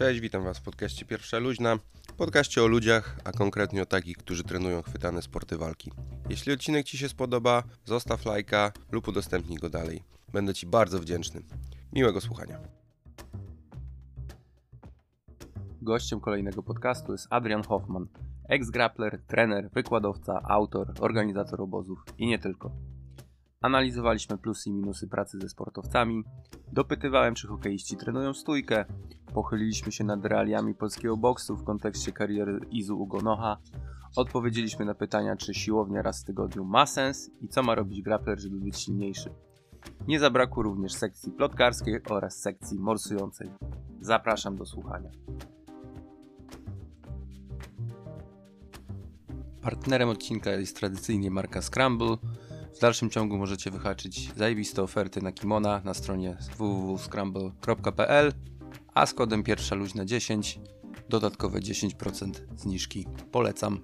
Cześć, witam Was w podcaście Pierwsza Luźna. Podcaście o ludziach, a konkretnie o takich, którzy trenują chwytane sporty walki. Jeśli odcinek Ci się spodoba, zostaw lajka lub udostępnij go dalej. Będę Ci bardzo wdzięczny. Miłego słuchania. Gościem kolejnego podcastu jest Adrian Hoffman, ex-grappler, trener, wykładowca, autor, organizator obozów i nie tylko. Analizowaliśmy plusy i minusy pracy ze sportowcami, dopytywałem, czy hokeiści trenują stójkę, pochyliliśmy się nad realiami polskiego boksu w kontekście kariery Izu Ugonoha, odpowiedzieliśmy na pytania, czy siłownia raz w tygodniu ma sens i co ma robić grappler, żeby być silniejszy. Nie zabrakło również sekcji plotkarskiej oraz sekcji morsującej. Zapraszam do słuchania. Partnerem odcinka jest tradycyjnie marka Scramble. W dalszym ciągu możecie wyhaczyć zajebiste oferty na kimona na stronie www.scramble.pl, a z kodem pierwsza luźna 10 dodatkowe 10% zniżki. Polecam.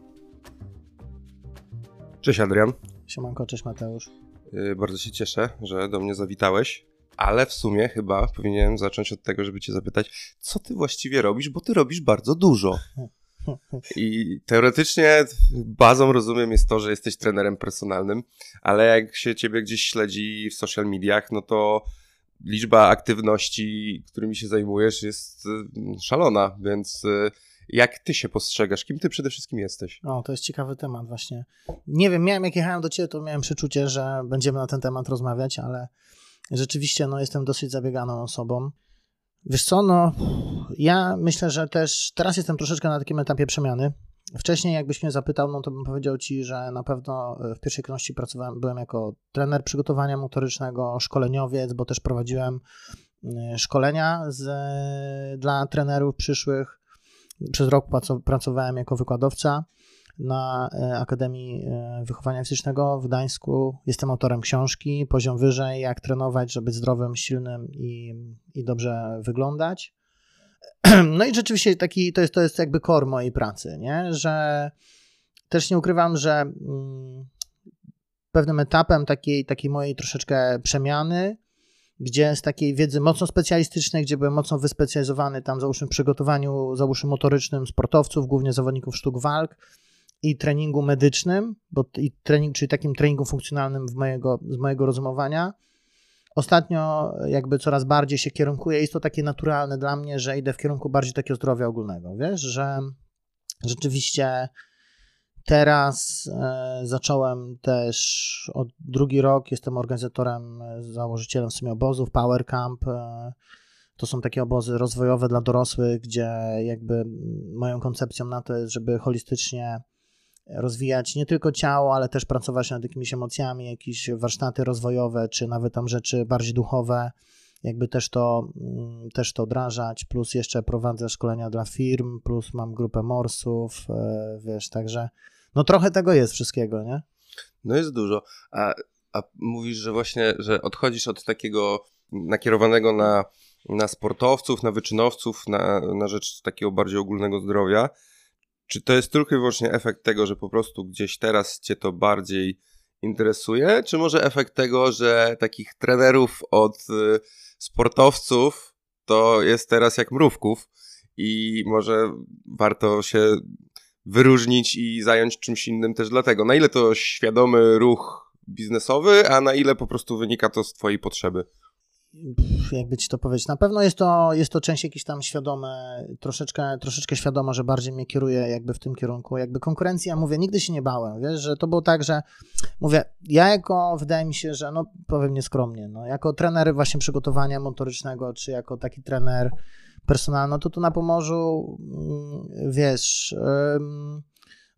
Cześć Adrian. Siemanko, cześć Mateusz. Yy, bardzo się cieszę, że do mnie zawitałeś, ale w sumie chyba powinienem zacząć od tego, żeby cię zapytać, co ty właściwie robisz, bo ty robisz bardzo dużo. I teoretycznie bazą rozumiem jest to, że jesteś trenerem personalnym, ale jak się ciebie gdzieś śledzi w social mediach, no to liczba aktywności, którymi się zajmujesz, jest y, szalona, więc y, jak ty się postrzegasz? Kim ty przede wszystkim jesteś? O, to jest ciekawy temat właśnie. Nie wiem, miałem jak jechałem do ciebie, to miałem przeczucie, że będziemy na ten temat rozmawiać, ale rzeczywiście no, jestem dosyć zabieganą osobą. Wiesz co, no ja myślę, że też teraz jestem troszeczkę na takim etapie przemiany. Wcześniej jakbyś mnie zapytał, no to bym powiedział ci, że na pewno w pierwszej kolejności pracowałem, byłem jako trener przygotowania motorycznego, szkoleniowiec, bo też prowadziłem y, szkolenia z, dla trenerów przyszłych. Przez rok pracowałem jako wykładowca na e, Akademii e, Wychowania Fizycznego w Gdańsku. Jestem autorem książki Poziom Wyżej, jak trenować, żeby być zdrowym, silnym i, i dobrze wyglądać. No i rzeczywiście taki, to, jest, to jest jakby core mojej pracy, nie? że też nie ukrywam, że mm, pewnym etapem takiej, takiej mojej troszeczkę przemiany, gdzie z takiej wiedzy mocno specjalistycznej, gdzie byłem mocno wyspecjalizowany tam załóżmy w przygotowaniu, załóżmy motorycznym sportowców, głównie zawodników sztuk walk, i treningu medycznym, bo i trening, czyli takim treningu funkcjonalnym w mojego, z mojego rozumowania. Ostatnio jakby coraz bardziej się kierunkuję, jest to takie naturalne dla mnie, że idę w kierunku bardziej takiego zdrowia ogólnego, wiesz, że rzeczywiście teraz e, zacząłem też od drugi rok, jestem organizatorem, założycielem w sumie obozów Power Camp, e, to są takie obozy rozwojowe dla dorosłych, gdzie jakby moją koncepcją na to jest, żeby holistycznie rozwijać nie tylko ciało, ale też pracować nad jakimiś emocjami, jakieś warsztaty rozwojowe, czy nawet tam rzeczy bardziej duchowe, jakby też to, mm, też to wdrażać, plus jeszcze prowadzę szkolenia dla firm, plus mam grupę morsów, e, wiesz, także no trochę tego jest wszystkiego, nie? No jest dużo, a, a mówisz, że właśnie, że odchodzisz od takiego nakierowanego na, na sportowców, na wyczynowców, na, na rzecz takiego bardziej ogólnego zdrowia, czy to jest tylko i wyłącznie efekt tego, że po prostu gdzieś teraz cię to bardziej interesuje, czy może efekt tego, że takich trenerów od y, sportowców to jest teraz jak mrówków i może warto się wyróżnić i zająć czymś innym też dlatego. Na ile to świadomy ruch biznesowy, a na ile po prostu wynika to z twojej potrzeby? Jakby ci to powiedzieć, na pewno jest to, jest to część jakieś tam świadome, troszeczkę, troszeczkę świadoma, że bardziej mnie kieruje jakby w tym kierunku. Jakby konkurencja, mówię, nigdy się nie bałem, wiesz, że to było tak, że mówię, ja jako, wydaje mi się, że no powiem nieskromnie, no jako trener właśnie przygotowania motorycznego, czy jako taki trener personalny, no to tu na Pomorzu, mm, wiesz... Ym,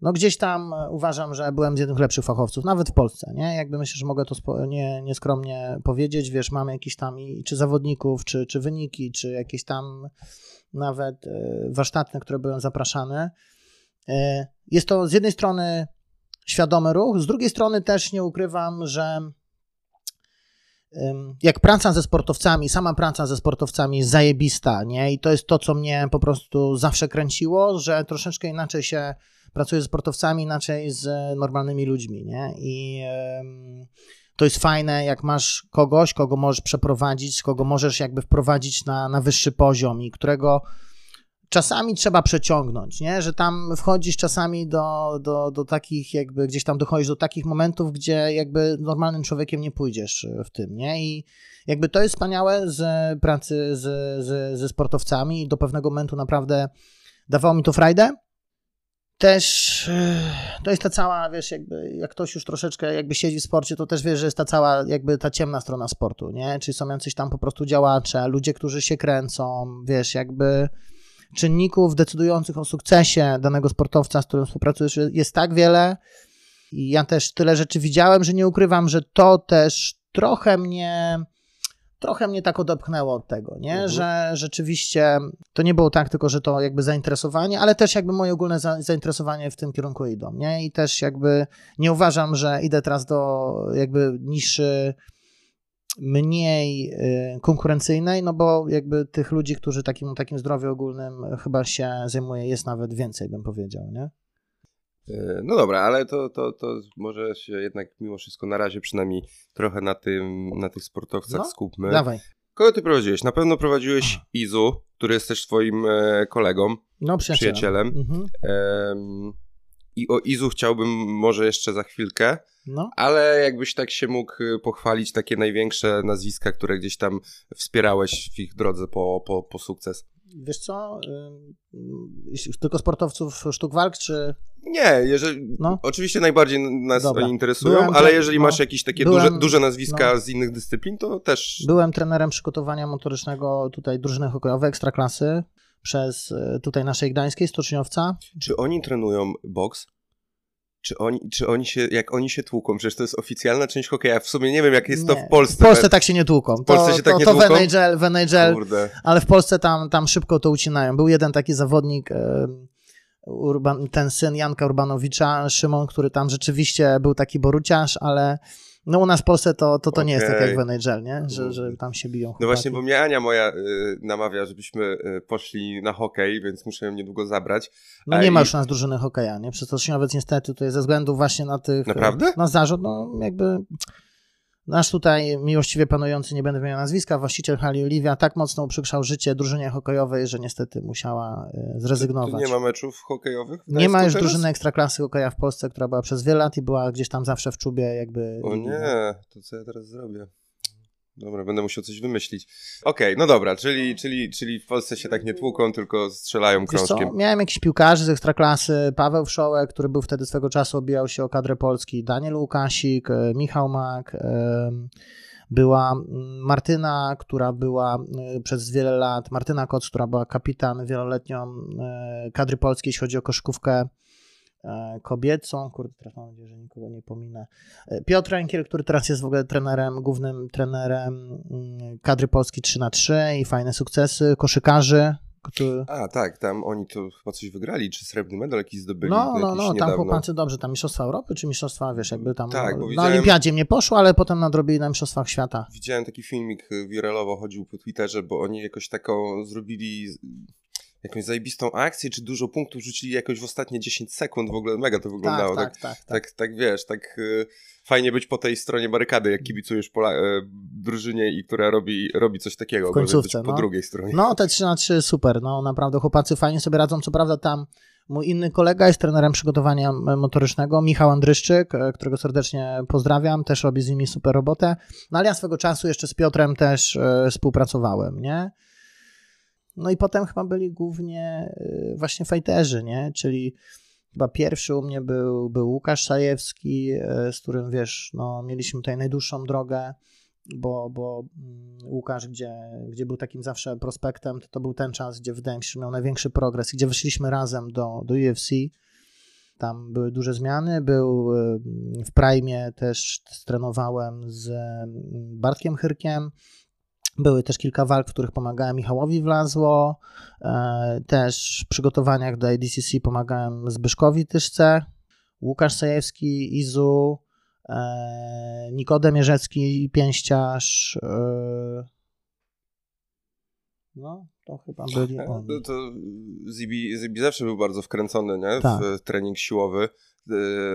no gdzieś tam e, uważam, że byłem z jednych lepszych fachowców, nawet w Polsce, nie? Jakby myślę, że mogę to nie, nieskromnie powiedzieć, wiesz, mamy jakieś tam i, czy zawodników, czy, czy wyniki, czy jakieś tam nawet e, warsztaty, które były zapraszane. Jest to z jednej strony świadomy ruch, z drugiej strony też nie ukrywam, że jak praca ze sportowcami, sama praca ze sportowcami jest zajebista, nie? I to jest to, co mnie po prostu zawsze kręciło, że troszeczkę inaczej się pracuje z sportowcami, inaczej z normalnymi ludźmi, nie? I to jest fajne, jak masz kogoś, kogo możesz przeprowadzić, kogo możesz jakby wprowadzić na, na wyższy poziom i którego czasami trzeba przeciągnąć, nie? że tam wchodzisz czasami do, do, do takich, jakby gdzieś tam dochodzisz do takich momentów, gdzie jakby normalnym człowiekiem nie pójdziesz w tym, nie? I jakby to jest wspaniałe z pracy z, z, ze sportowcami i do pewnego momentu naprawdę dawało mi to frajdę. Też to jest ta cała, wiesz, jakby jak ktoś już troszeczkę jakby siedzi w sporcie, to też wiesz, że jest ta cała jakby ta ciemna strona sportu, nie? Czyli są jacyś tam po prostu działacze, ludzie, którzy się kręcą, wiesz, jakby czynników decydujących o sukcesie danego sportowca, z którym współpracujesz, jest tak wiele. I ja też tyle rzeczy widziałem, że nie ukrywam, że to też trochę mnie trochę mnie tak odepchnęło od tego, nie? Mhm. Że rzeczywiście to nie było tak tylko, że to jakby zainteresowanie, ale też jakby moje ogólne za, zainteresowanie w tym kierunku idą, nie? I też jakby nie uważam, że idę teraz do jakby niższy mniej y, konkurencyjnej, no bo jakby tych ludzi, którzy takim, takim zdrowiu ogólnym chyba się zajmuje, jest nawet więcej, bym powiedział, nie? Y, no dobra, ale to, to, to może się jednak mimo wszystko na razie przynajmniej trochę na tym, na tych sportowcach no, skupmy. Dawaj. Kogo ty prowadziłeś? Na pewno prowadziłeś Izu, który jest też twoim e, kolegą, no, przyjacielem. przyjacielem. Mhm. I o Izu chciałbym może jeszcze za chwilkę, no. ale jakbyś tak się mógł y, pochwalić takie największe nazwiska, które gdzieś tam wspierałeś w ich drodze po, po, po sukces. Wiesz co, tylko sportowców sztuk walk, czy... Nie, jeżeli, no. oczywiście najbardziej nas Dobra. oni interesują, byłem ale jeżeli no, masz jakieś takie byłem, duże, duże nazwiska no. z innych dyscyplin, to też... Byłem trenerem przygotowania motorycznego tutaj drużyny hokejowej Ekstraklasy przez e, tutaj naszej gdańskiej stoczniowca. Czy oni trenują boks? Czy oni, czy oni się, jak oni się tłuką, przecież to jest oficjalna część hokeja. W sumie nie wiem, jak jest nie. to w Polsce. W Polsce tak się nie tłuką. W Polsce to, się tak to, nie to tłuką? To w NHL, Kurde. ale w Polsce tam, tam szybko to ucinają. Był jeden taki zawodnik, Urban, ten syn Janka Urbanowicza, Szymon, który tam rzeczywiście był taki boruciarz, ale no u nas w Polsce to, to, to okay. nie jest tak jak w NHL, nie? Że, że tam się biją. No właśnie, bo mnie Ania moja y, namawia, żebyśmy y, poszli na hokej, więc muszę ją niedługo zabrać. No nie ma już nas drużyny hokeja, nie? Przez to Szyniowiec niestety tutaj ze względu właśnie na tych... Naprawdę? Na zarzut, no jakby Nasz tutaj miłościwie panujący, nie będę wymieniał nazwiska, właściciel hali Oliwia tak mocno uprzykrzał życie drużynie hokejowej, że niestety musiała e, zrezygnować. To nie ma meczów hokejowych? Nie ma już teraz? drużyny ekstraklasy hokeja w Polsce, która była przez wiele lat i była gdzieś tam zawsze w czubie jakby... O nie, to co ja teraz zrobię? Dobra, będę musiał coś wymyślić. Okej, okay, no dobra, czyli, czyli, czyli w Polsce się tak nie tłuką, tylko strzelają krążkiem. Miałem jakiś piłkarzy z ekstraklasy, Paweł Wszołek, który był wtedy swego czasu, obijał się o kadrę Polski, Daniel Łukasik, e, Michał Mak, była mm, Martyna, która była e, przez wiele lat, Martyna Koc, która była kapitan wieloletnią e, kadry polskiej, jeśli chodzi o koszykówkę E, kobiecą, kurde, teraz mam nadzieję, że nikogo nie pominę, e, Piotr Enkiel, który teraz jest w ogóle trenerem, głównym trenerem mm, kadry Polski 3 na 3 i fajne sukcesy, koszykarzy, który... A, tak, tam oni to chyba coś wygrali, czy srebrny medal jakiś zdobyli. No, no, no, tam chłopacy dobrze, tam Mistrzostwa Europy, czy Mistrzostwa, wiesz, jakby tam tak, bo widziałem... na Olimpiadzie nie poszło, ale potem nadrobili na Mistrzostwach Świata. Widziałem taki filmik, y, wiralowo chodził po Twitterze, bo oni jakoś taką zrobili jakąś zajebistą akcję, czy dużo punktów rzucili jakoś w ostatnie 10 sekund, w ogóle mega to wyglądało. Tak, tak, tak. Tak, tak, tak, tak wiesz, tak y, fajnie być po tej stronie barykady, jak kibicujesz Pola, y, drużynie i która robi, robi coś takiego. W końcówce, po no. drugiej stronie. No, te 3 na 3 super, no naprawdę chłopacy fajnie sobie radzą, co prawda tam Mój inny kolega jest trenerem przygotowania motorycznego, Michał Andryszczyk, e, którego serdecznie pozdrawiam, też robi z nimi super robotę. No ale ja swego czasu jeszcze z Piotrem też e, współpracowałem, nie? No i potem chyba byli głównie y, właśnie fajterzy, nie? Czyli chyba pierwszy u mnie był, był Łukasz Sajewski, y, z którym wiesz, no, mieliśmy tutaj najdłuższą drogę, bo, bo mm, Łukasz, gdzie, gdzie był takim zawsze prospektem, to, to był ten czas, gdzie wydaje mi się, że miał największy progres, gdzie wyszliśmy razem do, do UFC. Tam były duże zmiany. Był y, w Prime też trenowałem z mm, Bartkiem Hyrkiem. Były też kilka walk, w których pomagałem Michałowi Wlazło. E, też w przygotowaniach do ADCC pomagałem Zbyszkowi Tyszce, Łukasz Sajewski, Izu, e, Nikodem Jerzecki, Pięściarz. E, no, to chyba byli oni. To, to Zibi, Zibi zawsze był bardzo wkręcony nie? Tak. w trening siłowy.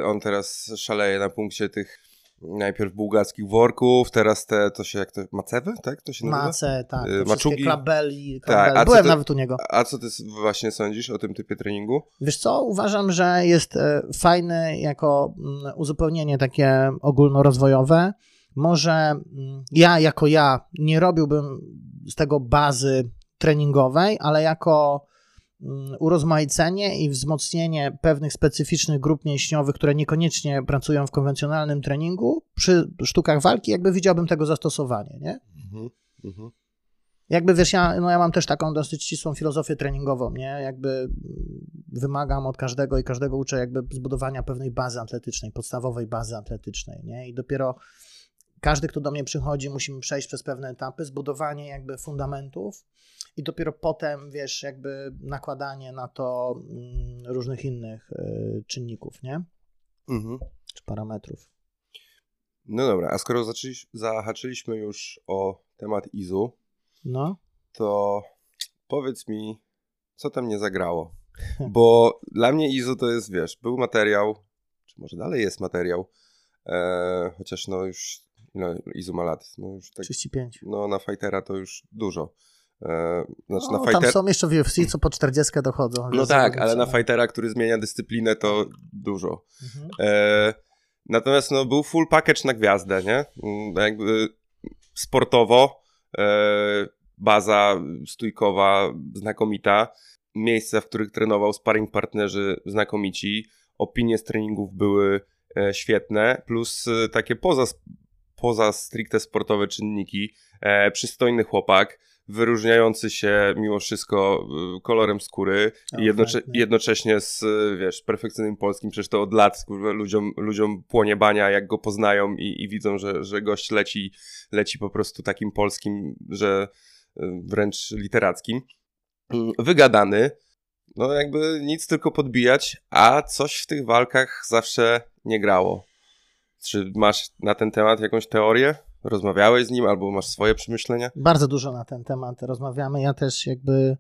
On teraz szaleje na punkcie tych najpierw bułgarskich worków, teraz te, to się jak to, macewy, tak? To się nazywa? Mace, tak. Y, te maczugi. klabeli, Tak, klabeli. co Byłem ty- nawet u niego. A co ty właśnie sądzisz o tym typie treningu? Wiesz co, uważam, że jest e, fajny jako mm, uzupełnienie takie ogólnorozwojowe. Może mm, ja jako ja nie robiłbym z tego bazy treningowej, ale jako urozmaicenie i wzmocnienie pewnych specyficznych grup mięśniowych, które niekoniecznie pracują w konwencjonalnym treningu, przy sztukach walki jakby widziałbym tego zastosowanie, nie? Mhm. Mhm. Jakby wiesz, ja, no ja mam też taką dosyć ścisłą filozofię treningową, nie? Jakby mm, wymagam od każdego i każdego uczę jakby zbudowania pewnej bazy atletycznej, podstawowej bazy atletycznej, nie? I dopiero każdy, kto do mnie przychodzi, musimy przejść przez pewne etapy, zbudowanie jakby fundamentów i dopiero potem, wiesz, jakby nakładanie na to mm, różnych innych y, czynników, nie? Mhm. Czy parametrów. No dobra, a skoro zahaczyliśmy już o temat Izu, No, to powiedz mi, co tam nie zagrało. Bo dla mnie Izu to jest, wiesz, był materiał, czy może dalej jest materiał, e, chociaż no już, no, Izu ma lat, no już tak, 35. no na fightera to już dużo. E, znaczy No, na tam fighter... są jeszcze w UFC, co po 40 dochodzą. No tak, ale na zawodnicy. fightera, który zmienia dyscyplinę, to dużo. Mhm. E, natomiast no, był full package na gwiazdę, nie? Mm, Jakby sportowo, e, baza stójkowa znakomita, miejsca, w których trenował sparring partnerzy znakomici, opinie z treningów były e, świetne, plus e, takie poza, poza stricte sportowe czynniki, e, przystojny chłopak, wyróżniający się mimo wszystko e, kolorem skóry, i jednocze- jednocześnie z, y, wiesz, perfekcyjnym polskim, przecież to od lat kurwa, ludziom, ludziom płonie bania, jak go poznają i, i widzą, że, że gość leci, leci po prostu takim polskim, że y, wręcz literackim. Mm, Wygadany, no jakby nic tylko podbijać, a coś w tych walkach zawsze nie grało. Czy masz na ten temat jakąś teorię? Rozmawiałeś z nim albo masz swoje przemyślenia? Bardzo dużo na ten temat rozmawiamy. Ja też jakby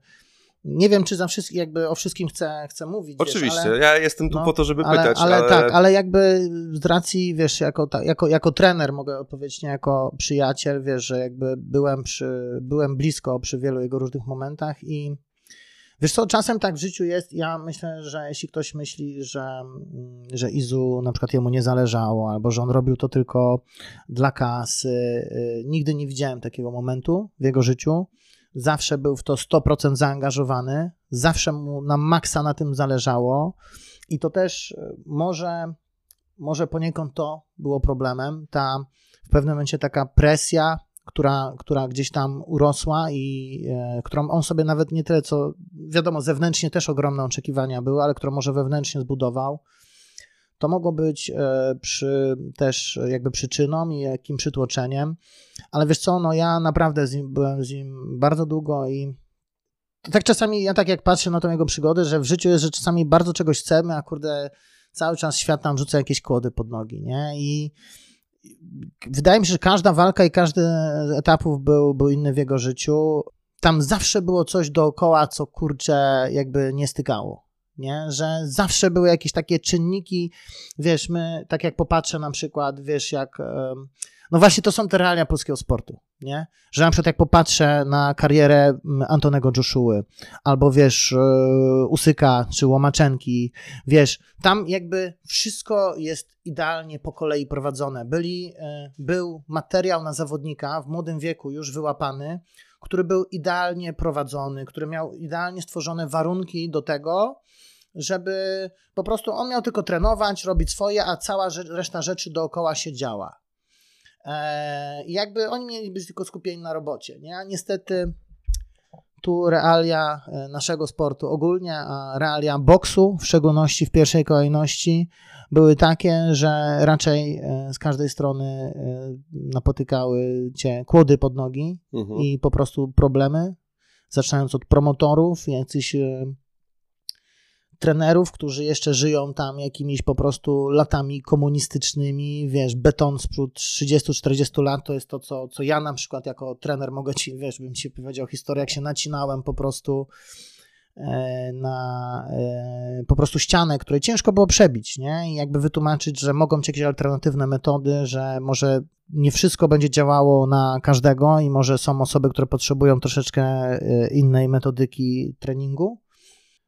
nie wiem, czy za wszystkim, jakby o wszystkim chcę, chcę mówić. Oczywiście, Wiesz, ale, ja jestem tu no, po to, żeby ale, pytać, ale, ale, tak, ale jakby z racji, wiesz, jako, ta- jako, jako trener mogę odpowiedzieć, nie jako przyjaciel, wiesz, że jakby byłem przy, byłem blisko przy wielu jego różnych momentach i wiesz co, czasem tak w życiu jest, ja myślę, że jeśli ktoś myśli, że, mm, że Izu na przykład jemu nie zależało, albo że on robił to tylko dla kasy, y, nigdy nie widziałem takiego momentu w jego życiu. Zawsze był w to 100% zaangażowany, zawsze mu na maksa na tym zależało i to też y, może, może poniekąd to było problemem, ta w pewnym momencie taka presja, która, która gdzieś tam urosła i e, którą on sobie nawet nie tyle co, wiadomo, zewnętrznie też ogromne oczekiwania były, ale którą może wewnętrznie zbudował, to mogło być e, przy, też jakby przyczyną i jakim przytłoczeniem, ale wiesz co, no ja naprawdę z nim, byłem z nim bardzo długo i tak czasami, ja tak jak patrzę na tą jego przygodę, że w życiu jest, że czasami bardzo czegoś chcemy, a kurde cały czas świat nam rzuca jakieś kłody pod nogi, nie? I wydaje mi się, że każda walka i każdy z etapów był, był inny w jego życiu. Tam zawsze było coś dookoła, co kurczę jakby nie stykało. Nie? Że zawsze były jakieś takie czynniki, wiesz, my, tak jak popatrzę na przykład, wiesz, jak, no właśnie to są te realia polskiego sportu, nie? Że na przykład jak popatrzę na karierę mm, Antonego Joshuły, albo wiesz, e, Usyka, czy Łomaczenki, wiesz, tam jakby wszystko jest idealnie po kolei prowadzone. Byli, e, był materiał na zawodnika w młodym wieku już wyłapany, który był idealnie prowadzony, który miał idealnie stworzone warunki do tego, żeby po prostu on miał tylko trenować, robić swoje, a cała reszta rzeczy dookoła się działa. E, i jakby oni mieli być tylko skupieni na robocie. Nie? A niestety tu realia e, naszego sportu ogólnie, a realia boksu, w szczególności w pierwszej kolejności, były takie, że raczej e, z każdej strony napotykały cię kłody pod nogi Mhm. i po prostu problemy, zaczynając od promotorów, jakichś e, trenerów, którzy jeszcze żyją tam jakimiś po prostu latami komunistycznymi, wiesz, beton sprzed 30-40 lat, to jest to, co, co ja na przykład jako trener mogę ci, wiesz, bym ci powiedział historię, jak się nacinałem po prostu e, na e, po prostu ścianę, której ciężko było przebić, nie? I jakby wytłumaczyć, że mogą być jakieś alternatywne metody, że może nie wszystko będzie działało na każdego i może są osoby, które potrzebują troszeczkę e, innej metodyki treningu.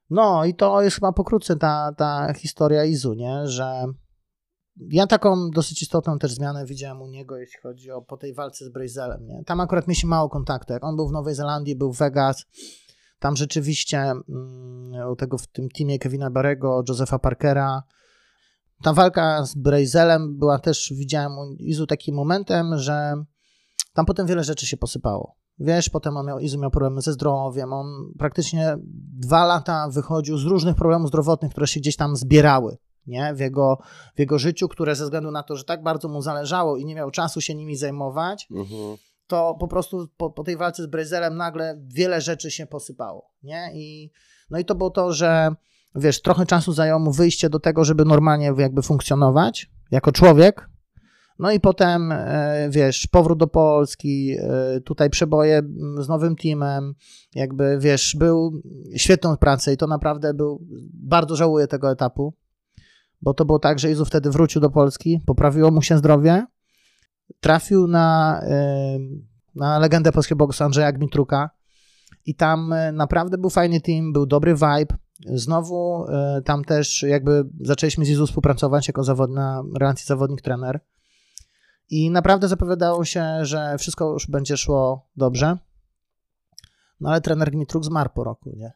No i to jest chyba pokrótce ta, ta historia Izu, nie? Że ja taką dosyć istotną też zmianę widziałem u niego, jeśli chodzi o po tej walce z Brazelem. Nie? Tam akurat mieliśmy mało kontaktu. Jak on był w Nowej Zelandii, był w Vegas, tam rzeczywiście mm, u tego w tym teamie Kevina Barego, Josepha Parkera, ta walka z Brazelem była też, widziałem u Izu takim momentem, że tam potem wiele rzeczy się posypało. Wiesz, potem on miał, Izu miał problemy ze zdrowiem, on praktycznie dwa lata wychodził z różnych problemów zdrowotnych, które się gdzieś tam zbierały nie? W, jego, w jego życiu, które ze względu na to, że tak bardzo mu zależało i nie miał czasu się nimi zajmować, mhm. to po prostu po, po tej walce z Brazelem nagle wiele rzeczy się posypało. Nie? I, no i to było to, że wiesz, trochę czasu zajęło mu wyjście do tego, żeby normalnie jakby funkcjonować jako człowiek. No i potem, e, wiesz, powrót do Polski, e, tutaj przeboje z nowym teamem, jakby, wiesz, był świetną pracę i to naprawdę był, bardzo żałuję tego etapu, bo to było tak, że Izu wtedy wrócił do Polski, poprawiło mu się zdrowie, trafił na, na legendę polskiego boksu Andrzeja Gmitruka i tam e, naprawdę był fajny team, był dobry vibe. Znowu e, tam też jakby zaczęliśmy z Izu współpracować jako zawodna, relacji zawodnik-trener i naprawdę zapowiadało się, że wszystko już będzie szło dobrze. No ale trener Gmitruk zmarł po roku, nie?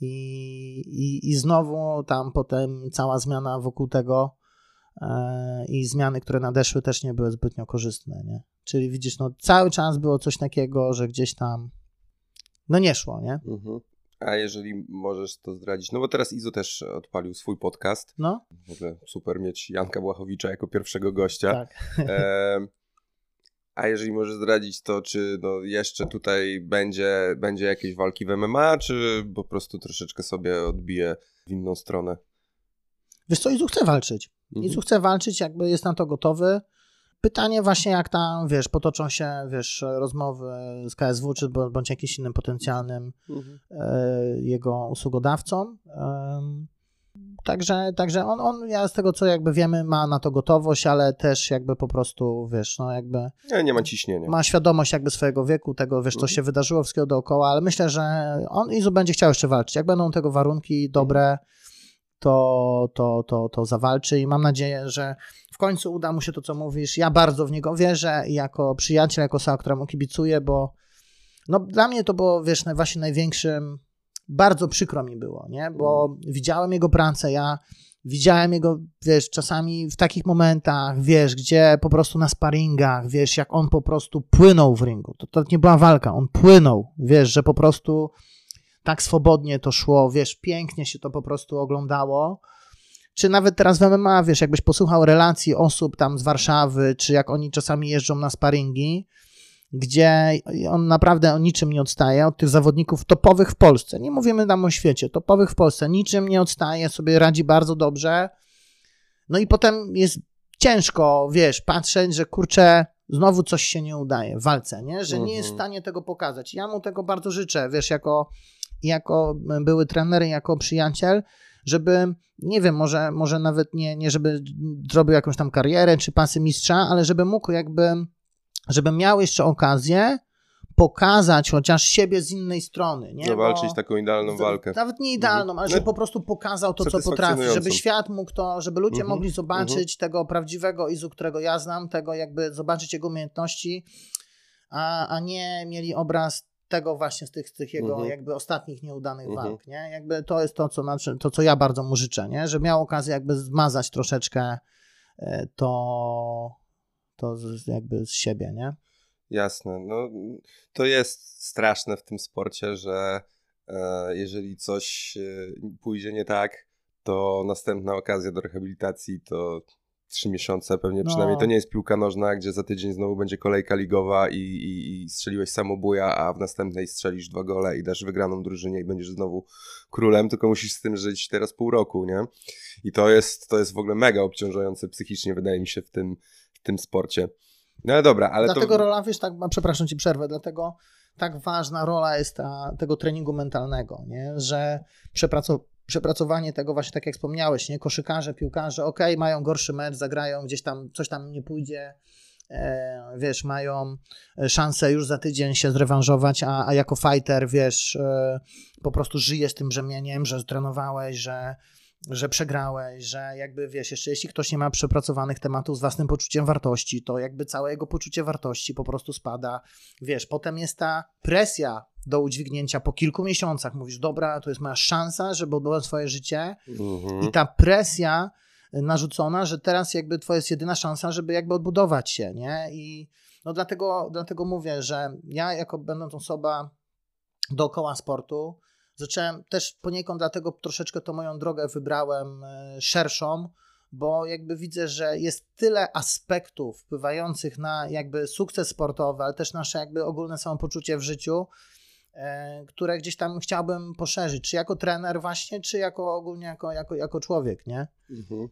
I, i, i znowu tam potem cała zmiana wokół tego e, i zmiany, które nadeszły, też nie były zbytnio korzystne. Nie? Czyli widzisz, no cały czas było coś takiego, że gdzieś tam no nie szło, nie? Mhm. A jeżeli możesz to zdradzić, no bo teraz Izo też odpalił swój podcast. No. W ogóle super mieć Janka Błachowicza jako pierwszego gościa. Tak. E, A jeżeli możesz zdradzić to, czy no jeszcze tutaj będzie, będzie jakieś walki w MMA, czy po prostu troszeczkę sobie odbije w inną stronę? Wiesz co, Izu chce walczyć. Mhm. Izu chce walczyć, jakby jest na to gotowy. Pytanie właśnie, jak tam, wiesz, potoczą się, wiesz, rozmowy z KSW, czy bądź jakimś innym potencjalnym mhm. e, jego usługodawcą. E, Także, także on, on, ja z tego co jakby wiemy, ma na to gotowość, ale też jakby po prostu, wiesz, no jakby... Nie, nie ma ciśnienia. Ma świadomość jakby swojego wieku, tego, wiesz, co mhm. się wydarzyło wszystkiego dookoła, ale myślę, że on Izu będzie chciał jeszcze walczyć. Jak będą tego warunki dobre, to, to, to, to zawalczy i mam nadzieję, że w końcu uda mu się to, co mówisz. Ja bardzo w niego wierzę i jako przyjaciel, jako osoba, która mu kibicuje, bo no dla mnie to było, wiesz, właśnie największym bardzo przykro mi było, nie? Bo mm. widziałem jego pracę, ja widziałem jego, wiesz, czasami w takich momentach, wiesz, gdzie po prostu na sparingach, wiesz, jak on po prostu płynął w ringu. To, to nie była walka, on płynął, wiesz, że po prostu tak swobodnie to szło, wiesz, pięknie się to po prostu oglądało. Czy nawet teraz w MMA, wiesz, jakbyś posłuchał relacji osób tam z Warszawy, czy jak oni czasami jeżdżą na sparingi, gdzie on naprawdę o niczym nie odstaje od tych zawodników topowych w Polsce. Nie mówimy tam o świecie, topowych w Polsce. Niczym nie odstaje, sobie radzi bardzo dobrze. No i potem jest ciężko, wiesz, patrzeć, że kurczę, znowu coś się nie udaje w walce, nie? Że nie jest w mhm. stanie tego pokazać. Ja mu tego bardzo życzę, wiesz, jako, jako były trener, jako przyjaciel, żeby, nie wiem, może, może nawet nie, nie żeby zrobił jakąś tam karierę czy pasy mistrza, ale żeby mógł jakby żeby miał jeszcze okazję pokazać chociaż siebie z innej strony. Nie? Zawalczyć taką idealną walkę. Nawet nie idealną, ale żeby no, po prostu pokazał to, co potrafi, żeby świat mógł to, żeby ludzie mhm. mogli zobaczyć mhm. tego prawdziwego Izu, którego ja znam, tego jakby zobaczyć jego umiejętności, a, a nie mieli obraz tego właśnie z tych, z tych jego mhm. jakby ostatnich nieudanych walk, nie? Jakby to jest to co, znaczy, to, co ja bardzo mu życzę, nie? Że miał okazję jakby zmazać troszeczkę e, to to z, jakby z siebie, nie? Jasne. No, to jest straszne w tym sporcie, że e, jeżeli coś e, pójdzie nie tak, to następna okazja do rehabilitacji to trzy miesiące pewnie no. przynajmniej. To nie jest piłka nożna, gdzie za tydzień znowu będzie kolejka ligowa i, i, i strzeliłeś samobuja, a w następnej strzelisz dwa gole i dasz wygraną drużynie i będziesz znowu królem, tylko musisz z tym żyć teraz pół roku, nie? I to jest, to jest w ogóle mega obciążające psychicznie, wydaje mi się, w tym, tym sporcie. No ale dobra, ale dlatego to... rola, wiesz, tak, przepraszam ci przerwę, dlatego tak ważna rola jest ta, tego treningu mentalnego, nie? że przepracow przepracowanie tego właśnie tak jak wspomniałeś, nie? Koszykarze, piłkarze, ok, mają gorszy mecz, zagrają gdzieś tam, coś tam nie pójdzie, e, wiesz, mają szansę już za tydzień się zrewanżować, a, a jako fighter, wiesz, e, po prostu żyjesz tym brzemieniem, że trenowałeś, że że przegrałeś, że jakby wiesz, jeszcze jeśli ktoś nie ma przepracowanych tematów z własnym poczuciem wartości, to jakby całe jego poczucie wartości po prostu spada. Wiesz, potem jest ta presja do udźwignięcia po kilku miesiącach. Mówisz, dobra, to jest moja szansa, żeby odbudować swoje życie. Mhm. I ta presja narzucona, że teraz jakby twoja jest jedyna szansa, żeby jakby odbudować się, nie? I no dlatego, dlatego mówię, że ja jako będąc osoba dookoła sportu, zacząłem też poniekąd dlatego troszeczkę to moją drogę wybrałem e, szerszą, bo jakby widzę, że jest tyle aspektów wpływających na jakby sukces sportowy, ale też nasze jakby ogólne samopoczucie w życiu, e, które gdzieś tam chciałbym poszerzyć, czy jako trener właśnie, czy jako ogólnie jako, jako, jako człowiek, nie? Mhm.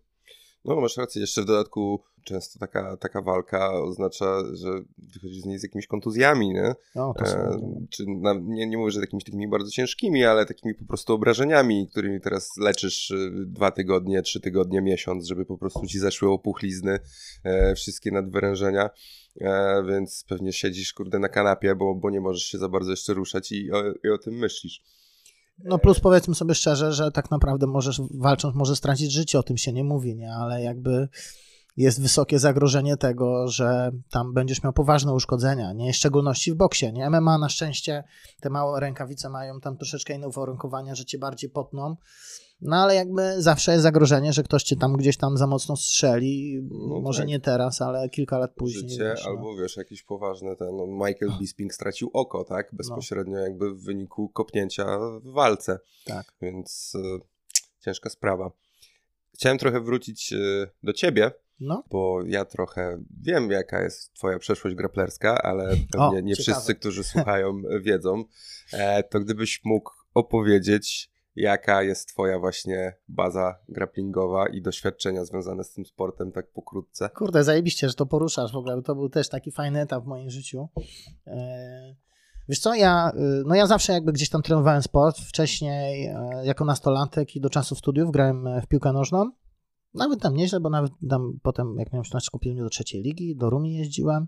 No, masz rację. Jeszcze w dodatku często taka, taka walka oznacza, że wychodzi z niej z jakimiś kontuzjami, nie? No, to e, czy na, nie, nie mówię, że jakimiś takimi bardzo ciężkimi, ale takimi po prostu obrażeniami, którymi teraz leczysz y, dwa tygodnie, trzy tygodnie, miesiąc, żeby po prostu ci zeszły opuchlizny, e, wszystkie nadwyrężenia. E, więc pewnie siedzisz, kurde, na kanapie, bo, bo nie możesz się za bardzo jeszcze ruszać i o, i o tym myślisz. No plus powiedzmy sobie szczerze, że tak naprawdę możesz walcząc, może stracić życie, o tym się nie mówi, nie? Ale jakby jest wysokie zagrożenie tego, że tam będziesz miał poważne uszkodzenia, nie? W szczególności w boksie, nie? MMA na szczęście te małe rękawice mają tam troszeczkę inne uwarunkowania, że cię bardziej potną, no ale jakby zawsze jest zagrożenie, że ktoś cię tam gdzieś tam za mocno strzeli, no może tak. nie teraz, ale kilka lat później. Życie, wiesz, no. albo wiesz, jakieś poważne, ten no Michael Bisping stracił oko, tak? No. Bezpośrednio jakby w wyniku kopnięcia w walce. Tak. Więc y, ciężka sprawa. Chciałem trochę wrócić y, do ciebie, no. Bo ja trochę wiem, jaka jest twoja przeszłość graplerska, ale pewnie o, nie ciekawe. wszyscy, którzy słuchają, wiedzą. E, to gdybyś mógł opowiedzieć, jaka jest twoja właśnie baza grapplingowa i doświadczenia związane z tym sportem tak pokrótce? Kurde, zajebiście, że to poruszasz w ogóle, bo to był też taki fajny etap w moim życiu. E, wiesz co, ja, y, no ja zawsze jakby gdzieś tam trenowałem sport. Wcześniej e, jako nastolatek i do czasu studiów grałem w piłkę nożną. Nawet tam nieźle, bo nawet tam potem, jak miałem się kupiłem do trzeciej ligi, do Rumi jeździłem.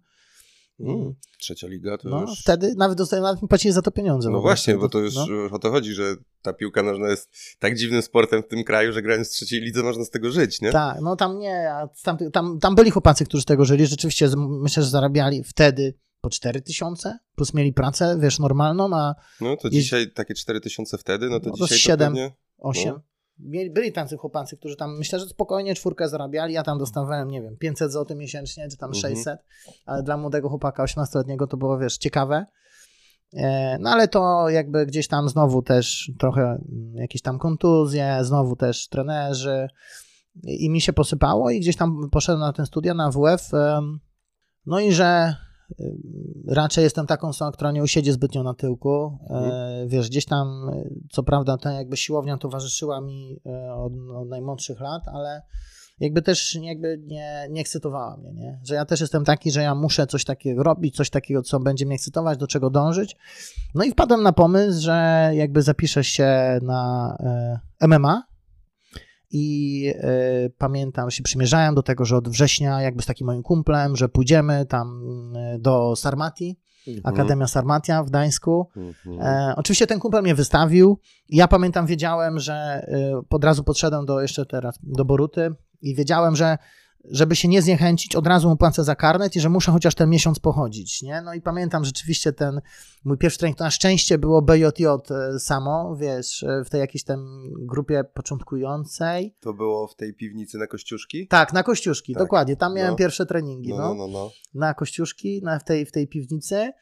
Mm, trzecia liga to no, już... wtedy nawet, dostałem, nawet mi płacili za to pieniądze. No właśnie, bo to już no. o to chodzi, że ta piłka nożna jest tak dziwnym sportem w tym kraju, że grając w trzeciej lidze można z tego żyć, nie? Tak, no tam nie, tam, tam, tam byli chłopacy, którzy z tego żyli, rzeczywiście myślę, że zarabiali wtedy po 4 tysiące, plus mieli pracę, wiesz, normalną, a... No to dzisiaj takie 4 tysiące wtedy, no to no, dzisiaj to 7, pewnie... 8. No byli tacy chłopacy, którzy tam, myślę, że spokojnie czwórkę zarabiali, ja tam dostawałem, nie wiem, 500 zł miesięcznie, czy tam 600, mhm. ale dla młodego chłopaka 18-letniego to było, wiesz, ciekawe. E, no ale to jakby gdzieś tam znowu też trochę mm, jakieś tam kontuzje, znowu też trenerzy i mi się posypało i gdzieś tam poszedłem na ten studia na WF. No i że raczej jestem taką osobą, która nie usiedzi zbytnio na tyłku. Mhm. Wiesz, gdzieś tam, co prawda, ta jakby siłownia towarzyszyła mi e, od, od najmłodszych lat, ale jakby też jakby nie, nie ekscytowała mnie, nie? Że ja też jestem taki, że ja muszę coś takiego robić, coś takiego, co będzie mnie ekscytować, do czego dążyć. No i wpadłem na pomysł, że jakby zapiszę się na e, MMA, i y, pamiętam, się przymierzałem do tego, że od września jakby z takim moim kumplem, że pójdziemy tam y, do Sarmati, mhm. Akademia Sarmatia w Gdańsku. Mhm. E, oczywiście ten kumpel mnie wystawił. Ja pamiętam, wiedziałem, że y, od razu podszedłem do jeszcze teraz do Boruty i wiedziałem, że żeby się nie zniechęcić, od razu mu płacę za karnet i że muszę chociaż ten miesiąc pochodzić, nie? No i pamiętam rzeczywiście ten, mój pierwszy trening to na szczęście było BJJ e, samo, wiesz, e, w tej jakiejś tam grupie początkującej. To było w tej piwnicy na Kościuszki? Tak, na Kościuszki, tak. dokładnie, tam miałem no. pierwsze treningi, no, no. no, no, Na Kościuszki, na, w, tej, w tej piwnicy.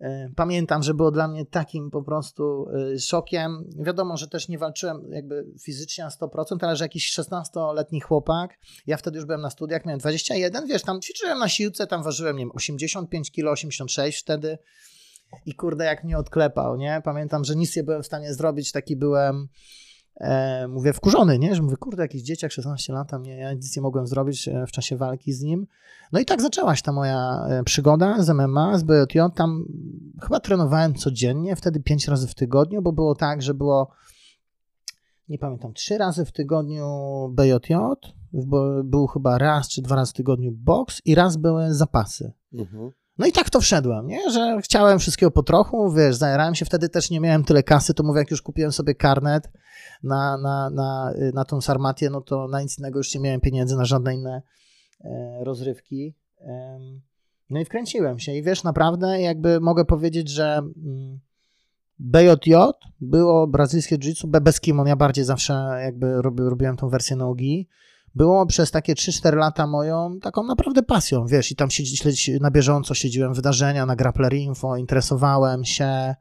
E, pamiętam, że było dla mnie takim po prostu e, szokiem. Wiadomo, że też nie walczyłem jakby fizycznie na 100%, ale że jakiś 16-letni chłopak, ja wtedy już byłem na studiach, miałem 21, wiesz, tam ćwiczyłem na siłce, tam ważyłem, nie wiem, 85 kg, 86 wtedy i kurde, jak mnie odklepał, nie? Pamiętam, że nic nie byłem w stanie zrobić, taki byłem e, mówię, wkurzony, nie? Że mówię, kurde, jakiś dzieciak, 16 lat, a mnie, ja nic nie mogłem zrobić e, w czasie walki z nim. No i tak zaczęła się ta moja e, przygoda z MMA, z BJJ. Tam chyba trenowałem codziennie, wtedy pięć razy w tygodniu, bo było tak, że było, nie pamiętam, trzy razy w tygodniu BJJ, był chyba raz czy dwa razy w tygodniu boks i raz były zapasy. Mhm. No i tak to wszedłem, nie? Że chciałem wszystkiego po trochu, wiesz, zajarałem się, wtedy też nie miałem tyle kasy, to mówię, jak już kupiłem sobie karnet na, na, na, na tą Sarmatię, no to na nic innego już nie miałem pieniędzy, na żadne inne e, rozrywki. No i wkręciłem się i wiesz, naprawdę jakby mogę powiedzieć, że mm, BJJ było brazylijskie jiu-jitsu, be- bez kimon, ja bardziej zawsze jakby robi, robiłem tą wersję nogi, było przez takie 3-4 lata moją taką naprawdę pasją, wiesz, i tam siedzi, śledzi, na bieżąco śledziłem wydarzenia na Grappler Info, interesowałem się.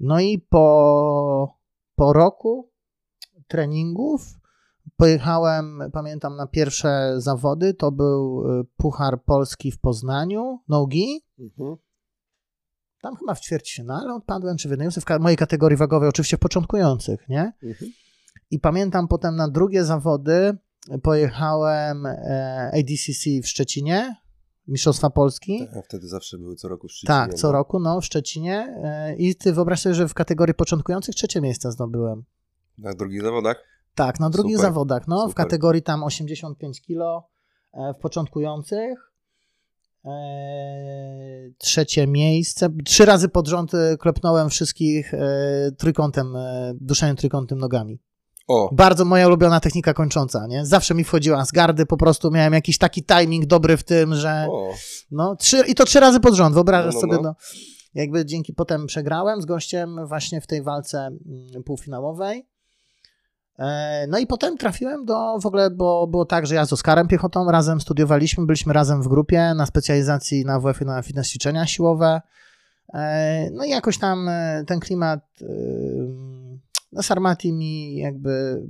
No i po, po roku treningów pojechałem, pamiętam, na pierwsze zawody, to był y, Puchar Polski w Poznaniu, nogi, Mhm. tam chyba w ćwierćfinale odpadłem, czy w w mojej kategorii wagowej, oczywiście w początkujących, nie? Mhm. I pamiętam potem na drugie zawody pojechałem e, ADCC w Szczecinie, Mistrzostwa Polski. Tak, wtedy zawsze były co roku w Szczecinie. Tak, co roku, no, w Szczecinie. E, I ty wyobraź sobie, że w kategorii początkujących trzecie miejsce zdobyłem. Na drugich zawodach? Tak, na drugich Super, zawodach, no, w super. kategorii tam 85 kilo, e, w początkujących. Trzecie miejsce. Trzy razy pod rząd klepnąłem wszystkich trójkątem, duszeniem trójkątem nogami. O, Bardzo moja ulubiona technika kończąca, nie? Zawsze mi wchodziła z gardy, po prostu miałem jakiś taki timing dobry w tym, że o. no, trzy, i to trzy razy pod rząd, wyobrażasz No, no, sobie, no. no. Jakby dzięki potem przegrałem z gościem właśnie w tej walce mm, półfinałowej. E, No i potem trafiłem do, w ogóle, bo było tak, że ja z Oskarem Piechotą razem studiowaliśmy, byliśmy razem w grupie na specjalizacji na WF na fitness ćwiczenia siłowe. E, No i jakoś tam e, ten klimat no mi jakby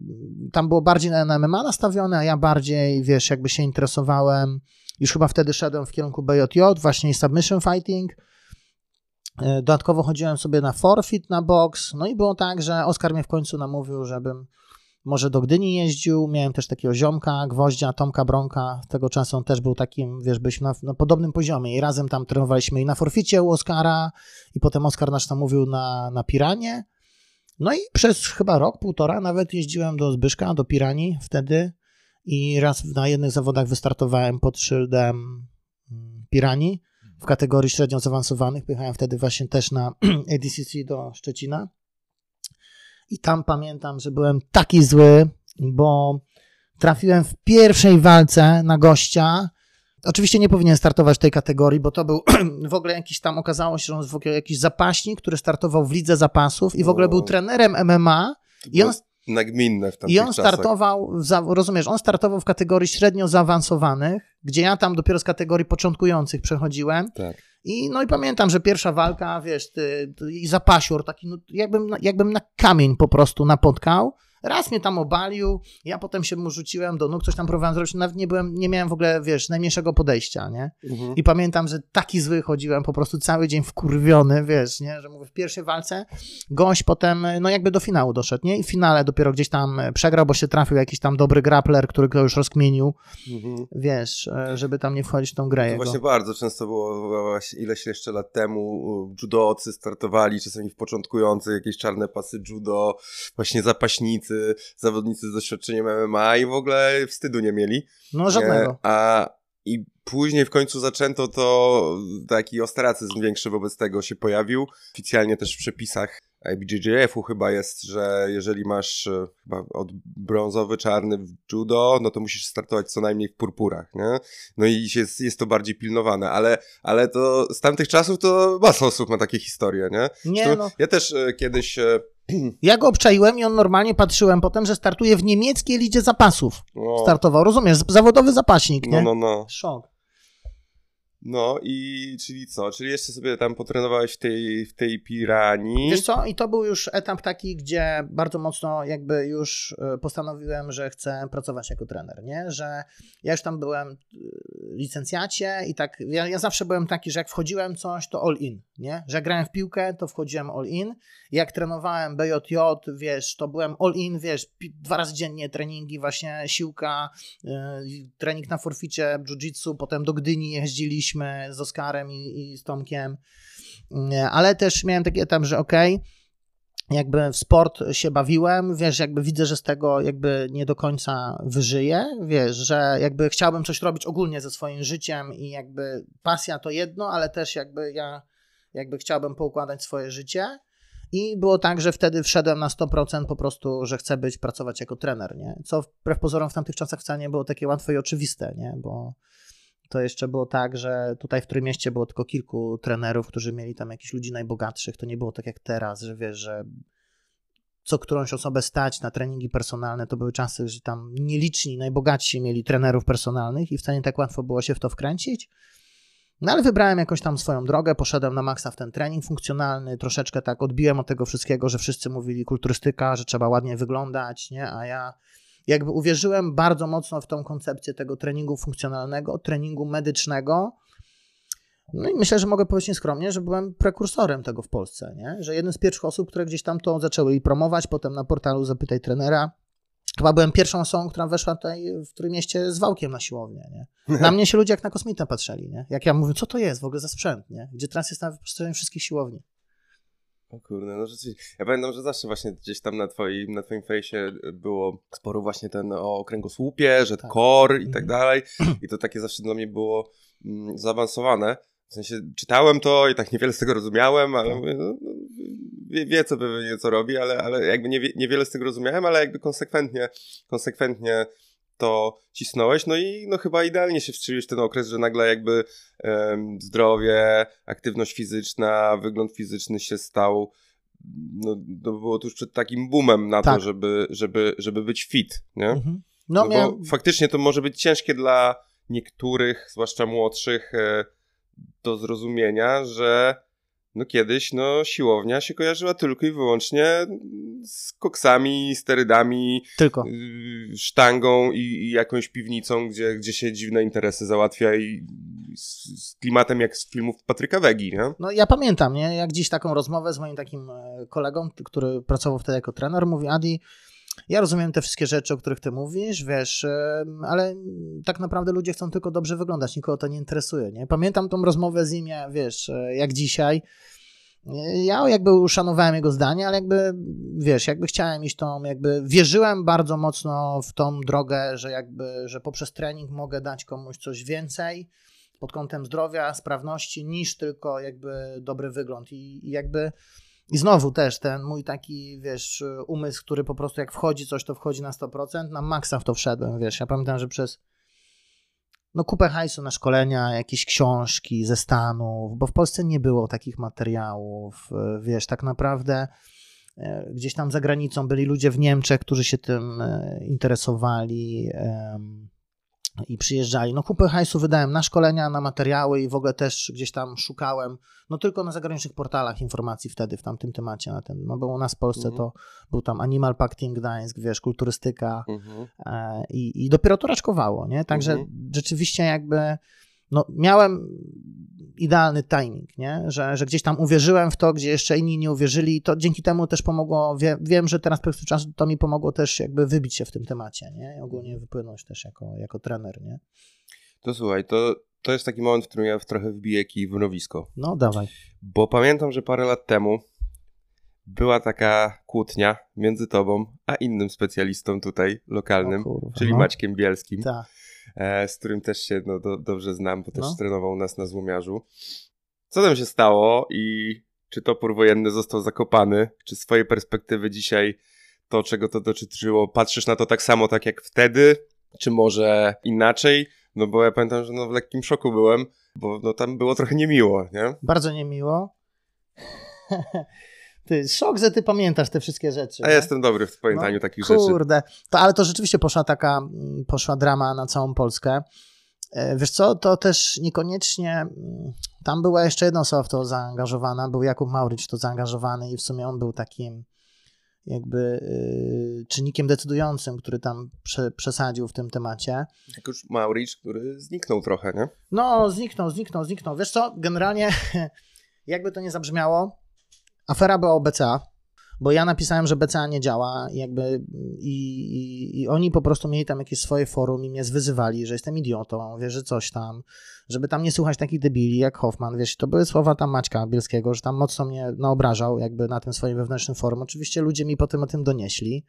tam było bardziej na, na MMA nastawione, a ja bardziej, wiesz, jakby się interesowałem. Już chyba wtedy szedłem w kierunku BJJ, właśnie submission fighting. E, Dodatkowo chodziłem sobie na forfeit, na box. No i było tak, że Oskar mnie w końcu namówił, żebym może do Gdyni jeździł. Miałem też takiego ziomka, gwoździa, Tomka Bronka. Tego czasu on też był takim, wiesz, byliśmy na, na podobnym poziomie i razem tam trenowaliśmy i na forficie u Oskara i potem Oskar nas namówił na, na Piranie. No i przez chyba rok, półtora nawet jeździłem do Zbyszka, do Piranii wtedy i raz na jednych zawodach wystartowałem pod szyldem mm, Piranii w kategorii średnio zaawansowanych. Pojechałem wtedy właśnie też na ADCC do Szczecina. I tam pamiętam, że byłem taki zły, bo trafiłem w pierwszej walce na gościa. Oczywiście nie powinien startować w tej kategorii, bo to był w ogóle jakiś tam, okazało się, że on w ogóle jakiś zapaśnik, który startował w lidze zapasów i w ogóle był trenerem MMA. I on, nagminne w i on czasach. startował, rozumiesz, on startował w kategorii średnio zaawansowanych, gdzie ja tam dopiero z kategorii początkujących przechodziłem. Tak. I no i pamiętam, że pierwsza walka, wiesz, ty, ty, i zapasior, taki, no, jakbym, jakbym na kamień po prostu napotkał. Raz mnie tam obalił, ja potem się mu rzuciłem do nóg, coś tam próbowałem zrobić, nawet nie byłem, nie miałem w ogóle, wiesz, najmniejszego podejścia, nie? Mhm. I pamiętam, że taki zły chodziłem, po prostu cały dzień wkurwiony, wiesz, nie? Że mówię, w pierwszej walce gość potem, no jakby do finału doszedł, nie? I w finale dopiero gdzieś tam przegrał, bo się trafił jakiś tam dobry grappler, który go już rozkmienił, Mhm. wiesz, e, żeby tam nie wchodzić w tą grę To właśnie bardzo często było ileś jeszcze lat temu judocy startowali, czasami w początkujących jakieś czarne pasy judo, właśnie zapaśnicy, zawodnicy z doświadczeniem MMA i w ogóle wstydu nie mieli. No żadnego. A i później w końcu zaczęto to, taki ostracyzm większy wobec tego się pojawił. Oficjalnie też w przepisach IBJJF-u chyba jest, że jeżeli masz e, chyba od brązowy, czarny w judo, no to musisz startować co najmniej w purpurach, nie? No i jest, jest to bardziej pilnowane, ale, ale to z tamtych czasów to masa osób ma takie historie, nie? Nie, no. Ja też e, kiedyś... Ja go obczaiłem i on normalnie patrzyłem potem, że startuje w niemieckiej lidzie zapasów. No, Startował, rozumiesz? Zawodowy zapaśnik, nie? no, no, no. Szok. No i czyli co? Czyli jeszcze sobie tam potrenowałeś w tej, w tej piranii. Wiesz co, i to był już etap taki, gdzie bardzo mocno jakby już e, postanowiłem, że chcę pracować jako trener, nie? Że ja już tam byłem e, licencjacie i tak, ja, ja zawsze byłem taki, że jak wchodziłem coś, to all in, nie? Że grałem w piłkę, to wchodziłem all in. Jak trenowałem BJJ, wiesz, to byłem all in, wiesz, dwa razy dziennie treningi, właśnie siłka, yy, trening na forficie, jiu-jitsu, potem do Gdyni jeździliśmy z Oskarem i, i z Tomkiem. Ale też miałem taki etap, że okej, okay, jakby w sport się bawiłem, wiesz, jakby widzę, że z tego jakby nie do końca wyżyję, wiesz, że jakby chciałbym coś robić ogólnie ze swoim życiem i jakby pasja to jedno, ale też jakby ja jakby chciałbym poukładać swoje życie i było tak, że wtedy wszedłem na 100% po prostu, że chcę być, pracować jako trener, nie? Co wbrew pozorom w tamtych czasach wcale nie było takie łatwe i oczywiste, nie? Bo to jeszcze było tak, że tutaj w Trójmieście było tylko kilku trenerów, którzy mieli tam jakichś ludzi najbogatszych. To nie było tak jak teraz, że wiesz, że co którąś osobę stać na treningi personalne, to były czasy, że tam nieliczni, najbogatsi mieli trenerów personalnych i wcale nie tak łatwo było się w to wkręcić. No ale wybrałem jakąś tam swoją drogę, poszedłem na maksa w ten trening funkcjonalny, troszeczkę tak odbiłem od tego wszystkiego, że wszyscy mówili kulturystyka, że trzeba ładnie wyglądać, nie? A ja jakby uwierzyłem bardzo mocno w tą koncepcję tego treningu funkcjonalnego, treningu medycznego. No i myślę, że mogę powiedzieć nieskromnie, że byłem prekursorem tego w Polsce, nie? że jeden z pierwszych osób, które gdzieś tam to zaczęły i promować, potem na portalu Zapytaj Trenera. Chyba byłem pierwszą osobą, która weszła tutaj w którym mieście z wałkiem na siłownię. Nie? Na mnie się ludzie jak na kosmita patrzyli. Nie? Jak ja mówię, co to jest w ogóle za sprzęt, nie? gdzie teraz jest na wyposażeniu wszystkich siłowni. O kurde, no rzeczywiście. Ja pamiętam, że zawsze właśnie gdzieś tam na twoim, na twoim fejsie było sporo właśnie ten o kręgosłupie, że tak. core i tak mhm. dalej. I to takie zawsze dla mnie było mm, zaawansowane. W sensie czytałem to i tak niewiele z tego rozumiałem, ale tak. no, no, wie, wie, co pewnie co robi, ale, ale jakby nie, niewiele z tego rozumiałem, ale jakby konsekwentnie, konsekwentnie to cisnąłeś, no i no chyba idealnie się wstrzeliłeś ten okres, że nagle jakby um, zdrowie, aktywność fizyczna, wygląd fizyczny się stał, no to było tuż przed takim boomem na tak. to, żeby, żeby, żeby być fit, nie? Mhm. No, no miałem... bo faktycznie to może być ciężkie dla niektórych, zwłaszcza młodszych, e, do zrozumienia, że no kiedyś no siłownia się kojarzyła tylko i wyłącznie z koksami, sterydami, tylko. Y, sztangą i, i, jakąś piwnicą, gdzie, gdzie się dziwne interesy załatwia i z, z, klimatem jak z filmów Patryka Wegi, nie? No ja pamiętam, nie? Jak dziś taką rozmowę z moim takim e, kolegą, który pracował wtedy jako trener, mówi Adi, ja rozumiem te wszystkie rzeczy, o których ty mówisz, wiesz, e, ale tak naprawdę ludzie chcą tylko dobrze wyglądać, nikogo to nie interesuje, nie? Pamiętam tą rozmowę z nim, wiesz, e, jak dzisiaj. Ja jakby uszanowałem jego zdanie, ale jakby, wiesz, jakby chciałem iść tą, jakby wierzyłem bardzo mocno w tą drogę, że jakby, że poprzez trening mogę dać komuś coś więcej pod kątem zdrowia, sprawności, niż tylko jakby dobry wygląd i, i jakby i znowu też ten mój taki, wiesz, umysł, który po prostu jak wchodzi coś, to wchodzi na 100%, na maksa w to wszedłem, wiesz. Ja pamiętam, że przez no kupę hajsu na szkolenia, jakieś książki ze Stanów, bo w Polsce nie było takich materiałów, wiesz, tak naprawdę e, gdzieś tam za granicą byli ludzie w Niemczech, którzy się tym e, interesowali i przyjeżdżali. No kupę hajsu wydałem na szkolenia, na materiały i w ogóle też gdzieś tam szukałem, no tylko na zagranicznych portalach informacji wtedy w tamtym temacie na ten, no bo u nas w Polsce mhm. to był tam Animal Pack Team Gdańsk, wiesz, kulturystyka mhm. e, i, i dopiero to raczkowało, nie? Także mhm. rzeczywiście jakby no, miałem idealny timing, nie? Że, że gdzieś tam uwierzyłem w to, gdzie jeszcze inni nie uwierzyli, to dzięki temu też pomogło, wie, wiem, że teraz przez czasu to mi pomogło też jakby wybić się w tym temacie, nie? I ogólnie wypłynąć też jako, jako trener, nie? To słuchaj, to, to jest taki moment, w którym ja trochę wbiję kij w mrowisko. No, dawaj. Bo pamiętam, że parę lat temu była taka kłótnia między tobą a innym specjalistą tutaj lokalnym, kurwa, czyli no. Maćkiem Bielskim. Tak z którym też się no, do, dobrze znam, bo też no. trenował nas na złomiarzu. Co tam się stało i czy topór wojenny został zakopany? Czy z swojej perspektywy dzisiaj to, czego to dotyczyło, patrzysz na to tak samo, tak jak wtedy? Czy może inaczej? No bo ja pamiętam, że no w lekkim szoku byłem, bo no tam było trochę niemiło, nie? Bardzo niemiło. Ty, szok, że ty pamiętasz te wszystkie rzeczy. A ja jestem dobry w pamiętaniu no, takich kurde. rzeczy. Kurde, to, ale to rzeczywiście poszła taka, mm, poszła drama na całą Polskę. E, wiesz co, to też niekoniecznie, mm, tam była jeszcze jedna osoba w to zaangażowana, był Jakub Maurycz w to zaangażowany i w sumie on był takim jakby y, czynnikiem decydującym, który tam prze, przesadził w tym temacie. Jak już Mauricz, który zniknął trochę, nie? No, zniknął, zniknął, zniknął. Wiesz co, generalnie jakby to nie zabrzmiało, afera była o BCA, bo ja napisałem, że BCA nie działa jakby i, i, i, oni po prostu mieli tam jakieś swoje forum i mnie zwyzywali, że jestem idiotą, wiesz, że coś tam, żeby tam nie słuchać takich debili jak Hoffman, wiesz, to były słowa tam Maćka Bielskiego, że tam mocno mnie naobrażał jakby na tym swoim wewnętrznym forum. Oczywiście ludzie mi potem o tym donieśli,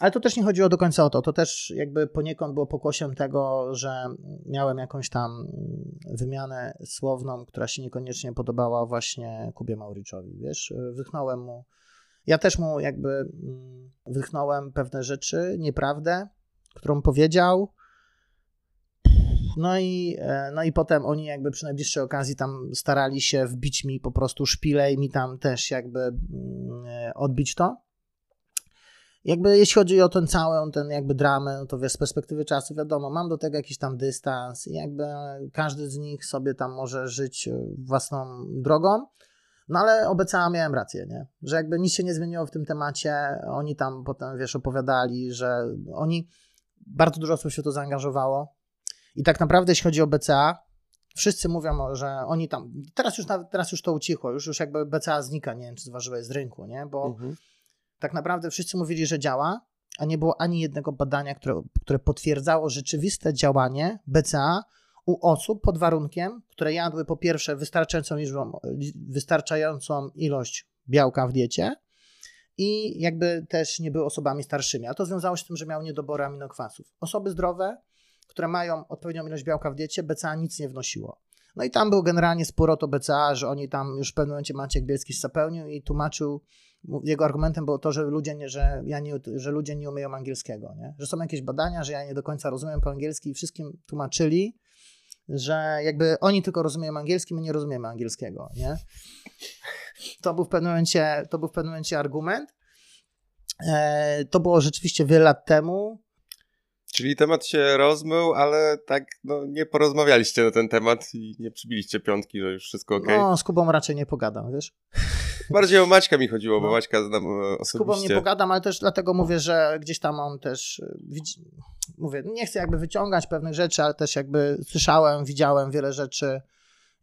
ale to też nie chodziło do końca o to. To też jakby poniekąd było pokłosiem tego, że miałem jakąś tam wymianę słowną, która się niekoniecznie podobała właśnie Kubie Mauriczowi. Wiesz, wychnąłem mu. Ja też mu jakby mm, wychnąłem pewne rzeczy, nieprawdę, którą powiedział. No i, e, no i potem oni jakby przy najbliższej okazji tam starali się wbić mi po prostu szpilę i mi tam też jakby mm, odbić to jakby jeśli chodzi o ten cały, ten jakby dramę, no to wiesz, z perspektywy czasu wiadomo, mam do tego jakiś tam dystans i jakby każdy z nich sobie tam może żyć e, własną drogą, no ale obiecała miałem rację, nie? Że jakby nic się nie zmieniło w tym temacie, oni tam potem, wiesz, opowiadali, że oni, bardzo dużo osób się to zaangażowało i tak naprawdę jeśli chodzi o BCA, wszyscy mówią, że oni tam, teraz już, teraz już to ucichło, już, już jakby BCA znika, nie wiem, czy zważyłeś z rynku, nie? Bo mhm tak naprawdę wszyscy mówili, że działa, a nie było ani jednego badania, które, które potwierdzało rzeczywiste działanie BCA u osób pod warunkiem, które jadły po pierwsze wystarczającą, liczbą, wystarczającą ilość białka w diecie i jakby też nie były osobami starszymi. A to związało się z tym, że miały niedobory aminokwasów. Osoby zdrowe, które mają odpowiednią ilość białka w diecie, BCA nic nie wnosiło. No i tam był generalnie spór o to BCA, że oni tam już w pewnym momencie Maciek Bielski zapełnił i tłumaczył, jego argumentem było to, że ludzie nie, że ja nie, że ludzie nie umieją angielskiego, nie? że są jakieś badania, że ja nie do końca rozumiem po angielsku i wszystkim tłumaczyli, że jakby oni tylko rozumieją angielski, my nie rozumiemy angielskiego, nie? To był w pewnym momencie, to był w pewnym momencie argument. E, to było rzeczywiście wiele lat temu. Czyli temat się rozmył, ale tak no, nie porozmawialiście na ten temat i nie przybiliście piątki, że już wszystko ok. No, z Kubą raczej nie pogadam, wiesz? Bardziej o Maćka mi chodziło, no. bo Maćka znam osobiście. Z Kubą nie pogadam, ale też dlatego mówię, że gdzieś tam on też, e, mówię, nie chcę jakby wyciągać pewnych rzeczy, ale też jakby słyszałem, widziałem wiele rzeczy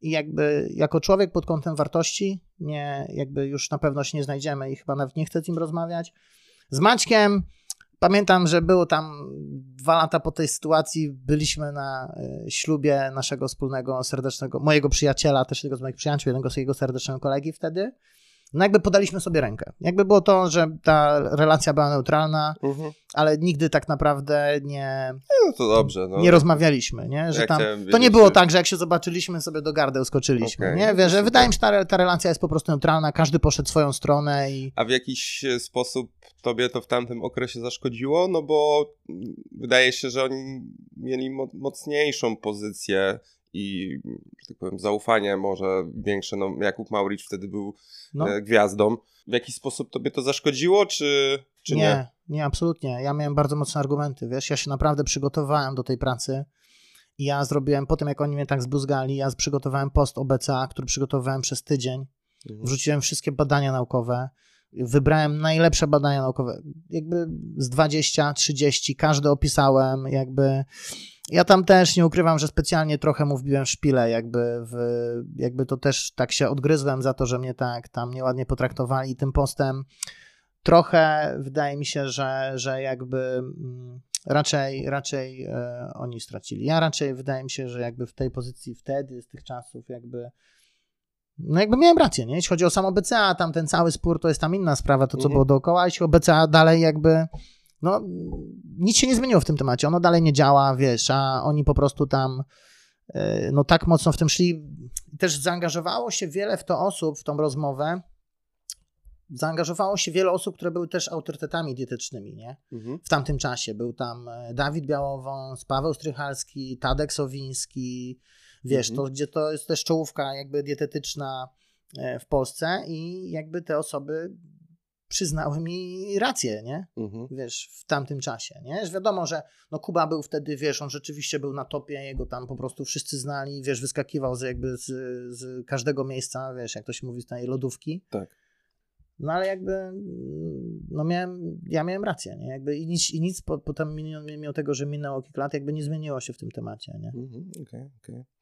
i jakby jako człowiek pod kątem wartości nie, jakby już na pewno się nie znajdziemy i chyba nawet nie chcę z nim rozmawiać. Z Maćkiem Pamiętam, że było tam dwa lata po tej sytuacji, byliśmy na e, ślubie naszego wspólnego, serdecznego, mojego przyjaciela, też jednego z moich przyjaciół, jednego z jego serdecznego kolegi wtedy no jakby podaliśmy sobie rękę. Jakby było to, że ta relacja była neutralna, mhm. ale nigdy tak naprawdę nie. No to dobrze. No. Nie rozmawialiśmy, nie? Że tam, to nie było tak, że jak się zobaczyliśmy, sobie do gardeł skoczyliśmy. Okay. Nie? Wiesz, że wydaje mi się, że ta, ta relacja jest po prostu neutralna, każdy poszedł swoją stronę i. A w jakiś sposób tobie to w tamtym okresie zaszkodziło? No bo wydaje się, że oni mieli mocniejszą pozycję i, że tak powiem, zaufanie może większe. No, Jakub Mauricz wtedy był no. E, gwiazdą. W jakiś sposób tobie to zaszkodziło, czy, czy nie, nie? Nie, absolutnie. Ja miałem bardzo mocne argumenty, wiesz, ja się naprawdę przygotowałem do tej pracy i ja zrobiłem, po tym jak oni mnie tak zbluzgali, ja przygotowałem post OBCA, który przygotowałem przez tydzień, mhm. wrzuciłem wszystkie badania naukowe, wybrałem najlepsze badania naukowe, jakby z 20, 30, każde opisałem, jakby ja tam też nie ukrywam, że specjalnie trochę mu wbiłem szpilę, jakby, w, jakby to też tak się odgryzłem za to, że mnie tak tam nieładnie potraktowali tym postem. Trochę wydaje mi się, że, że jakby mm, raczej, raczej e, oni stracili. Ja raczej wydaje mi się, że jakby w tej pozycji wtedy, z tych czasów, jakby no jakby miałem rację, nie? Jeśli chodzi o samo BCA, tam ten cały spór to jest tam inna sprawa, to co mhm. było dookoła, jeśli o BCA dalej jakby no nic się nie zmieniło w tym temacie, ono dalej nie działa, wiesz, a oni po prostu tam e, no tak mocno w tym szli. Też zaangażowało się wiele w to osób, w tą rozmowę, zaangażowało się wiele osób, które były też autorytetami dietetycznymi, nie? Mhm. W tamtym czasie. Był tam e, Dawid Białowąs, Paweł Strychalski, Tadek Sowiński, wiesz, mhm. to gdzie to jest też czołówka jakby dietetyczna e, w Polsce i jakby te osoby przyznały mi rację, nie? Mhm. Wiesz, w tamtym czasie, nie? Że wiadomo, że no Kuba był wtedy, wiesz, on rzeczywiście był na topie, jego tam po prostu wszyscy znali, wiesz, wyskakiwał z jakby z, z każdego miejsca, wiesz, jak to się mówi, z tej lodówki. Tak. No ale jakby, no miałem, ja miałem rację, nie? Jakby i nic, i nic po, potem mimo tego, że minęło kilka lat, jakby nie zmieniło się w tym temacie, nie? Mhm, okej, okay, okej. Okay.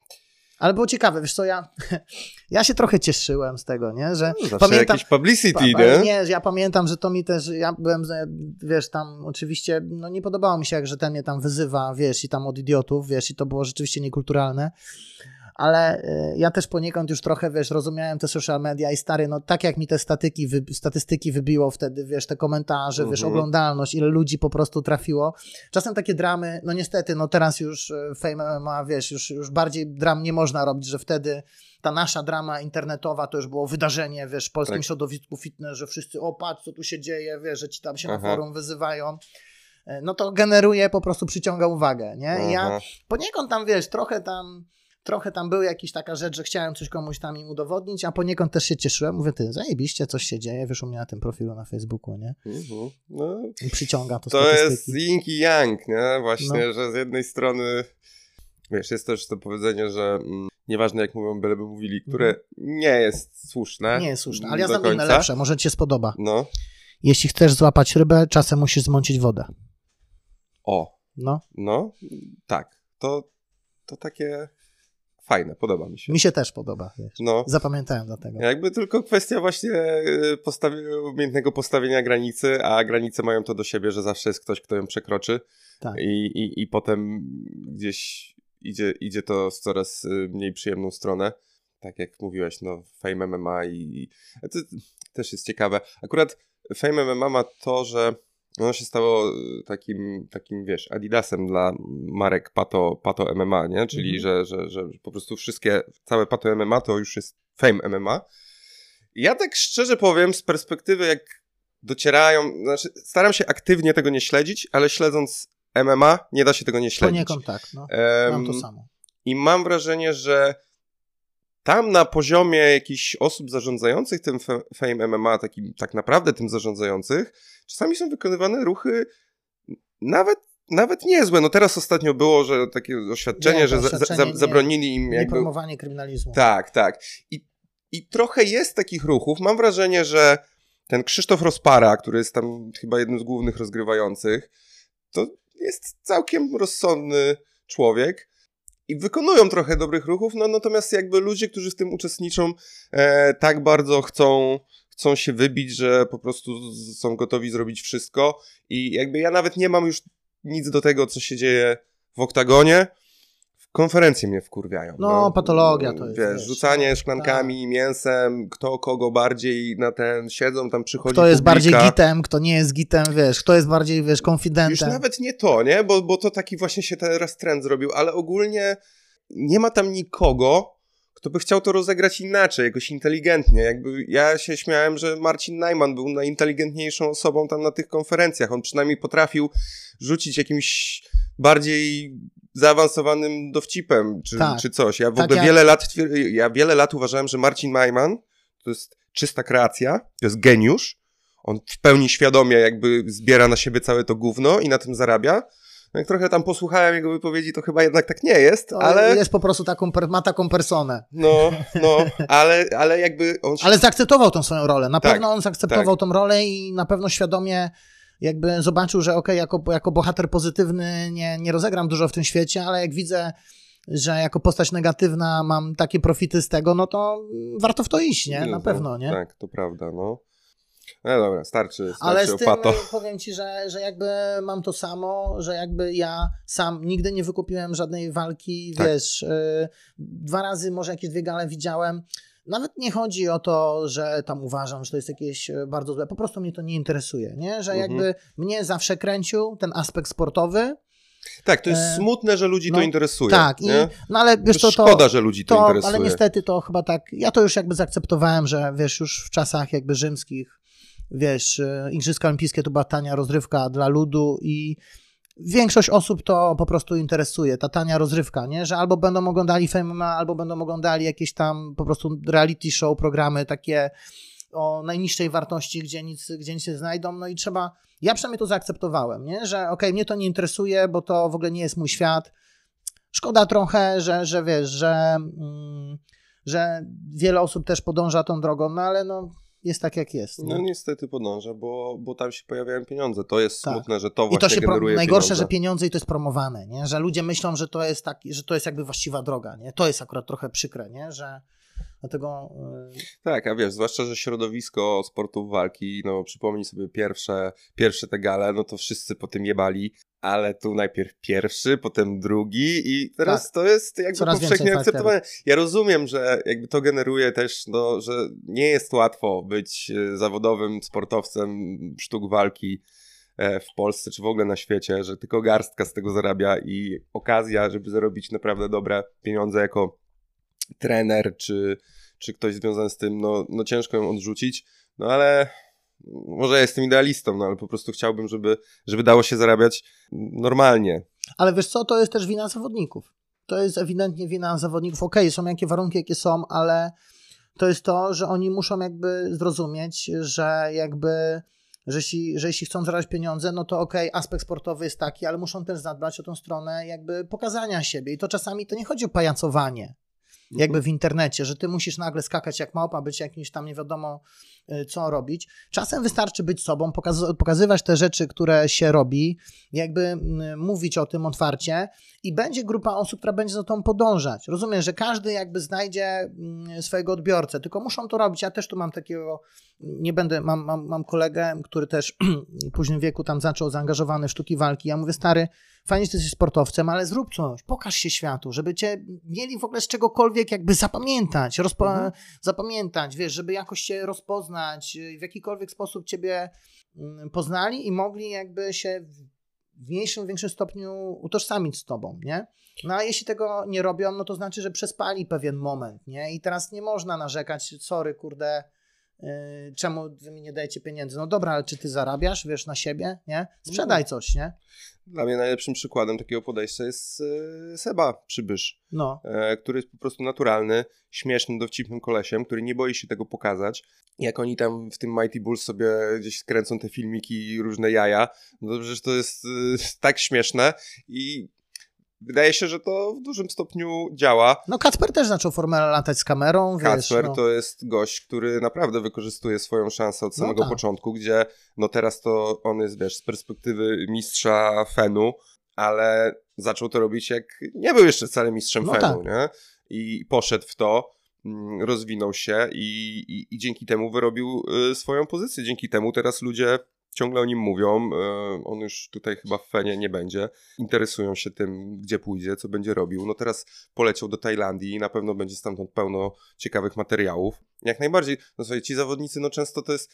Ale było ciekawe, wiesz co, ja, ja się trochę cieszyłem z tego, nie, że no, pamiętam... jakieś publicity, pa, nie? Nie, ja pamiętam, że to mi też, ja byłem, wiesz, tam oczywiście, no nie podobało mi się, jak że ten mnie tam wyzywa, wiesz, i tam od idiotów, wiesz, i to było rzeczywiście niekulturalne, ale y, ja też poniekąd już trochę, wiesz, rozumiałem te social media i stary, no tak jak mi te statyki, wy, statystyki wybiło wtedy, wiesz, te komentarze, wiesz, mhm. oglądalność, ile ludzi po prostu trafiło. Czasem takie dramy, no niestety, no teraz już y, Fame ma, wiesz, już, już bardziej dram nie można robić, że wtedy ta nasza drama internetowa to już było wydarzenie, wiesz, w polskim tak. środowisku fitness, że wszyscy, o patrz, co tu się dzieje, wiesz, że ci tam się Aha. na forum wyzywają e, no to generuje, po prostu przyciąga uwagę, nie? I ja poniekąd tam, wiesz, trochę tam trochę tam był jakiś taka rzecz, że chciałem coś komuś tam im udowodnić, a poniekąd też się cieszyłem. Mówię, ty, zajebiście, coś się dzieje, wiesz u mnie na tym profilu na Facebooku, nie? Mhm. No, I przyciąga to To jest yin i yang, nie? Właśnie, no. że z jednej strony, wiesz, jest też to powiedzenie, że mm, nieważne jak mówią, byleby mówili, które mhm. nie jest słuszne. Nie jest słuszne, ale ja znam inne lepsze, może ci się spodoba. No. Jeśli chcesz złapać rybę, czasem musisz zmącić wodę. O. No. No, tak. To, to takie fajne, podoba mi się. Mi się też podoba, wiesz. No. Zapamiętałem dlatego. Jakby tylko kwestia właśnie e, postawi- umiejętnego postawienia granicy, a granice mają to do siebie, że zawsze jest ktoś, kto ją przekroczy tak. i, i, i potem gdzieś idzie, idzie to w coraz e, mniej przyjemną stronę. Tak jak mówiłeś, no Fame MMA i... To też jest ciekawe. Akurat Fame MMA ma to, że ono się stało y, takim, takim wiesz, adidasem dla marek Pato, Pato MMA, nie? Czyli, mhm. że, że, że po prostu wszystkie, całe Pato MMA to już jest Fame MMA. Ja tak szczerze powiem, z perspektywy jak docierają, znaczy staram się aktywnie tego nie śledzić, ale śledząc MMA nie da się tego nie śledzić. Poniekąd tak, no. Mam to samo. I mam wrażenie, że tam na poziomie jakichś osób zarządzających tym Fame MMA, takim, tak naprawdę tym zarządzających, czasami są wykonywane ruchy nawet nawet niezłe. No teraz ostatnio było, że takie oświadczenie, nie, że oświadczenie za, za, zabronili im... Jakby... promowanie kryminalizmu. Tak, tak. I, I trochę jest takich ruchów. Mam wrażenie, że ten Krzysztof Rozpara, który jest tam chyba jednym z głównych rozgrywających, to jest całkiem rozsądny człowiek i wykonują trochę dobrych ruchów, no natomiast jakby ludzie, którzy w tym uczestniczą, e, tak bardzo chcą, chcą się wybić, że po prostu są gotowi zrobić wszystko. I jakby ja nawet nie mam już nic do tego, co się dzieje w oktagonie, konferencje mnie wkurwiają. No, no patologia to jest. Wiesz, wiesz rzucanie no, szklankami, tak. mięsem, kto kogo bardziej na ten siedzą, tam przychodzi Kto jest publika. bardziej gitem, kto nie jest gitem, wiesz, kto jest bardziej, wiesz, konfidentem. Już nawet nie to, nie? Bo, bo to taki właśnie się teraz trend zrobił, ale ogólnie nie ma tam nikogo, kto by chciał to rozegrać inaczej, jakoś inteligentnie. Jakby ja się śmiałem, że Marcin Najman był najinteligentniejszą osobą tam na tych konferencjach. On przynajmniej potrafił rzucić jakimś bardziej zaawansowanym dowcipem, czy, tak. czy coś. Ja w tak ogóle jak... wiele lat, ja wiele lat uważałem, że Marcin Najman to jest czysta kreacja, to jest geniusz. On w pełni świadomie jakby zbiera na siebie całe to gówno i na tym zarabia. No jak trochę tam posłuchałem jego wypowiedzi, to chyba jednak tak nie jest, to ale... Jest po prostu taką, ma taką personę. No, no, ale, ale jakby on... Się... Ale zaakceptował tą swoją rolę. Na tak, pewno on zaakceptował tak. tą rolę i na pewno świadomie jakby zobaczył, że ok, jako, jako bohater pozytywny nie, nie rozegram dużo w tym świecie, ale jak widzę, że jako postać negatywna mam takie profity z tego, no to warto w to iść, nie? Na no, pewno, nie? Tak, to prawda, no. No dobra, starczy, starczy Ale z tym opato. powiem ci, że, że jakby mam to samo, że jakby ja sam nigdy nie wykupiłem żadnej walki, tak. wiesz, y, dwa razy może jakieś dwie gale widziałem, nawet nie chodzi o to, że tam uważam, że to jest jakieś e, bardzo złe. Po prostu mnie to nie interesuje, nie? Że mhm. jakby mnie zawsze kręcił ten aspekt sportowy. Tak, to jest e... smutne, że ludzi no, to interesuje. Tak, i, no ale wiesz, to, to szkoda, że ludzi to, to, interesuje. Ale niestety to chyba tak, ja to już jakby zaakceptowałem, że wiesz, już w czasach jakby rzymskich, wiesz, e, Igrzyska Olimpijskie to była tania rozrywka dla ludu i większość osób to po prostu interesuje, ta tania rozrywka, nie? Że albo będą oglądali Fame albo będą oglądali jakieś tam po prostu reality show, programy takie o najniższej wartości, gdzie nic, gdzie nic nie znajdą, no i trzeba, ja przynajmniej to zaakceptowałem, nie? Że okej, okay, mnie to nie interesuje, bo to w ogóle nie jest mój świat. Szkoda trochę, że, że wiesz, że, mm, że wiele osób też podąża tą drogą, no ale no jest tak jak jest. No niestety podąża, bo, bo tam się pojawiają pieniądze. To jest tak. smutne, że to właśnie I to się generuje Najgorsze, pieniądze. że pieniądze i to jest promowane, nie? że ludzie myślą, że to jest tak, że to jest jakby właściwa droga. Nie? To jest akurat trochę przykre, nie? że Dlatego. Yy... Tak, a wiesz, zwłaszcza, że środowisko sportów walki, no przypomnij sobie pierwsze, pierwsze te gale, no to wszyscy po tym jebali, ale tu najpierw pierwszy, potem drugi i teraz tak. to jest jakby Coraz powszechnie akceptowane. Ja rozumiem, że jakby to generuje też, no, że nie jest łatwo być e, zawodowym sportowcem sztuk walki e, w Polsce czy w ogóle na świecie, że tylko garstka z tego zarabia i okazja, żeby zarobić naprawdę dobre pieniądze jako trener czy, czy ktoś związany z tym, no, no ciężko ją odrzucić, no ale może jestem idealistą, no ale po prostu chciałbym, żeby, żeby dało się zarabiać normalnie. Ale wiesz co, to jest też wina zawodników. To jest ewidentnie wina zawodników. Okej, okay, są jakie warunki, jakie są, ale to jest to, że oni muszą jakby zrozumieć, że jakby że jeśli, że jeśli chcą zarabiać pieniądze, no to okej, okay, aspekt sportowy jest taki, ale muszą też zadbać o tą stronę jakby pokazania siebie. I to czasami to nie chodzi o pajacowanie jakby w internecie, że ty musisz nagle skakać jak małpa, być jakimś tam nie wiadomo y, co robić. Czasem wystarczy być sobą, pokazywać te rzeczy, które się robi, jakby mówić o tym otwarcie i będzie grupa osób, która będzie za tą podążać. Rozumiem, że każdy jakby znajdzie swojego odbiorcę, tylko muszą to robić. Ja też tu mam takiego, nie będę, mam, mam, mam kolegę, który też w późnym wieku tam zaczął zaangażowany w sztuki walki. Ja mówię, stary, fajnie, że jesteś sportowcem, ale zrób coś, pokaż się światu, żeby cię mieli w ogóle z czegokolwiek jakby zapamiętać, rozpo- mhm. zapamiętać, wiesz, żeby jakoś cię rozpoznać, w jakikolwiek sposób ciebie mm, poznali i mogli jakby się w mniejszym, większym stopniu utożsamić z tobą, nie? No a jeśli tego nie robią, no to znaczy, że przespali pewien moment, nie? I teraz nie można narzekać, sorry, kurde, Yy, czemu wy mi nie dajecie pieniędzy? No dobra, ale czy ty zarabiasz, wiesz, na siebie, nie? Sprzedaj no. coś, nie? Dla mnie najlepszym przykładem takiego podejścia jest e, Seba Przybysz, no. E, który jest po prostu naturalny, śmiesznym, dowcipnym kolesiem, który nie boi się tego pokazać. Jak oni tam w tym Mighty Bulls sobie gdzieś kręcą te filmiki i różne jaja, no to przecież to jest e, tak śmieszne i Wydaje się, że to w dużym stopniu działa. No Kacper też zaczął formę latać z kamerą, Kacper no. to jest gość, który naprawdę wykorzystuje swoją szansę od no samego no tak. początku, gdzie no teraz to on jest, wiesz, z perspektywy mistrza Fenu, ale zaczął to robić jak nie był jeszcze wcale mistrzem no Fenu, tak. nie? I poszedł w to, mm, rozwinął się i, i, i dzięki temu wyrobił y, swoją pozycję. Dzięki temu teraz ludzie ciągle o nim mówią. E, on już tutaj chyba w Fenie nie będzie. Interesują się tym, gdzie pójdzie, co będzie robił. No teraz poleciał do Tajlandii i na pewno będzie stamtąd pełno ciekawych materiałów. Jak najbardziej, no słuchaj, ci zawodnicy, no często to jest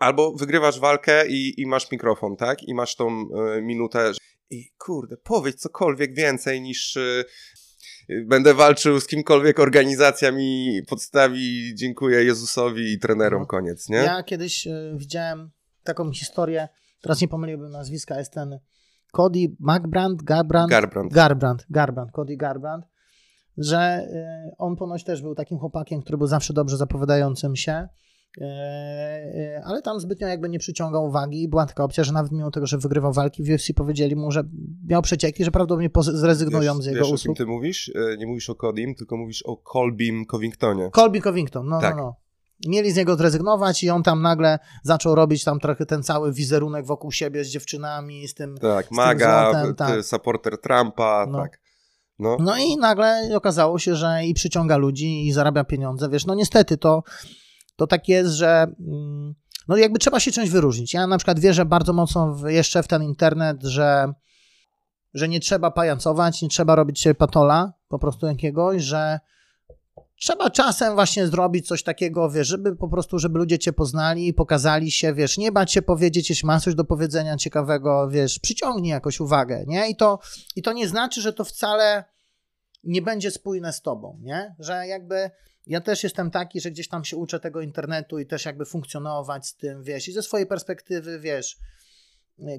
albo wygrywasz walkę i, i masz mikrofon, tak? I masz tą y, minutę i kurde, powiedz cokolwiek więcej niż y, będę walczył z kimkolwiek organizacja mi podstawi, dziękuję Jezusowi i trenerom, no. koniec, nie? Ja kiedyś y, widziałem taką historię, teraz nie pomyliłbym nazwiska, jest ten Cody McBrand, Garbrand, Garbrand, Garbrand, Garbrand Cody Garbrand, że y, on ponoć też był takim chłopakiem, który był zawsze dobrze zapowiadającym się, E, e, ale tam zbytnio jakby nie przyciągał uwagi. Była taka opcja, że nawet mimo tego, że wygrywał walki w UFC, powiedzieli mu, że miał przecieki, że prawdopodobnie zrezygnują wiesz, z jego wiesz, usług. o kim ty mówisz? E, nie mówisz o Codim, tylko mówisz o Colbim Covingtonie. Colby Covington, no, no tak. no, no. Mieli z niego zrezygnować i on tam nagle zaczął robić tam trochę ten cały wizerunek wokół siebie z dziewczynami, z tym Tak, z maga, złotem, tak. supporter Trumpa, no. tak. No. no i nagle okazało się, że i przyciąga ludzi i zarabia pieniądze. Wiesz, no niestety to to tak jest, że mm, no jakby trzeba się czymś wyróżnić. Ja na przykład wierzę bardzo mocno w, jeszcze w ten internet, że, że nie trzeba pajacować, nie trzeba robić się patola po prostu jakiegoś, że trzeba czasem właśnie zrobić coś takiego, wiesz, żeby po prostu, żeby ludzie cię poznali i pokazali się, wiesz, nie bać się powiedzieć, jeśli masz coś do powiedzenia ciekawego, wiesz, przyciągnij jakoś uwagę, nie? I to, i to nie znaczy, że to wcale nie będzie spójne z tobą, nie? Że jakby ja też jestem taki, że gdzieś tam się uczę tego internetu i też jakby funkcjonować z tym, wiesz, i ze swojej perspektywy, wiesz,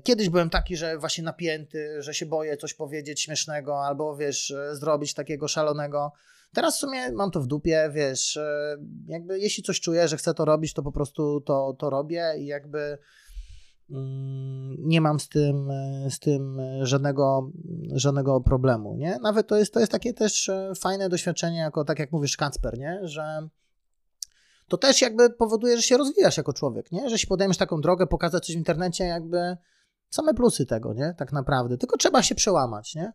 kiedyś byłem taki, że właśnie napięty, że się boję coś powiedzieć śmiesznego albo, wiesz, zrobić takiego szalonego. Teraz w sumie mam to w dupie, wiesz, jakby jeśli coś czuję, że chcę to robić, to po prostu to, to robię i jakby Mm, nie mam z tym, z tym żadnego, żadnego problemu, nie? Nawet to jest, to jest takie też e, fajne doświadczenie, jako tak jak mówisz, Kacper, nie? Że to też jakby powoduje, że się rozwijasz jako człowiek, nie? Że się podejmiesz taką drogę, pokazać coś w internecie, jakby same plusy tego, nie? Tak naprawdę. Tylko trzeba się przełamać, nie?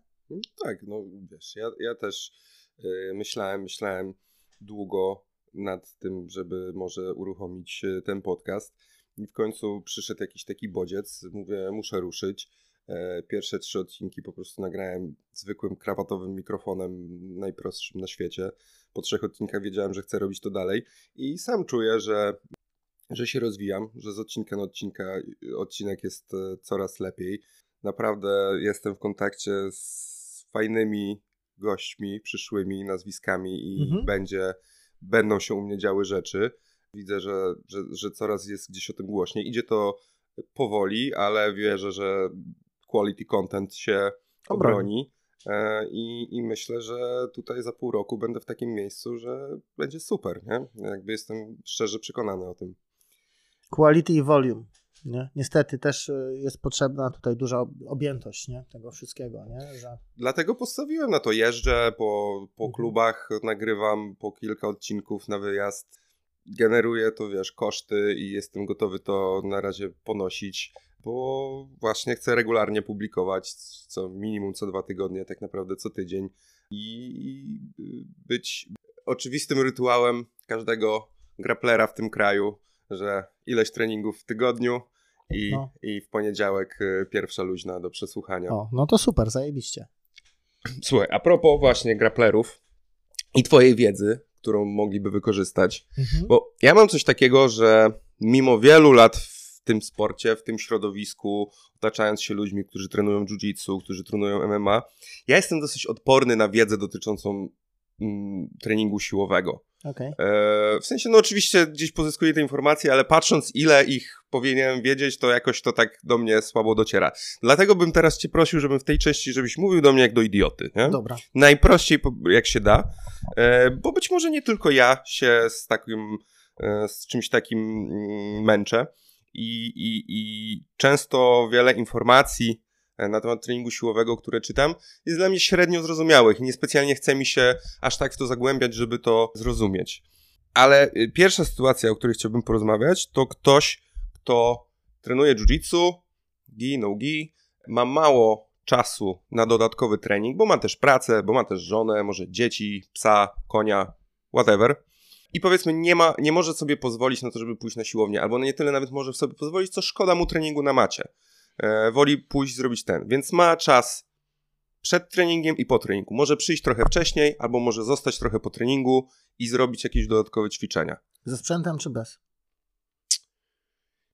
Tak, no wiesz, ja, ja też yy, myślałem, myślałem długo nad tym, żeby może uruchomić y, ten podcast i w końcu przyszedł jakiś taki bodziec, mówię, muszę ruszyć. E, pierwsze trzy odcinki po prostu nagrałem zwykłym krawatowym mikrofonem, najprostszym na świecie. Po trzech odcinkach wiedziałem, że chcę robić to dalej i sam czuję, że, że się rozwijam, że z odcinka na odcinka, odcinek jest e, coraz lepiej. Naprawdę jestem w kontakcie z fajnymi gośćmi, przyszłymi nazwiskami i mhm. będzie, będą się u mnie działy rzeczy. Widzę, że, że, że coraz jest gdzieś o tym głośniej. Idzie to powoli, ale wierzę, że quality content się obroni. E, I, I myślę, że tutaj za pół roku będę w takim miejscu, że będzie super, nie? Jakby jestem szczerze przekonany o tym. Quality i volume. Nie? Niestety też e, jest potrzebna tutaj duża objętość nie? tego wszystkiego. Nie? Że... Dlatego postawiłem na to. Jeżdżę po, po mhm. klubach, nagrywam po kilka odcinków na wyjazd. Generuję to, wiesz, koszty i jestem gotowy to na razie ponosić bo właśnie chcę regularnie publikować, co minimum co dwa tygodnie, tak naprawdę co tydzień i być oczywistym rytuałem każdego graplera w tym kraju, że ileś treningów w tygodniu i, no. i w poniedziałek y, pierwsza luźna do przesłuchania. O, no to super, zajebiście. Słuchaj, a propos właśnie graplerów i twojej wiedzy, którą mogliby wykorzystać, mhm. bo ja mam coś takiego, że mimo wielu lat tym sporcie, w tym środowisku, otaczając się ludźmi, którzy trenują jiu-jitsu, którzy trenują MMA, ja jestem dosyć odporny na wiedzę dotyczącą mm, treningu siłowego. Okay. E, w sensie, no oczywiście gdzieś pozyskuję te informacje, ale patrząc ile ich powinienem wiedzieć, to jakoś to tak do mnie słabo dociera. Dlatego bym teraz cię prosił, żebym w tej części, żebyś mówił do mnie jak do idioty. Nie? Dobra. Najprościej jak się da, e, bo być może nie tylko ja się z takim, e, z czymś takim mm, męczę i, i, i często wiele informacji na temat treningu siłowego, które czytam, jest dla mnie średnio zrozumiałych i niespecjalnie chce mi się aż tak w to zagłębiać, żeby to zrozumieć. Ale y, pierwsza sytuacja, o której chciałbym porozmawiać, to ktoś, kto trenuje jiu-jitsu, gi, no gi, ma mało czasu na dodatkowy trening, bo ma też pracę, bo ma też żonę, może dzieci, psa, konia, whatever i powiedzmy nie, ma, nie może sobie pozwolić na to, żeby pójść na siłownię, albo nie tyle nawet może sobie pozwolić, co szkoda mu treningu na macie. E, woli pójść zrobić ten, więc ma czas przed treningiem i po treningu. Może przyjść trochę wcześniej, albo może zostać trochę po treningu i zrobić jakieś dodatkowe ćwiczenia. Ze sprzętem czy bez?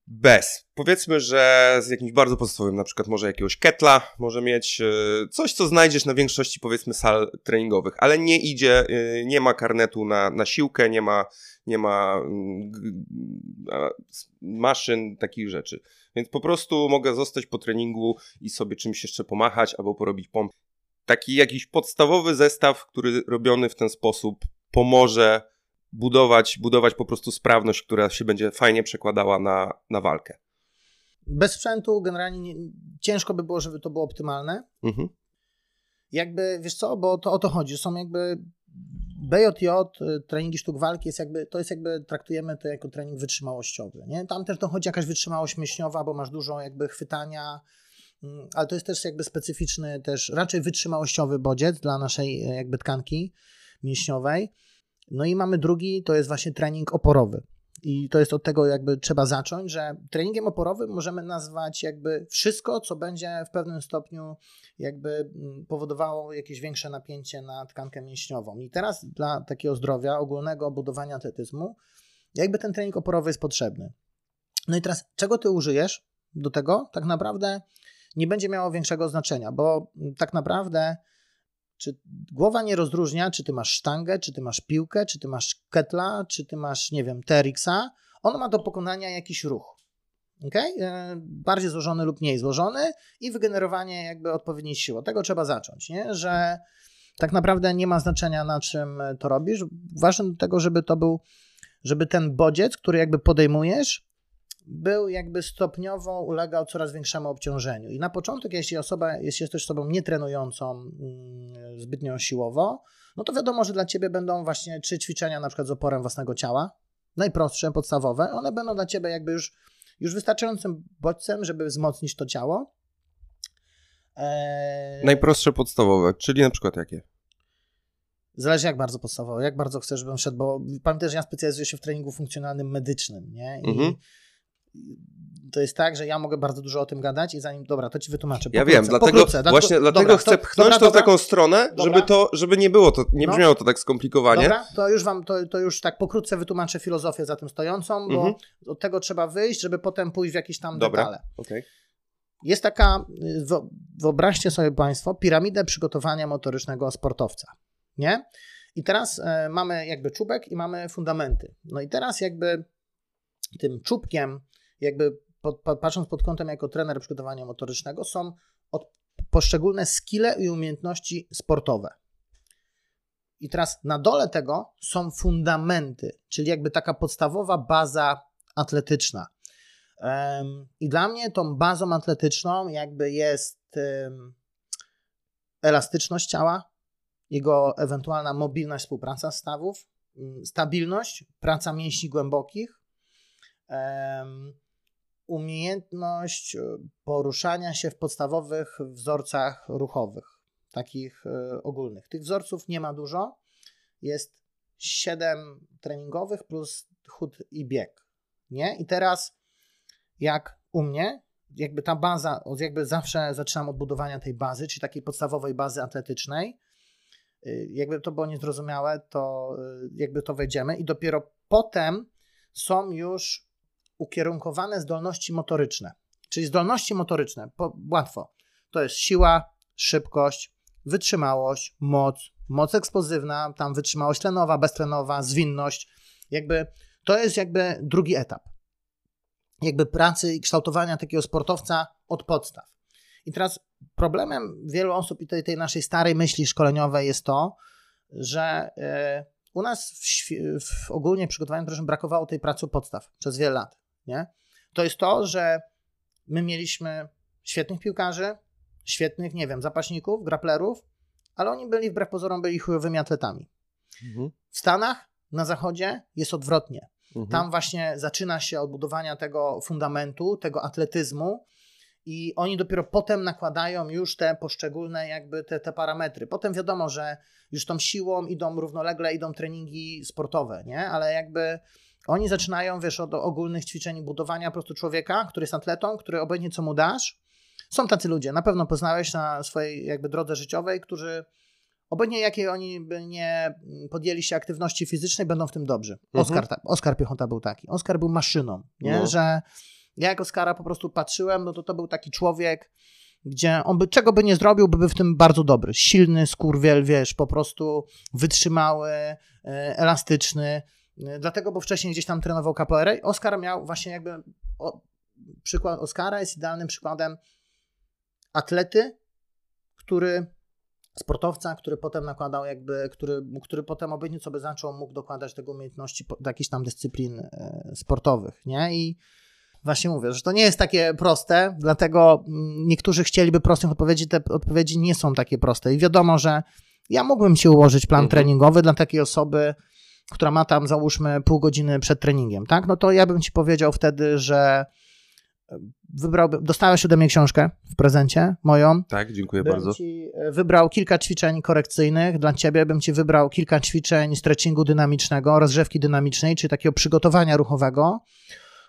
Bez. Powiedzmy, że z jakimś bardzo podstawowym, na przykład może jakiegoś ketla, może mieć e, coś, co znajdziesz na większości powiedzmy sal treningowych, ale nie idzie, e, nie ma karnetu na, na siłkę, nie ma, nie ma mm, maszyn, takich rzeczy. Więc po prostu mogę zostać po treningu i sobie czymś jeszcze pomachać albo porobić pomp. Taki jakiś podstawowy zestaw, który robiony w ten sposób pomoże budować, budować po prostu sprawność, która się będzie fajnie przekładała na, na walkę. Bez sprzętu generalnie nie, ciężko by było, żeby to było optymalne. Mhm. Jakby, wiesz co, bo to o to chodzi. Są jakby BJJ, y, treningi sztuk walki jest jakby, to jest jakby, traktujemy to jako trening wytrzymałościowy, nie? Tam też dochodzi jakaś wytrzymałość mięśniowa, bo masz dużo jakby chwytania, mm, ale to jest też jakby specyficzny też, raczej wytrzymałościowy bodziec dla naszej y, jakby tkanki mięśniowej. No i mamy drugi, to jest właśnie trening oporowy. I to jest od tego jakby trzeba zacząć, że treningiem oporowym możemy nazwać jakby wszystko, co będzie w pewnym stopniu jakby mm, powodowało jakieś większe napięcie na tkankę mięśniową. I teraz dla takiego zdrowia, ogólnego budowania atletyzmu, jakby ten trening oporowy jest potrzebny. No i teraz czego ty użyjesz do tego? Tak naprawdę nie będzie miało większego znaczenia, bo tak naprawdę czy głowa nie rozróżnia, czy ty masz sztangę, czy ty masz piłkę, czy ty masz ketla, czy ty masz, nie wiem, TRX-a. On ma do pokonania jakiś ruch. Okay? E, bardziej złożony lub mniej złożony i wygenerowanie jakby odpowiedniej siły. Od tego trzeba zacząć, nie? że tak naprawdę nie ma znaczenia na czym to robisz. Ważne do tego, żeby to był, żeby ten bodziec, który jakby podejmujesz, był jakby stopniowo ulegał coraz większemu obciążeniu. I na początek, jeśli osoba jest, jest też osobą nietrenującą mm, zbytnio siłowo, no to wiadomo, że dla ciebie będą właśnie trzy ćwiczenia na przykład z oporem własnego ciała, najprostsze, podstawowe, one będą dla ciebie jakby już, już wystarczającym bodźcem, żeby wzmocnić to ciało. Eee... Najprostsze podstawowe, czyli na przykład jakie? Zależy jak bardzo podstawowe, jak bardzo chcesz, żebym szedł, bo pamiętaj, że ja specjalizuję się w treningu funkcjonalnym medycznym, nie? I mhm to jest tak, że ja mogę bardzo dużo o tym gadać i zanim, dobra, to ci wytłumaczę. Pokrótce, ja wiem, dlatego, pokrótce, właśnie dlatego, dlatego chcę pchnąć dobra, to w taką stronę, żeby to, żeby nie było to, nie no. brzmiało to tak skomplikowanie. Dobra, to już wam, to, to już tak pokrótce wytłumaczę filozofię za tym stojącą, bo mhm. od tego trzeba wyjść, żeby potem pójść w jakieś tam dobra. detale. Okay. Jest taka, wyobraźcie sobie Państwo, piramidę przygotowania motorycznego sportowca, nie? I teraz e, mamy jakby czubek i mamy fundamenty. No i teraz jakby tym czubkiem jakby patrząc pod kątem jako trener przygotowania motorycznego, są poszczególne skille i umiejętności sportowe. I teraz na dole tego są fundamenty, czyli jakby taka podstawowa baza atletyczna. I dla mnie tą bazą atletyczną jakby jest elastyczność ciała, jego ewentualna mobilność, współpraca stawów, stabilność, praca mięśni głębokich, umiejętność e, poruszania się w podstawowych wzorcach ruchowych, takich e, ogólnych. Tych wzorców nie ma dużo. Jest 7 treningowych plus chód i bieg. Nie? I teraz, jak u mnie, jakby ta baza, jakby zawsze zaczynam od budowania tej bazy, czyli takiej podstawowej bazy atletycznej. Y, jakby to było niezrozumiałe, to jakby to wejdziemy i dopiero potem są już ukierunkowane zdolności motoryczne. Czyli zdolności motoryczne, po, łatwo. To jest siła, szybkość, wytrzymałość, moc, moc eksplozywna, tam wytrzymałość tlenowa, beztlenowa, zwinność. Jakby to jest jakby drugi etap. Jakby pracy i kształtowania takiego sportowca od podstaw. I teraz problemem wielu osób i tej, tej naszej starej myśli szkoleniowej jest to, że yy, u nas w, w ogólnie przygotowaniu brakowało tej pracy podstaw przez wiele lat nie? To jest to, że my mieliśmy świetnych piłkarzy, świetnych, nie wiem, zapaśników, graplerów, ale oni byli wbrew pozorom byli chujowymi atletami. Mhm. W Stanach, na zachodzie jest odwrotnie. Mhm. Tam właśnie zaczyna się od budowania tego fundamentu, tego atletyzmu i oni dopiero potem nakładają już te poszczególne jakby te, te parametry. Potem wiadomo, że już tą siłą idą równolegle, idą treningi sportowe, nie? Ale jakby oni zaczynają, wiesz, od ogólnych ćwiczeń budowania po prostu człowieka, który jest atletą, który obojętnie co mu dasz. Są tacy ludzie, na pewno poznałeś na swojej jakby drodze życiowej, którzy obojętnie jakiej oni by nie podjęli się aktywności fizycznej, będą w tym dobrzy. Mhm. Oskar, ta, Oskar Piechota był taki. Oskar był maszyną, nie? No. Że ja jak Oskara po prostu patrzyłem, no to to był taki człowiek, gdzie on by czego by nie zrobił, by był w tym bardzo dobry. Silny, skurwiel, wiesz, po prostu wytrzymały, e, elastyczny. E, dlatego, bo wcześniej gdzieś tam trenował capoeirę. Oskar miał właśnie jakby o, przykład Oskara jest idealnym przykładem atlety, który sportowca, który potem nakładał jakby, który, który potem by zaczął, mógł dokładać tego umiejętności do jakichś tam dyscyplin e, sportowych, nie? I właśnie mówię, że to nie jest takie proste, dlatego mm, niektórzy chcieliby prostych odpowiedzi, te odpowiedzi nie są takie proste i wiadomo, że ja mógłbym ci ułożyć plan mhm. treningowy dla takiej osoby, która ma tam załóżmy pół godziny przed treningiem, tak? No to ja bym ci powiedział wtedy, że wybrałbym, dostałeś ode mnie książkę w prezencie moją. Tak, dziękuję bym bardzo. Ci e, wybrał kilka ćwiczeń korekcyjnych dla ciebie, bym ci wybrał kilka ćwiczeń stretchingu dynamicznego, rozgrzewki dynamicznej, czyli takiego przygotowania ruchowego,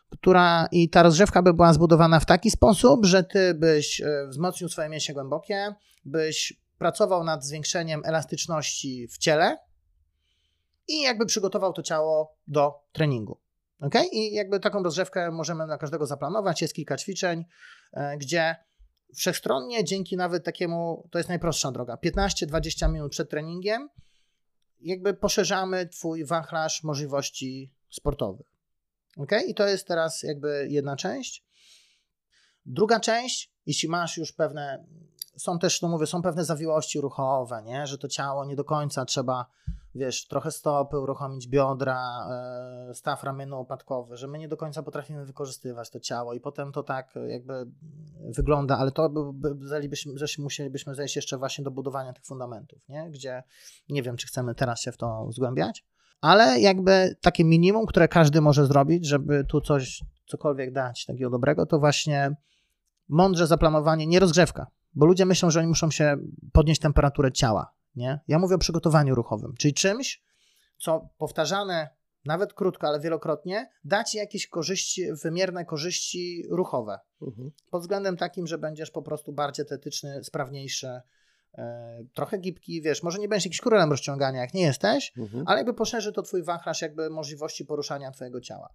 która i ta rozgrzewka by była zbudowana w taki sposób, że ty byś e, wzmocnił swoje mięśnie głębokie, byś pracował nad zwiększeniem elastyczności w ciele, i jakby przygotował to ciało do treningu. ok? I jakby taką rozgrzewkę możemy na każdego zaplanować. Jest kilka ćwiczeń, e, gdzie wszechstronnie, dzięki nawet takiemu, to jest najprostsza droga, 15-20 minut przed treningiem, jakby poszerzamy Twój wachlarz możliwości sportowych. ok? I to jest teraz jakby jedna część. Druga część, jeśli masz już pewne, są też, no mówię, są pewne zawiłości ruchowe, nie? że to ciało nie do końca trzeba wiesz, trochę stopy, uruchomić biodra, e, staw ramienno-opadkowy, że my nie do końca potrafimy wykorzystywać to ciało i potem to tak jakby wygląda, ale to by, musielibyśmy zejść jeszcze właśnie do budowania tych fundamentów, nie? gdzie nie wiem, czy chcemy teraz się w to zgłębiać, ale jakby takie minimum, które każdy może zrobić, żeby tu coś, cokolwiek dać takiego dobrego, to właśnie mądrze zaplanowanie, nie rozgrzewka, bo ludzie myślą, że oni muszą się podnieść temperaturę ciała, nie? Ja mówię o przygotowaniu ruchowym, czyli czymś, co powtarzane nawet krótko, ale wielokrotnie, da ci jakieś korzyści, wymierne korzyści ruchowe. Mhm. Pod względem takim, że będziesz po prostu bardziej atletyczny, sprawniejszy, e, trochę gibki, wiesz, może nie będziesz jakiś królem rozciągania, jak nie jesteś, mhm. ale jakby poszerzy to twój wachlarz jakby możliwości poruszania twojego ciała.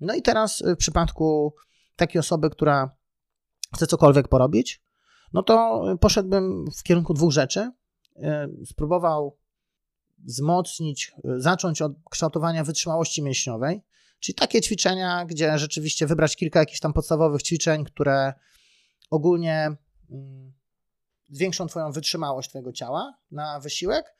No i teraz w przypadku takiej osoby, która chce cokolwiek porobić, no to poszedłbym w kierunku dwóch rzeczy. E, spróbował wzmocnić, e, zacząć od kształtowania wytrzymałości mięśniowej, czyli takie ćwiczenia, gdzie rzeczywiście wybrać kilka jakichś tam podstawowych ćwiczeń, które ogólnie mm, zwiększą Twoją wytrzymałość Twojego ciała na wysiłek.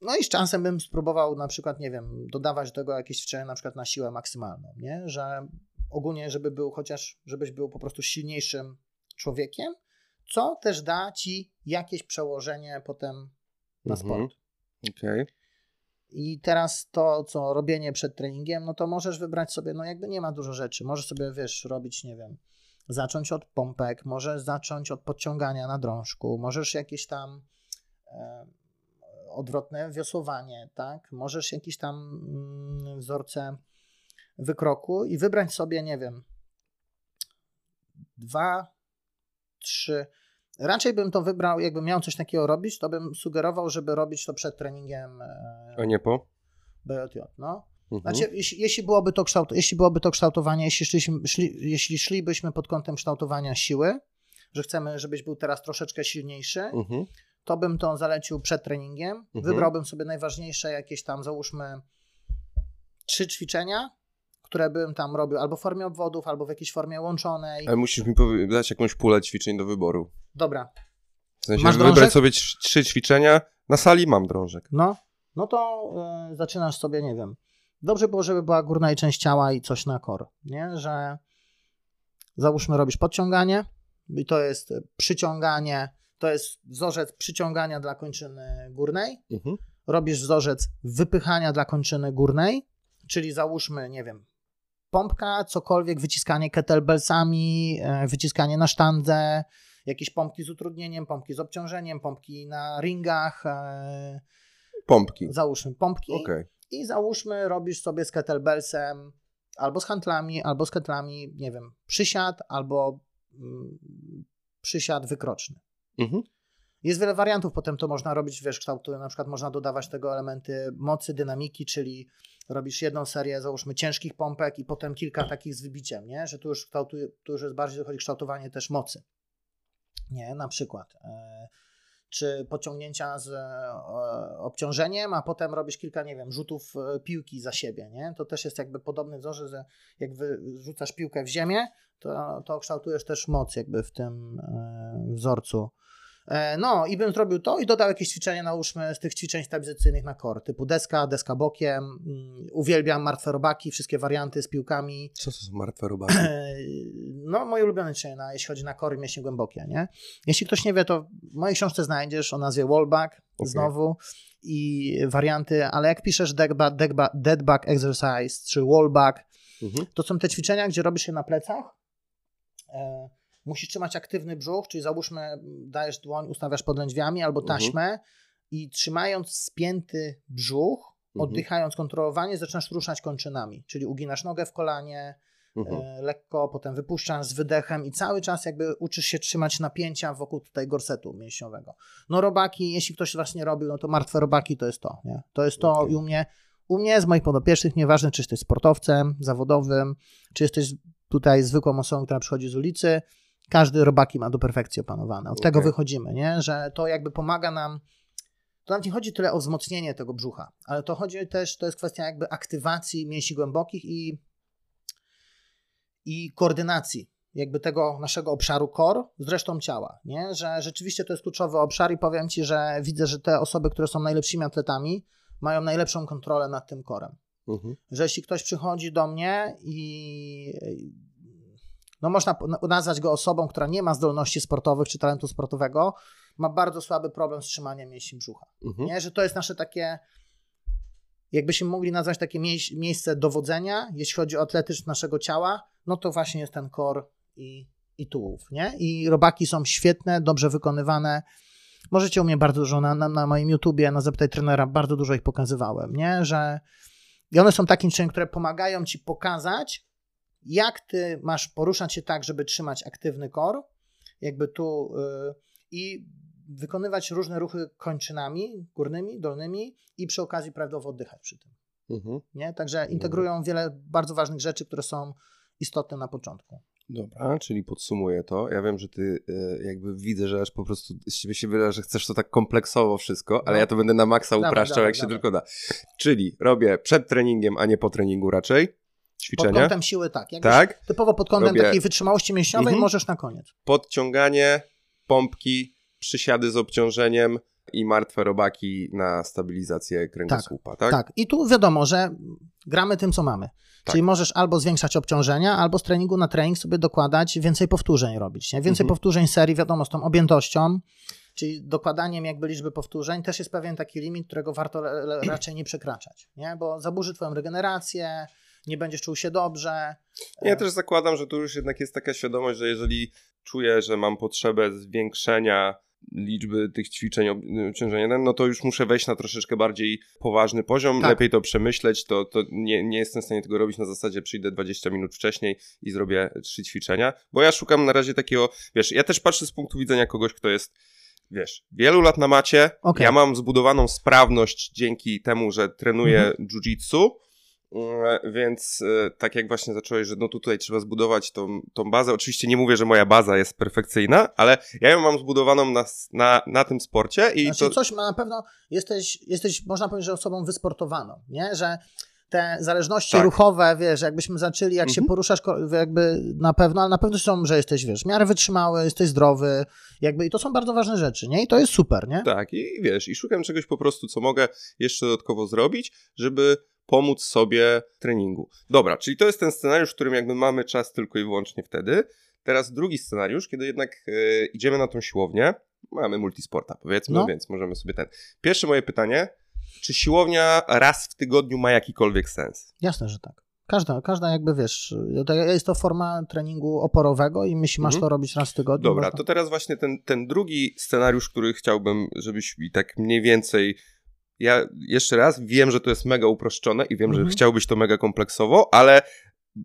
No i z czasem bym spróbował na przykład, nie wiem, dodawać do tego jakieś ćwiczenia na przykład na siłę maksymalną, nie? Że ogólnie, żeby był chociaż, żebyś był po prostu silniejszym człowiekiem, co też da Ci jakieś przełożenie potem na mhm. sport. Okay. I teraz to, co robienie przed treningiem, no to możesz wybrać sobie, no jakby nie ma dużo rzeczy. Możesz sobie, wiesz, robić, nie wiem, zacząć od pompek, możesz zacząć od podciągania na drążku, możesz jakieś tam e, odwrotne wiosłowanie, tak? Możesz jakieś tam mm, wzorce wykroku i wybrać sobie, nie wiem, dwa, trzy, Raczej bym to wybrał, jakbym miał coś takiego robić, to bym sugerował, żeby robić to przed treningiem. E, A nie po? BJJ, no. Mhm. Znaczy, jeśli, jeśli, byłoby to kształt, jeśli byłoby to kształtowanie, jeśli, szliśmy, szli, jeśli szlibyśmy pod kątem kształtowania siły, że chcemy, żebyś był teraz troszeczkę silniejszy, mhm. to bym to zalecił przed treningiem. Mhm. Wybrałbym sobie najważniejsze jakieś tam, załóżmy, trzy ćwiczenia, które bym tam robił albo w formie obwodów, albo w jakiejś formie łączonej. Ale musisz mi dać jakąś pulę ćwiczeń do wyboru. Dobra. W sensie Masz wybrać drążek? sobie trzy ćwiczenia. Na sali mam drążek. No, no to y, zaczynasz sobie, nie wiem. Dobrze było, żeby była górna część ciała i coś na kor, nie? Że załóżmy robisz podciąganie i to jest przyciąganie, to jest wzorzec przyciągania dla kończyny górnej. Mhm. Robisz wzorzec wypychania dla kończyny górnej, czyli załóżmy, nie wiem, pompka, cokolwiek, wyciskanie kettlebellsami, e, wyciskanie na sztandze, jakieś pompki z utrudnieniem, pompki z obciążeniem, pompki na ringach. E, pompki. Załóżmy pompki. Okay. I załóżmy, robisz sobie z kettlebellsem albo z handlami, albo z ketlami, nie wiem, przysiad, albo mm, przysiad wykroczny. Mhm. Jest wiele wariantów, potem to można robić, wiesz, kształtu, na przykład można dodawać tego elementy mocy, dynamiki, czyli robisz jedną serię, załóżmy, ciężkich pompek i potem kilka takich z wybiciem, nie? Że tu już, kształtuje, tu już jest bardziej dochodzi kształtowanie też mocy. Nie, na przykład. E, czy pociągnięcia z e, obciążeniem, a potem robisz kilka, nie wiem, rzutów e, piłki za siebie, nie? To też jest jakby podobny wzorze, że jak rzucasz piłkę w ziemię, to, to kształtujesz też moc jakby w tym wzorcu no i bym zrobił to i dodał jakieś ćwiczenia, nałóżmy z tych ćwiczeń stabilizacyjnych na core, typu deska, deska bokiem. Mm, uwielbiam martwe robaki, wszystkie warianty z piłkami. Co to są martwe robaki? E, no, moje ulubione ćwiczenia, jeśli chodzi na core i mięśnie głębokie, nie? Jeśli ktoś nie wie, to w mojej książce znajdziesz o nazwie wallback okay. znowu i warianty, ale jak piszesz dead back, dead back, dead back exercise czy wallback, mhm. to są te ćwiczenia, gdzie robisz się na plecach. Musisz trzymać aktywny brzuch, czyli załóżmy, dajesz dłoń, ustawiasz pod lędźwiami albo mhm. taśmę mhm. i trzymając spięty brzuch, mhm. oddychając kontrolowanie, zaczynasz ruszać kończynami, czyli uginasz nogę w kolanie, mhm. e, lekko, potem wypuszczasz z wydechem i cały czas jakby uczysz się trzymać napięcia wokół tutaj gorsetu mięśniowego. No robaki, jeśli ktoś właśnie robił, no to martwe robaki to jest to, nie? To jest to okay. i u mnie, u mnie z moich podopiecznych, nieważne czy jesteś sportowcem zawodowym, czy jesteś tutaj zwykłą osobą, która przychodzi z ulicy, każdy robaki ma do perfekcji opanowane. Od okay. tego wychodzimy, nie? że to jakby pomaga nam. To nawet nie chodzi tyle o wzmocnienie tego brzucha, ale to chodzi też, to jest kwestia jakby aktywacji mięśni głębokich i, i koordynacji jakby tego naszego obszaru core z resztą ciała, nie? Że rzeczywiście to jest kluczowy obszar i powiem Ci, że widzę, że te osoby, które są najlepszymi atletami, mają najlepszą kontrolę nad tym korem. Mhm. Że jeśli ktoś przychodzi do mnie i no można nazwać go osobą, która nie ma zdolności sportowych czy talentu sportowego, ma bardzo słaby problem z trzymaniem mięśni brzucha. Mhm. Nie? Że to jest nasze takie jakbyśmy mogli nazwać takie mie- miejsce dowodzenia, jeśli chodzi o atletyzm naszego ciała, no to właśnie jest ten kor i, i tułów, nie? I robaki są świetne, dobrze wykonywane. Możecie u mnie bardzo dużo na, na, na moim YouTubie, na Zapytaj Trenera, bardzo dużo ich pokazywałem, nie? Że i one są takim czymś, które pomagają ci pokazać, jak ty masz poruszać się tak, żeby trzymać aktywny kor, jakby tu yy, i wykonywać różne ruchy kończynami górnymi, dolnymi i przy okazji prawidłowo oddychać przy tym. Mhm. Nie? Także integrują wiele bardzo ważnych rzeczy, które są istotne na początku. Dobra, czyli podsumuję to. Ja wiem, że ty y, jakby widzę, że aż po prostu z ciebie się wydaje, że chcesz to tak kompleksowo wszystko, ale no. ja to będę na maksa upraszczał, dawaj, jak dawaj. się tylko da. Czyli robię przed treningiem, a nie po treningu raczej. Ćwiczenia. Pod kątem siły tak. Jakbyś tak. Typowo pod kątem robię... takiej wytrzymałości mięśniowej mhm. możesz na koniec. Podciąganie, pompki, przysiady z obciążeniem i martwe robaki na stabilizację kręgosłupa, tak? Tak, tak. i tu wiadomo, że gramy tym, co mamy. Tak. Czyli możesz albo zwiększać obciążenia, albo z treningu na trening sobie dokładać więcej powtórzeń robić. Nie? Więcej mhm. powtórzeń serii, wiadomo, z tą objętością, czyli dokładaniem jakby liczby powtórzeń, też jest pewien taki limit, którego warto raczej nie przekraczać, nie? bo zaburzy twoją regenerację, nie będziesz czuł się dobrze. Ja też zakładam, że tu już jednak jest taka świadomość, że jeżeli czuję, że mam potrzebę zwiększenia liczby tych ćwiczeń obciążenia, no to już muszę wejść na troszeczkę bardziej poważny poziom, tak. lepiej to przemyśleć, to, to nie, nie jestem w stanie tego robić na zasadzie przyjdę 20 minut wcześniej i zrobię trzy ćwiczenia, bo ja szukam na razie takiego, wiesz, ja też patrzę z punktu widzenia kogoś, kto jest wiesz, wielu lat na macie, okay. ja mam zbudowaną sprawność dzięki temu, że trenuję mhm. jiu-jitsu, E, więc e, tak jak właśnie zacząłeś, że no tutaj trzeba zbudować tą, tą bazę. Oczywiście nie mówię, że moja baza jest perfekcyjna, ale ja ją mam zbudowaną na, na, na tym sporcie i znaczy, to... coś na pewno, jesteś, jesteś, można powiedzieć, że osobą wysportowaną, nie? Że te zależności tak. ruchowe, wiesz, jakbyśmy zaczęli, jak mhm. się poruszasz, jakby na pewno, ale na pewno są, że jesteś, wiesz, w miarę wytrzymały, jesteś zdrowy, jakby i to są bardzo ważne rzeczy, nie? I to jest super, nie? Tak, i wiesz, i szukam czegoś po prostu, co mogę jeszcze dodatkowo zrobić, żeby pomóc sobie w treningu. Dobra, czyli to jest ten scenariusz, w którym jakby mamy czas tylko i wyłącznie wtedy. Teraz drugi scenariusz, kiedy jednak e, idziemy na tą siłownię, mamy multisporta powiedzmy, no. więc możemy sobie ten. Pierwsze moje pytanie, czy siłownia raz w tygodniu ma jakikolwiek sens? Jasne, że tak. Każda, każda jakby wiesz, jest to forma treningu oporowego i jeśli masz mhm. to robić raz w tygodniu. Dobra, to teraz właśnie ten, ten drugi scenariusz, który chciałbym, żebyś mi tak mniej więcej ja jeszcze raz wiem, że to jest mega uproszczone i wiem, mhm. że chciałbyś to mega kompleksowo, ale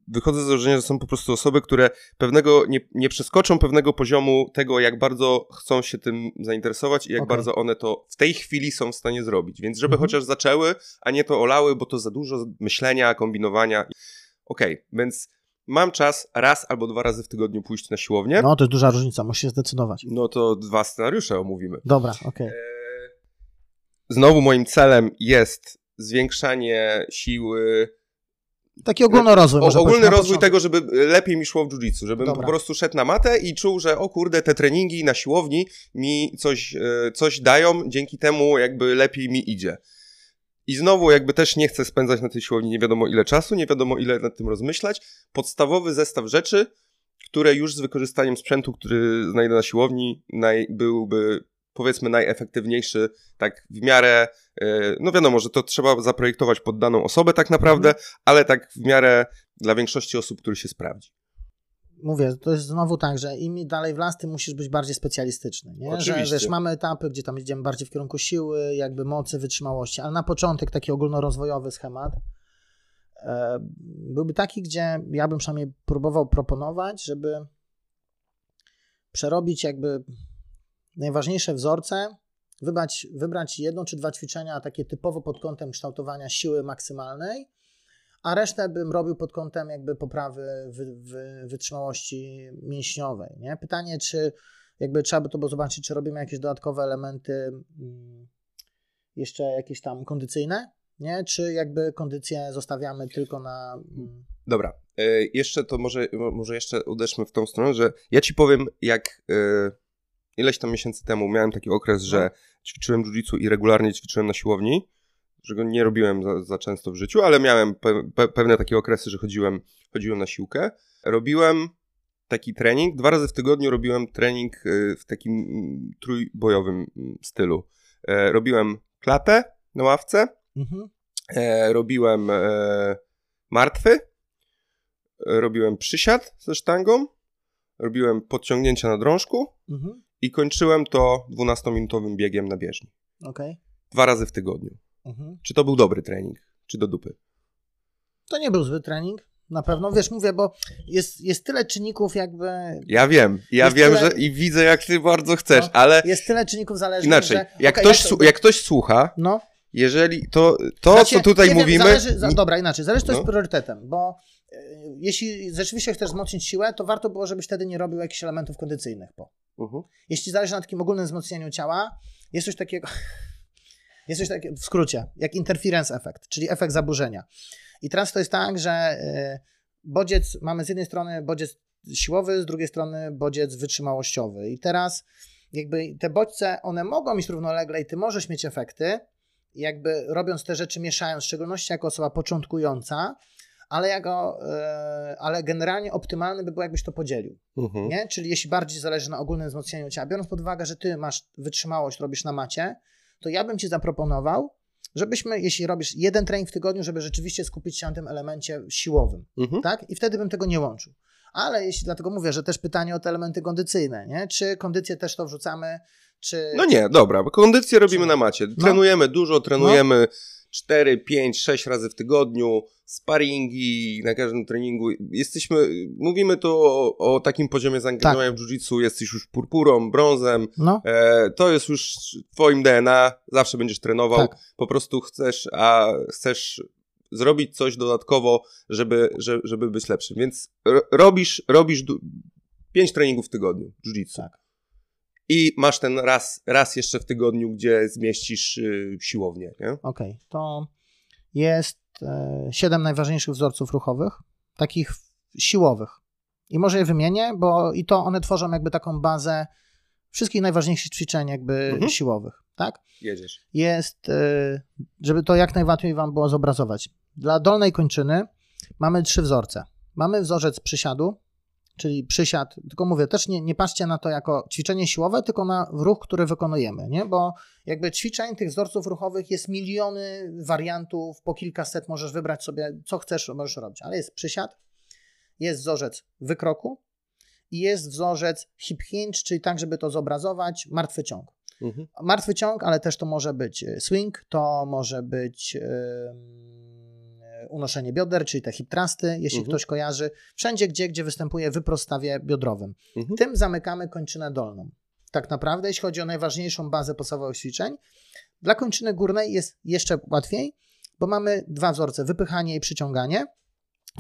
wychodzę z założenia, że są po prostu osoby, które pewnego nie, nie przeskoczą pewnego poziomu tego, jak bardzo chcą się tym zainteresować i jak okay. bardzo one to w tej chwili są w stanie zrobić. Więc żeby mhm. chociaż zaczęły, a nie to olały, bo to za dużo myślenia, kombinowania. Okej, okay, więc mam czas raz albo dwa razy w tygodniu pójść na siłownię. No, to jest duża różnica, musisz zdecydować. No to dwa scenariusze omówimy. Dobra, okej. Okay. E, znowu moim celem jest zwiększanie siły. Taki ogólny rozwój. O, ogólny rozwój tego, żeby lepiej mi szło w jiu-jitsu, żebym Dobra. po prostu szedł na matę i czuł, że o kurde, te treningi na siłowni mi coś, e, coś dają, dzięki temu jakby lepiej mi idzie. I znowu jakby też nie chcę spędzać na tej siłowni nie wiadomo ile czasu, nie wiadomo ile nad tym rozmyślać. Podstawowy zestaw rzeczy, które już z wykorzystaniem sprzętu, który znajdę na siłowni, byłby powiedzmy najefektywniejszy, tak w miarę, e, no wiadomo, że to trzeba zaprojektować pod daną osobę tak naprawdę, mhm. ale tak w miarę dla większości osób, który się sprawdzi. Mówię, to jest znowu tak, że im dalej w las, tym musisz być bardziej specjalistyczny, nie? Oczywiście. Że wiesz, mamy etapy, gdzie tam idziemy bardziej w kierunku siły, jakby mocy, wytrzymałości, ale na początek taki ogólnorozwojowy schemat e, byłby taki, gdzie ja bym przynajmniej próbował proponować, żeby przerobić jakby najważniejsze wzorce, wybrać, wybrać jedno czy dwa ćwiczenia takie typowo pod kątem kształtowania siły maksymalnej, a resztę bym robił pod kątem jakby poprawy wy, wy, wytrzymałości mięśniowej. Nie? Pytanie, czy jakby trzeba by to było zobaczyć, czy robimy jakieś dodatkowe elementy mm, jeszcze jakieś tam kondycyjne, nie? czy jakby kondycję zostawiamy tylko na... Mm, Dobra, e, jeszcze to może, może jeszcze uderzmy w tą stronę, że ja ci powiem, jak... E, ileś tam miesięcy temu miałem taki okres, że no. ćwiczyłem jiu-jitsu i regularnie ćwiczyłem na siłowni, że go nie robiłem za, za często w życiu, ale miałem pe, pe, pewne takie okresy, że chodziłem, chodziłem na siłkę. Robiłem taki trening, dwa razy w tygodniu robiłem trening y, w takim mm, trójbojowym mm, stylu. E, robiłem klatę na ławce, mhm. e, robiłem e, martwy, robiłem przysiad ze sztangą, robiłem podciągnięcia na drążku Mhm. I kończyłem to 12-minutowym biegiem na bieżni. Okej. Dwa razy w tygodniu. Mhm. Czy to był dobry trening? Czy do dupy? To nie był zły trening, na pewno. Wiesz, mówię, bo jest, jest tyle czynników jakby... Ja wiem, ja wiem, tyle- że i widzę jak ty bardzo chcesz, No, ale Jest tyle czynników zależnych, inaczej, że... jak, okej, ktoś, to- su- jak ktoś słucha, No, jeżeli to, to Znaczy, co tutaj nie wiem, mówimy... Zależy, za, dobra, inaczej. Zależy, co No. jest priorytetem, bo e, jeśli rzeczywiście chcesz wzmocnić siłę, to warto było, żebyś wtedy nie robił jakichś elementów kondycyjnych. Po. Mhm. Jeśli zależy na takim ogólnym wzmocnieniu ciała, jest coś takiego, jest coś takiego w skrócie, jak interference effect, czyli efekt zaburzenia. I teraz to jest tak, że e, bodziec, mamy z jednej strony bodziec siłowy, z drugiej strony bodziec wytrzymałościowy. I teraz jakby te bodźce, one mogą iść równolegle i ty możesz mieć efekty, jakby robiąc te rzeczy, mieszając, w szczególności jako osoba początkująca, ale, jako, e, ale generalnie optymalny by było, jakbyś to podzielił. Mhm. Nie? Czyli jeśli bardziej zależy na ogólnym wzmocnieniu ciała, biorąc pod uwagę, że ty masz wytrzymałość, robisz na macie, to ja bym ci zaproponował, żebyśmy, jeśli robisz jeden trening w tygodniu, żeby rzeczywiście skupić się na tym elemencie siłowym, Mhm. tak? I wtedy bym tego nie łączył. Ale jeśli, dlatego mówię, że też pytanie o te elementy kondycyjne, nie? Czy kondycję też to wrzucamy, czy... No nie, dobra, bo kondycję robimy Czy- na macie. Trenujemy dużo, trenujemy No. 4, 5, 6 razy w tygodniu, sparingi na każdym treningu. Jesteśmy, mówimy tu o, o takim poziomie zaangażowania w jiu-jitsu, jesteś już purpurą, brązem, No, e, to jest już w twoim DNA, zawsze będziesz trenował, tak. po prostu chcesz, a chcesz zrobić coś dodatkowo, żeby, żeby, żeby być lepszym. Więc ro, robisz, robisz 5 treningów w tygodniu jiu-jitsu. Tak. I masz ten raz, raz jeszcze w tygodniu, gdzie zmieścisz y, siłownię? Okej, to jest e, siedem najważniejszych wzorców ruchowych, takich siłowych. I może je wymienię, bo i to one tworzą jakby taką bazę wszystkich najważniejszych ćwiczeń jakby Mhm. siłowych, tak? Jedziesz. Jest, e, żeby to jak najłatwiej wam było zobrazować. Dla dolnej kończyny mamy trzy wzorce. Mamy wzorzec przysiadu, czyli przysiad, tylko mówię, też nie, nie patrzcie na to jako ćwiczenie siłowe, tylko na ruch, który wykonujemy, nie? Bo jakby ćwiczeń, tych wzorców ruchowych jest miliony wariantów, po kilkaset możesz wybrać sobie, co chcesz, możesz robić, ale jest przysiad, jest wzorzec wykroku i jest wzorzec hip hinge, czyli tak, żeby to zobrazować, martwy ciąg. Mhm. Martwy ciąg, ale też to może być e, swing, to może być em, unoszenie bioder, czyli te hip trusty, jeśli Mhm. ktoś kojarzy. Wszędzie, gdzie, gdzie występuje wyprost stawie biodrowym. Mhm. Tym zamykamy kończynę dolną. Tak naprawdę, jeśli chodzi o najważniejszą bazę podstawowych ćwiczeń, dla kończyny górnej jest jeszcze łatwiej, bo mamy dwa wzorce, wypychanie i przyciąganie.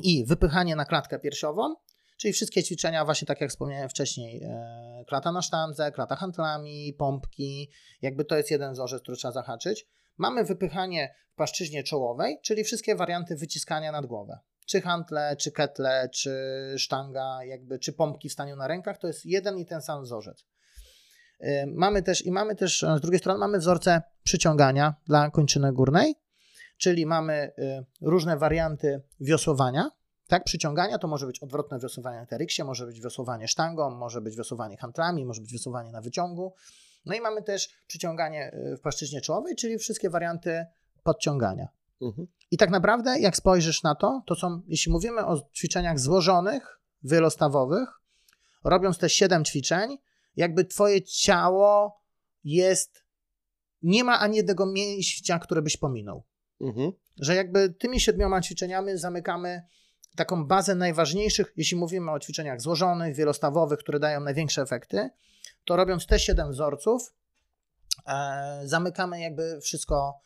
I wypychanie na klatkę piersiową, czyli wszystkie ćwiczenia, właśnie tak jak wspomniałem wcześniej, e, klata na sztandze, klata handlami, pompki, jakby to jest jeden wzorzec, który trzeba zahaczyć. Mamy wypychanie w płaszczyźnie czołowej, czyli wszystkie warianty wyciskania nad głowę. Czy hantle, czy ketle, czy sztanga, jakby, czy pompki w staniu na rękach, to jest jeden i ten sam wzorzec. Mamy też, i mamy też, e, z drugiej strony mamy wzorce przyciągania dla kończyny górnej, czyli mamy y, różne warianty wiosłowania. Tak, przyciągania to może być odwrotne wiosłowanie na teryksie, może być wiosłowanie sztangą, może być wiosłowanie hantlami, może być wiosłowanie na wyciągu. No i mamy też przyciąganie y, w płaszczyźnie czołowej, czyli wszystkie warianty podciągania. Mhm. I tak naprawdę, jak spojrzysz na to, to są, jeśli mówimy o ćwiczeniach złożonych, wielostawowych, robiąc te 7 ćwiczeń, jakby twoje ciało jest, nie ma ani jednego mięścia, które byś pominął Mhm. że jakby tymi siedmioma ćwiczeniami zamykamy taką bazę najważniejszych, jeśli mówimy o ćwiczeniach złożonych, wielostawowych, które dają największe efekty, to robiąc te siedem wzorców, e, zamykamy jakby wszystko,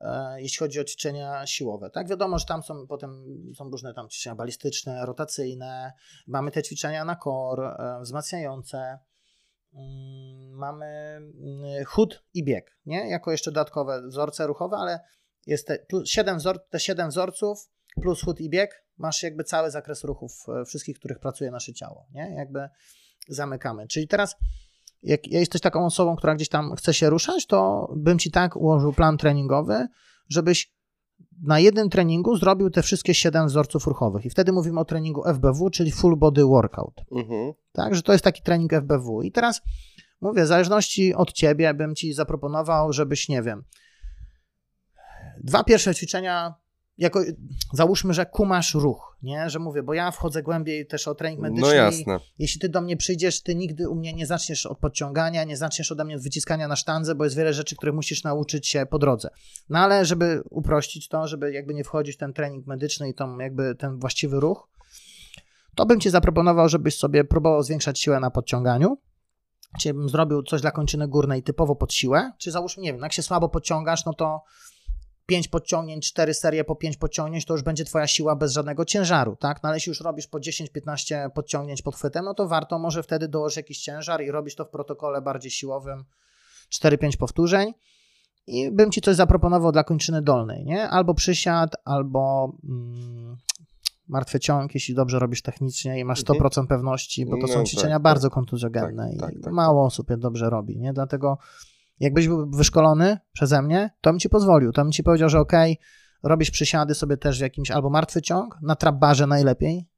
e, jeśli chodzi o ćwiczenia siłowe. Tak, wiadomo, że tam są potem są różne tam ćwiczenia balistyczne, rotacyjne, mamy te ćwiczenia na core, e, wzmacniające, Mm, mamy mm, chód i bieg, nie? Jako jeszcze dodatkowe wzorce ruchowe, ale jest te, plus 7 wzor, te 7 wzorców plus chód i bieg, masz jakby cały zakres ruchów wszystkich, których pracuje nasze ciało, nie? Jakby zamykamy. Czyli teraz, jak jesteś taką osobą, która gdzieś tam chce się ruszać, to bym ci tak ułożył plan treningowy, żebyś na jednym treningu zrobił te wszystkie 7 wzorców ruchowych. I wtedy mówimy o treningu FBW, czyli Full Body Workout. Mhm. Tak, że to jest taki trening FBW. I teraz mówię, w zależności od ciebie bym ci zaproponował, żebyś, nie wiem, Dwa pierwsze ćwiczenia jako, załóżmy, że kumasz ruch, nie? Że mówię, bo ja wchodzę głębiej też o trening medyczny. No jasne. Jeśli ty do mnie przyjdziesz, ty nigdy u mnie nie zaczniesz od podciągania, nie zaczniesz ode mnie od wyciskania na sztandze, bo jest wiele rzeczy, które musisz nauczyć się po drodze. No ale żeby uprościć to, żeby jakby nie wchodzić w ten trening medyczny i tą jakby ten właściwy ruch, to bym ci zaproponował, żebyś sobie próbował zwiększać siłę na podciąganiu. Czyli bym zrobił coś dla kończyny górnej typowo pod siłę, czy załóżmy, nie wiem, jak się słabo podciągasz, no to 5 podciągnięć, 4 serie po 5 podciągnięć, to już będzie twoja siła bez żadnego ciężaru, tak? No ale jeśli już robisz po 10-15 podciągnięć pod chwytem, no to warto może wtedy dołożyć jakiś ciężar i robisz to w protokole bardziej siłowym, 4-5 powtórzeń i bym ci coś zaproponował dla kończyny dolnej, nie? Albo przysiad, albo mm, martwy ciąg, jeśli dobrze robisz technicznie i masz 100% mhm. pewności, bo to no, są ćwiczenia tak, bardzo tak, kontuzjogenne tak, i tak, tak, mało osób je dobrze robi, nie? Dlatego Jakbyś był wyszkolony przeze mnie, to bym ci pozwolił. To bym ci powiedział, że ok, robisz przysiady sobie też w jakimś albo martwy ciąg, na trapbarze najlepiej,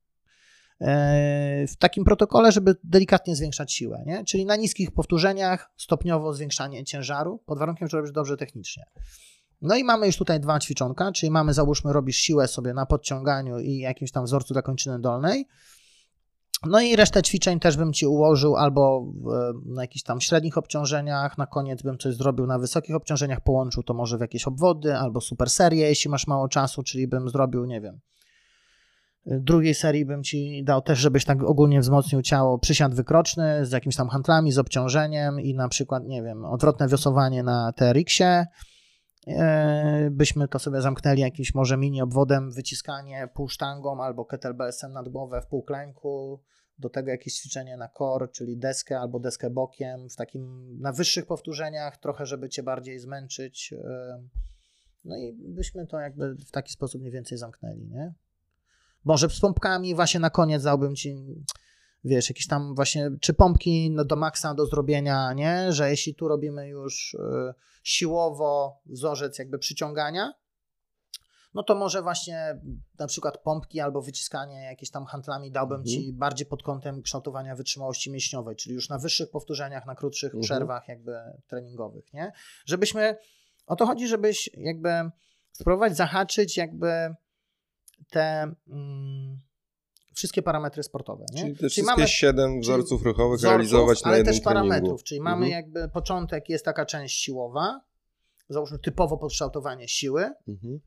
e, w takim protokole, żeby delikatnie zwiększać siłę, nie? czyli na niskich powtórzeniach stopniowo zwiększanie ciężaru, pod warunkiem, że robisz dobrze technicznie. No i mamy już tutaj dwa ćwiczonka, czyli mamy, załóżmy, robisz siłę sobie na podciąganiu i jakimś tam wzorcu dla kończyny dolnej, no i resztę ćwiczeń też bym ci ułożył albo na jakichś tam średnich obciążeniach, na koniec bym coś zrobił na wysokich obciążeniach, połączył to może w jakieś obwody albo super serię, jeśli masz mało czasu, czyli bym zrobił, nie wiem, drugiej serii bym ci dał też, żebyś tak ogólnie wzmocnił ciało, przysiad wykroczny z jakimiś tam handlami, z obciążeniem i na przykład, nie wiem, odwrotne wiosowanie na TRX-ie, byśmy to sobie zamknęli jakimś może mini obwodem, wyciskanie półsztangą albo kettlebellsem nad głowę w półklęku, do tego jakieś ćwiczenie na core, czyli deskę albo deskę bokiem, w takim na wyższych powtórzeniach, trochę, żeby cię bardziej zmęczyć. No i byśmy to jakby w taki sposób mniej więcej zamknęli, nie? Może z pompkami właśnie na koniec dałbym ci, wiesz, jakieś tam właśnie, czy pompki no, do maksa do zrobienia, nie? Że jeśli tu robimy już y, siłowo wzorzec jakby przyciągania, no to może właśnie na przykład pompki albo wyciskanie jakieś tam handlami dałbym mhm. ci bardziej pod kątem kształtowania wytrzymałości mięśniowej, czyli już na wyższych powtórzeniach, na krótszych mhm. przerwach jakby treningowych, nie? Żebyśmy, o to chodzi, żebyś jakby spróbować zahaczyć jakby te... Mm, wszystkie parametry sportowe. Nie? Czyli te czyli wszystkie mamy, siedem wzorców ruchowych wzorców, realizować na ale jednym też parametrów, czyli mhm. mamy jakby początek jest taka część siłowa, załóżmy typowo podkształtowanie siły, mhm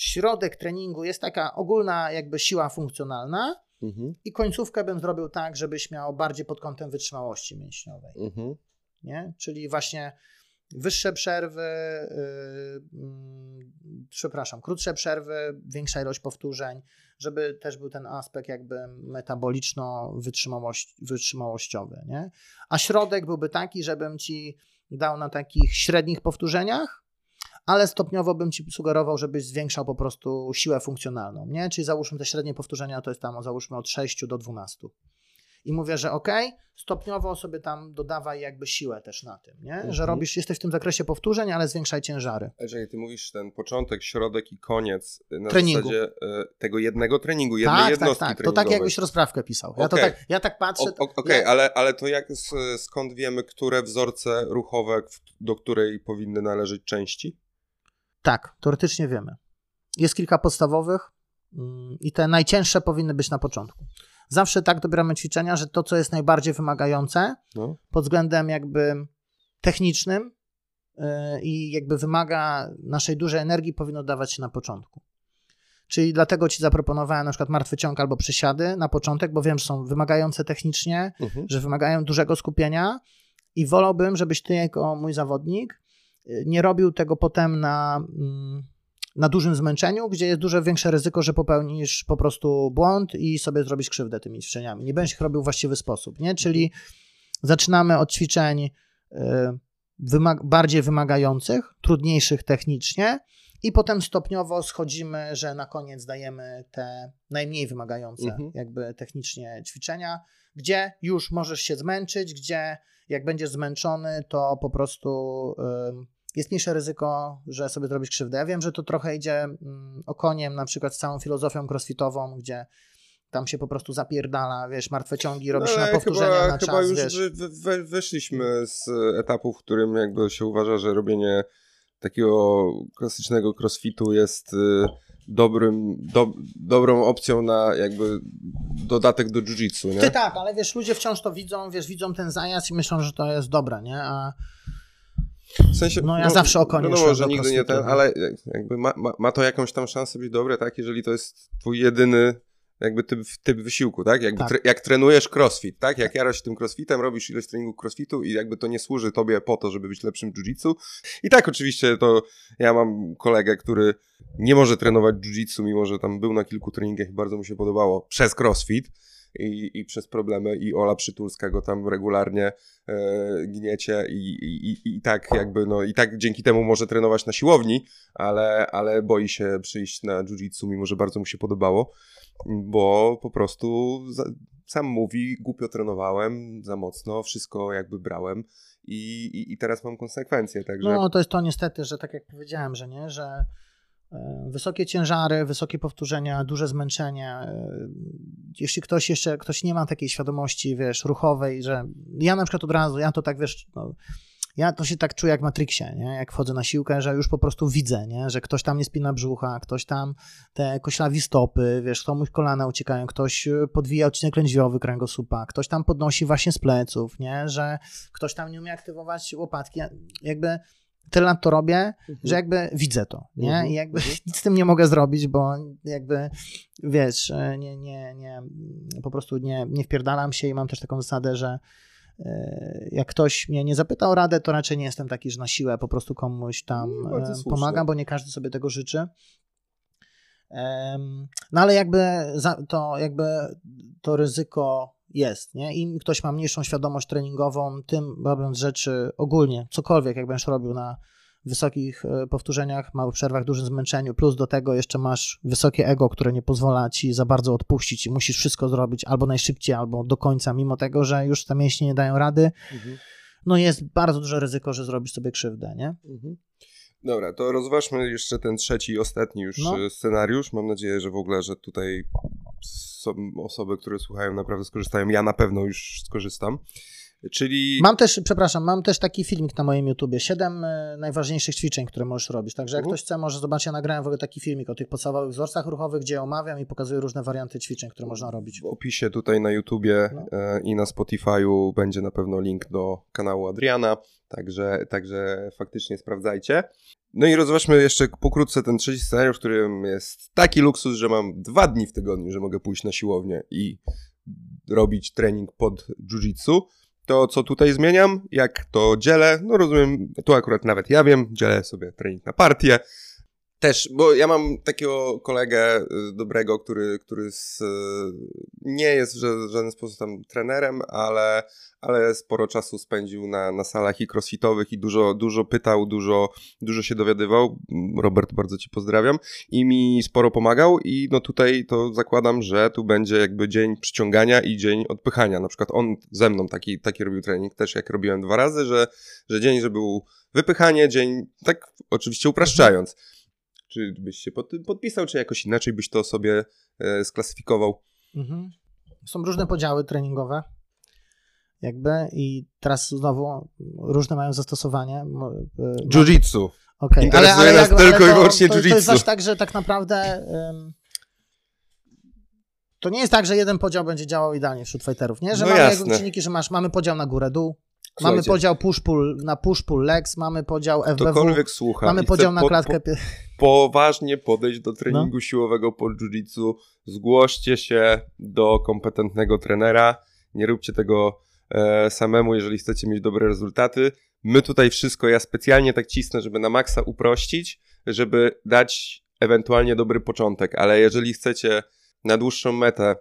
środek treningu jest taka ogólna jakby siła funkcjonalna mhm. i końcówkę bym zrobił tak, żebyś miał bardziej pod kątem wytrzymałości mięśniowej. Mhm. Nie? Czyli właśnie wyższe przerwy, yy, przepraszam, krótsze przerwy, większa ilość powtórzeń, żeby też był ten aspekt jakby metaboliczno-wytrzymałościowy. Nie? A środek byłby taki, żebym ci dał na takich średnich powtórzeniach ale stopniowo bym ci sugerował, żebyś zwiększał po prostu siłę funkcjonalną, nie? Czyli załóżmy te średnie powtórzenia to jest tam załóżmy od 6 do 12. I mówię, że ok, stopniowo sobie tam dodawaj jakby siłę też na tym, nie? Mhm. Że robisz, jesteś w tym zakresie powtórzeń, ale zwiększaj ciężary. Jeżeli ty mówisz ten początek, środek i koniec na treningu. zasadzie e, tego jednego treningu, jednej tak, tak jednostki tak, tak. To tak jakbyś rozprawkę pisał. Ja, okay. tak, ja tak patrzę. Okej, okay, ja... ale, ale to jak, skąd wiemy, które wzorce ruchowe, do której powinny należeć części? Tak, teoretycznie wiemy. Jest kilka podstawowych mm, i te najcięższe powinny być na początku. Zawsze tak dobieramy ćwiczenia, że to, co jest najbardziej wymagające no. pod względem jakby technicznym yy, i jakby wymaga naszej dużej energii, powinno dawać się na początku. Czyli dlatego ci zaproponowałem na przykład martwy ciąg albo przysiady na początek, bo wiem, że są wymagające technicznie, mhm. że wymagają dużego skupienia i wolałbym, żebyś ty jako mój zawodnik nie robił tego potem na, mm, na dużym zmęczeniu, gdzie jest dużo większe ryzyko, że popełnisz po prostu błąd i sobie zrobisz krzywdę tymi ćwiczeniami. Nie będziesz ich robił w właściwy sposób, nie? Czyli zaczynamy od ćwiczeń y, wymag bardziej wymagających, trudniejszych technicznie i potem stopniowo schodzimy, że na koniec dajemy te najmniej wymagające mhm. jakby technicznie ćwiczenia, gdzie już możesz się zmęczyć, gdzie jak będziesz zmęczony, to po prostu jest mniejsze ryzyko, że sobie zrobisz krzywdę. Ja wiem, że to trochę idzie mm, okoniem, na przykład z całą filozofią crossfitową, gdzie tam się po prostu zapierdala, wiesz, martwe ciągi, robisz no, na powtórzenia chyba, na czas, chyba już wiesz. Wy, wy, wyszliśmy z etapu, w którym jakby się uważa, że robienie takiego klasycznego crossfitu jest y, dobrym, do, dobrą opcją na jakby dodatek do jiu-jitsu, nie? Ty tak, ale wiesz, ludzie wciąż to widzą, wiesz, widzą ten zajazd i myślą, że to jest dobre, nie? A w sensie, no ja zawsze oko nie No, no że nigdy nie ten, ale jakby ma, ma, ma to jakąś tam szansę być dobre, tak? Jeżeli to jest twój jedyny jakby typ, typ wysiłku, tak? Jakby tak. Tre, jak trenujesz crossfit, tak? Jak jarasz tym crossfitem, robisz ileś treningu crossfitu i jakby to nie służy tobie po to, żeby być lepszym jiu-jitsu. I tak oczywiście to ja mam kolegę, który nie może trenować jiu-jitsu, mimo że tam był na kilku treningach i bardzo mu się podobało przez crossfit i, i przez problemy i Ola Przytulska go tam regularnie e, gniecie i, i, i tak jakby, no i tak dzięki temu może trenować na siłowni, ale, ale boi się przyjść na jiu-jitsu, mimo że bardzo mu się podobało, bo po prostu za, sam mówi, głupio trenowałem, za mocno, wszystko jakby brałem i, i, i teraz mam konsekwencje, także... No to jest to niestety, że tak jak powiedziałem, że nie, że wysokie ciężary, wysokie powtórzenia, duże zmęczenie. E, jeśli ktoś jeszcze, ktoś nie ma takiej świadomości, wiesz, ruchowej, że ja na przykład od razu, ja to tak, wiesz, no, ja to się tak czuję jak w Matrixie, nie? jak wchodzę na siłkę, że już po prostu widzę, nie? że ktoś tam nie spina brzucha, ktoś tam te koślawi stopy, wiesz, komuś kolana uciekają, ktoś e, podwija odcinek lędźwiowy kręgosłupa, ktoś tam podnosi właśnie z pleców, nie? że ktoś tam nie umie aktywować łopatki, jakby tyle lat to robię, mhm. że jakby widzę to, nie? Mhm. I jakby mhm. nic z tym nie mogę zrobić, bo jakby, wiesz, e, nie, nie, nie, po prostu nie, nie wpierdalam się i mam też taką zasadę, że e, jak ktoś mnie nie zapyta o radę, to raczej nie jestem taki, że na siłę po prostu komuś tam no, e, pomagam, bo nie każdy sobie tego życzy. No ale jakby to, jakby to ryzyko jest, nie? Im ktoś ma mniejszą świadomość treningową, tym robiąc rzeczy ogólnie, cokolwiek jak będziesz robił na wysokich e, powtórzeniach, małych przerwach, dużym zmęczeniu, plus do tego jeszcze masz wysokie ego, które nie pozwala ci za bardzo odpuścić i musisz wszystko zrobić albo najszybciej, albo do końca, mimo tego, że już te mięśnie nie dają rady, mhm. no jest bardzo duże ryzyko, że zrobisz sobie krzywdę, nie? Mhm. Dobra, to rozważmy jeszcze ten trzeci i ostatni już no. E, scenariusz. Mam nadzieję, że w ogóle, że tutaj są osoby, które słuchają, naprawdę skorzystają. Ja na pewno już skorzystam. Czyli. Mam też, przepraszam, mam też taki filmik na moim YouTubie. Siedem e, najważniejszych ćwiczeń, które możesz robić. Także jak uh. ktoś chce, może zobaczyć, ja nagrałem w ogóle taki filmik o tych podstawowych wzorcach ruchowych, gdzie omawiam i pokazuję różne warianty ćwiczeń, które można robić. W opisie tutaj na YouTubie no. e, i na Spotify'u będzie na pewno link do kanału Adriana. Także, także faktycznie sprawdzajcie. No i rozważmy jeszcze pokrótce ten trzeci scenariusz, w którym jest taki luksus, że mam dwa dni w tygodniu, że mogę pójść na siłownię i robić trening pod jiu-jitsu. To co tutaj zmieniam, jak to dzielę, no rozumiem, tu akurat nawet ja wiem, dzielę sobie trening na partię, też, bo ja mam takiego kolegę y, dobrego, który, który z, nie jest w żaden sposób tam trenerem, ale, ale sporo czasu spędził na, na salach i crossfitowych i dużo, dużo pytał, dużo, dużo się dowiadywał. Robert, bardzo ci pozdrawiam. I mi sporo pomagał i no tutaj to zakładam, że tu będzie jakby dzień przyciągania i dzień odpychania. Na przykład on ze mną taki, taki robił trening też, jak robiłem dwa razy, że, że dzień, że był wypychanie, dzień, tak oczywiście upraszczając. Czy byś się pod tym podpisał, czy jakoś inaczej byś to sobie e, sklasyfikował? Mhm. Są różne podziały treningowe, jakby, i teraz znowu różne mają zastosowanie. E, jiu-jitsu. Okay. Interesuje ale, ale nas tylko i wyłącznie jiu-jitsu. To, jest tak, że tak naprawdę um, to nie jest tak, że jeden podział będzie działał idealnie wśród fighterów, nie? Że no mamy czynniki, że masz, mamy podział na górę, dół, Słuchajcie, mamy podział push-pull na push-pull legs, mamy podział FBW, ktokolwiek słucha mamy podział na klatkę... Po, po, poważnie podejść do treningu no. siłowego po jiu-jitsu, zgłoście się do kompetentnego trenera, nie róbcie tego e, samemu, jeżeli chcecie mieć dobre rezultaty. My tutaj wszystko, ja specjalnie tak cisnę, żeby na maksa uprościć, żeby dać ewentualnie dobry początek, ale jeżeli chcecie na dłuższą metę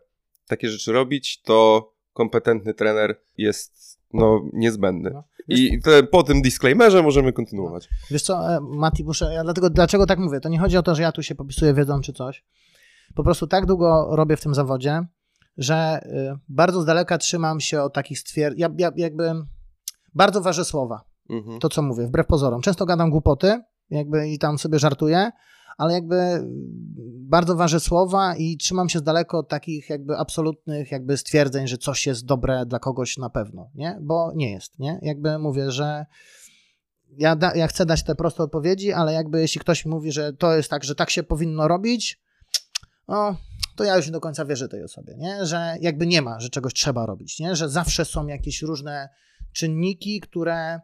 takie rzeczy robić, to kompetentny trener jest no, niezbędny. No. I te, po tym disclaimerze możemy kontynuować. Wiesz co, e, Mati, muszę, ja dlatego, dlaczego tak mówię? To nie chodzi o to, że ja tu się popisuję wiedzą czy coś. Po prostu tak długo robię w tym zawodzie, że y, bardzo z daleka trzymam się od takich stwierdzeń. Ja, ja, jakby bardzo ważę słowa. Mhm. To, co mówię, wbrew pozorom. Często gadam głupoty, jakby i tam sobie żartuję, ale jakby bardzo ważę słowa i trzymam się z daleko od takich jakby absolutnych jakby stwierdzeń, że coś jest dobre dla kogoś na pewno, nie? Bo nie jest, nie? Jakby mówię, że ja, da, ja chcę dać te proste odpowiedzi, ale jakby jeśli ktoś mówi, że to jest tak, że tak się powinno robić, no, to ja już nie do końca wierzę tej osobie, nie? Że jakby nie ma, że czegoś trzeba robić, nie? Że zawsze są jakieś różne czynniki, które,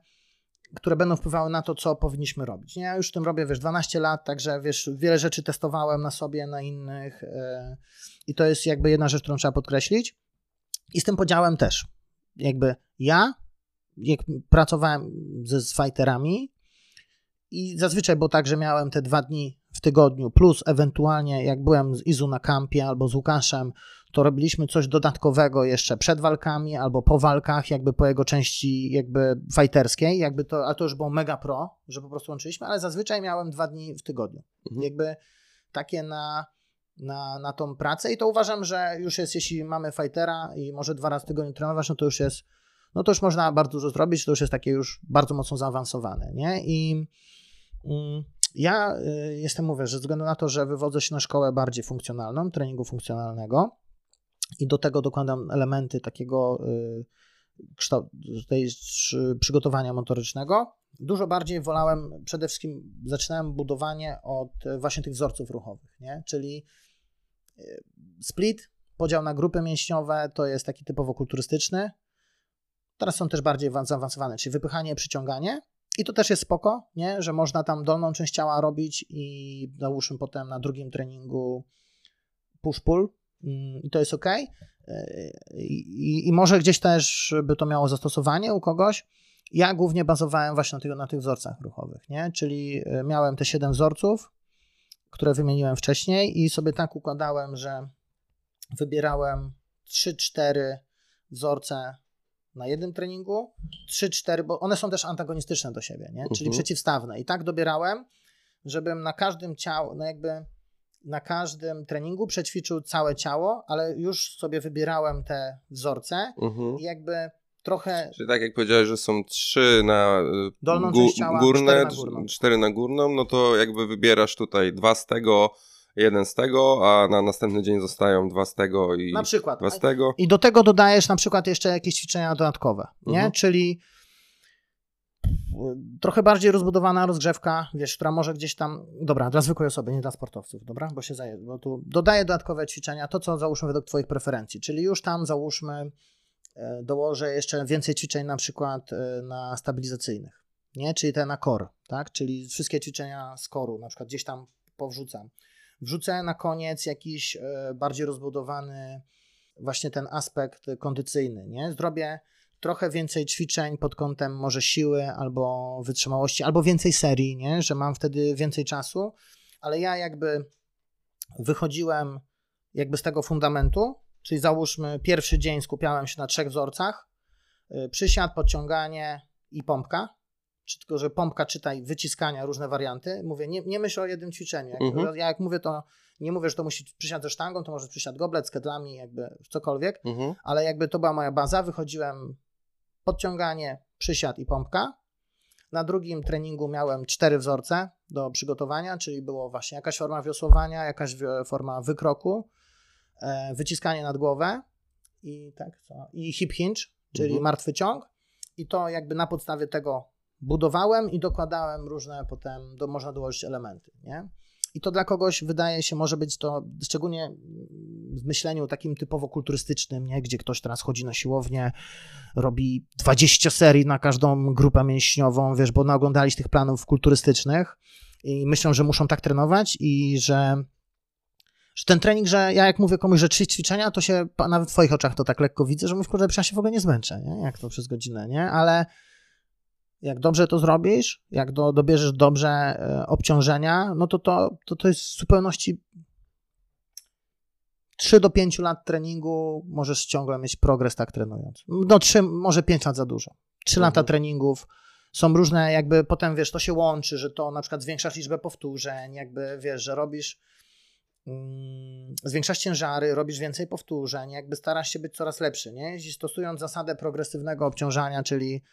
które będą wpływały na to, co powinniśmy robić. Ja już w tym robię, wiesz, 12 lat, także wiesz, wiele rzeczy testowałem na sobie, na innych yy, i to jest jakby jedna rzecz, którą trzeba podkreślić. I z tym podziałem też. Jakby ja, jak pracowałem ze z fighterami i zazwyczaj było tak, że miałem te dwa dni w tygodniu, plus ewentualnie jak byłem z Izu na kampie albo z Łukaszem, to robiliśmy coś dodatkowego jeszcze przed walkami albo po walkach, jakby po jego części jakby fighterskiej, jakby to, a to już było mega pro, że po prostu łączyliśmy, ale zazwyczaj miałem dwa dni w tygodniu. Mhm. Jakby takie na, na, na tą pracę i to uważam, że już jest, jeśli mamy fightera i może dwa razy w tygodniu trenować, no to już jest, no to już można bardzo dużo zrobić, to już jest takie już bardzo mocno zaawansowane, nie? I mm, ja y, jestem, mówię, że ze względu na to, że wywodzę się na szkołę bardziej funkcjonalną, treningu funkcjonalnego i do tego dokładam elementy takiego y, kształt, tej przygotowania motorycznego, dużo bardziej wolałem, przede wszystkim zaczynałem budowanie od właśnie tych wzorców ruchowych, nie? czyli y, split, podział na grupy mięśniowe, to jest taki typowo kulturystyczny, teraz są też bardziej zaawansowane, czyli wypychanie, przyciąganie, i to też jest spoko, nie? że można tam dolną część ciała robić i załóżmy potem na drugim treningu push-pull i to jest ok. I, I, może gdzieś też by to miało zastosowanie u kogoś. Ja głównie bazowałem właśnie na tych, na tych wzorcach ruchowych, nie? czyli e, miałem te 7 wzorców, które wymieniłem wcześniej i sobie tak układałem, że wybierałem 3-4 wzorce na jednym treningu, 3-4, bo one są też antagonistyczne do siebie, nie? czyli uh mhm. -huh. przeciwstawne. I tak dobierałem, żebym na każdym ciało, no jakby na każdym treningu przećwiczył całe ciało, ale już sobie wybierałem te wzorce mhm. i jakby trochę... Czyli tak jak powiedziałeś, że są trzy na y, Dolną gó ciała, górne, cztery na, górną. cztery na górną, no to jakby wybierasz tutaj dwa z tego jeden z tego, a na następny dzień zostają dwa z tego i na przykład. dwa z tego. I do tego dodajesz na przykład jeszcze jakieś ćwiczenia dodatkowe, nie? Mhm. Czyli trochę bardziej rozbudowana rozgrzewka, wiesz, która może gdzieś tam, dobra, dla zwykłej osoby, nie dla sportowców, dobra, bo się zaje, bo tu dodaję dodatkowe ćwiczenia, to co załóżmy według twoich preferencji, czyli już tam załóżmy e, dołożę jeszcze więcej ćwiczeń na przykład e, na stabilizacyjnych, nie, czyli te na core, tak, czyli wszystkie ćwiczenia z koru, na przykład gdzieś tam powrzucam, Wrzucę na koniec jakiś e, bardziej rozbudowany właśnie ten aspekt kondycyjny, nie? Zrobię trochę więcej ćwiczeń pod kątem może siły albo wytrzymałości, albo więcej serii, nie? Że mam wtedy więcej czasu, ale ja jakby wychodziłem jakby z tego fundamentu, czyli załóżmy pierwszy dzień skupiałem się na trzech wzorcach, e, przysiad, podciąganie i pompka, czy tylko, że pompka czytaj wyciskania, różne warianty. Mówię, nie, nie myślę o jednym ćwiczeniu. Jak, mhm. Ja jak mówię, to nie mówię, że to musi przysiad ze sztangą, to może przysiad goblet z kedlami, jakby cokolwiek, mhm. ale jakby to była moja baza. Wychodziłem podciąganie, przysiad i pompka. Na drugim treningu miałem cztery wzorce do przygotowania, czyli było właśnie jakaś forma wiosłowania, jakaś forma wykroku, e, wyciskanie nad głowę i tak? I hip hinge, czyli mhm. martwy ciąg. I to jakby na podstawie tego budowałem i dokładałem różne potem, do, można dołożyć elementy, nie? I to dla kogoś wydaje się, może być to, szczególnie w myśleniu takim typowo kulturystycznym, nie? gdzie ktoś teraz chodzi na siłownię, robi 20 serii na każdą grupę mięśniową, wiesz, bo naoglądali tych planów kulturystycznych i myślą, że muszą tak trenować i że, że ten trening, że ja jak mówię komuś, że trzy ćwiczenia, to się nawet w twoich oczach to tak lekko widzę, że mówię, że ja się w ogóle nie zmęczę, nie? jak to przez godzinę, nie? Ale jak dobrze to zrobisz, jak do, dobierzesz dobrze e, obciążenia, no to to, to to jest w zupełności 3 do 5 lat treningu możesz ciągle mieć progres tak trenując. No 3, może 5 lat za dużo. 3 mhm. lata treningów, są różne jakby, potem wiesz, to się łączy, że to na przykład zwiększasz liczbę powtórzeń, jakby wiesz, że robisz mm, zwiększasz ciężary, robisz więcej powtórzeń, jakby starasz się być coraz lepszy, nie? Stosując zasadę progresywnego obciążania, czyli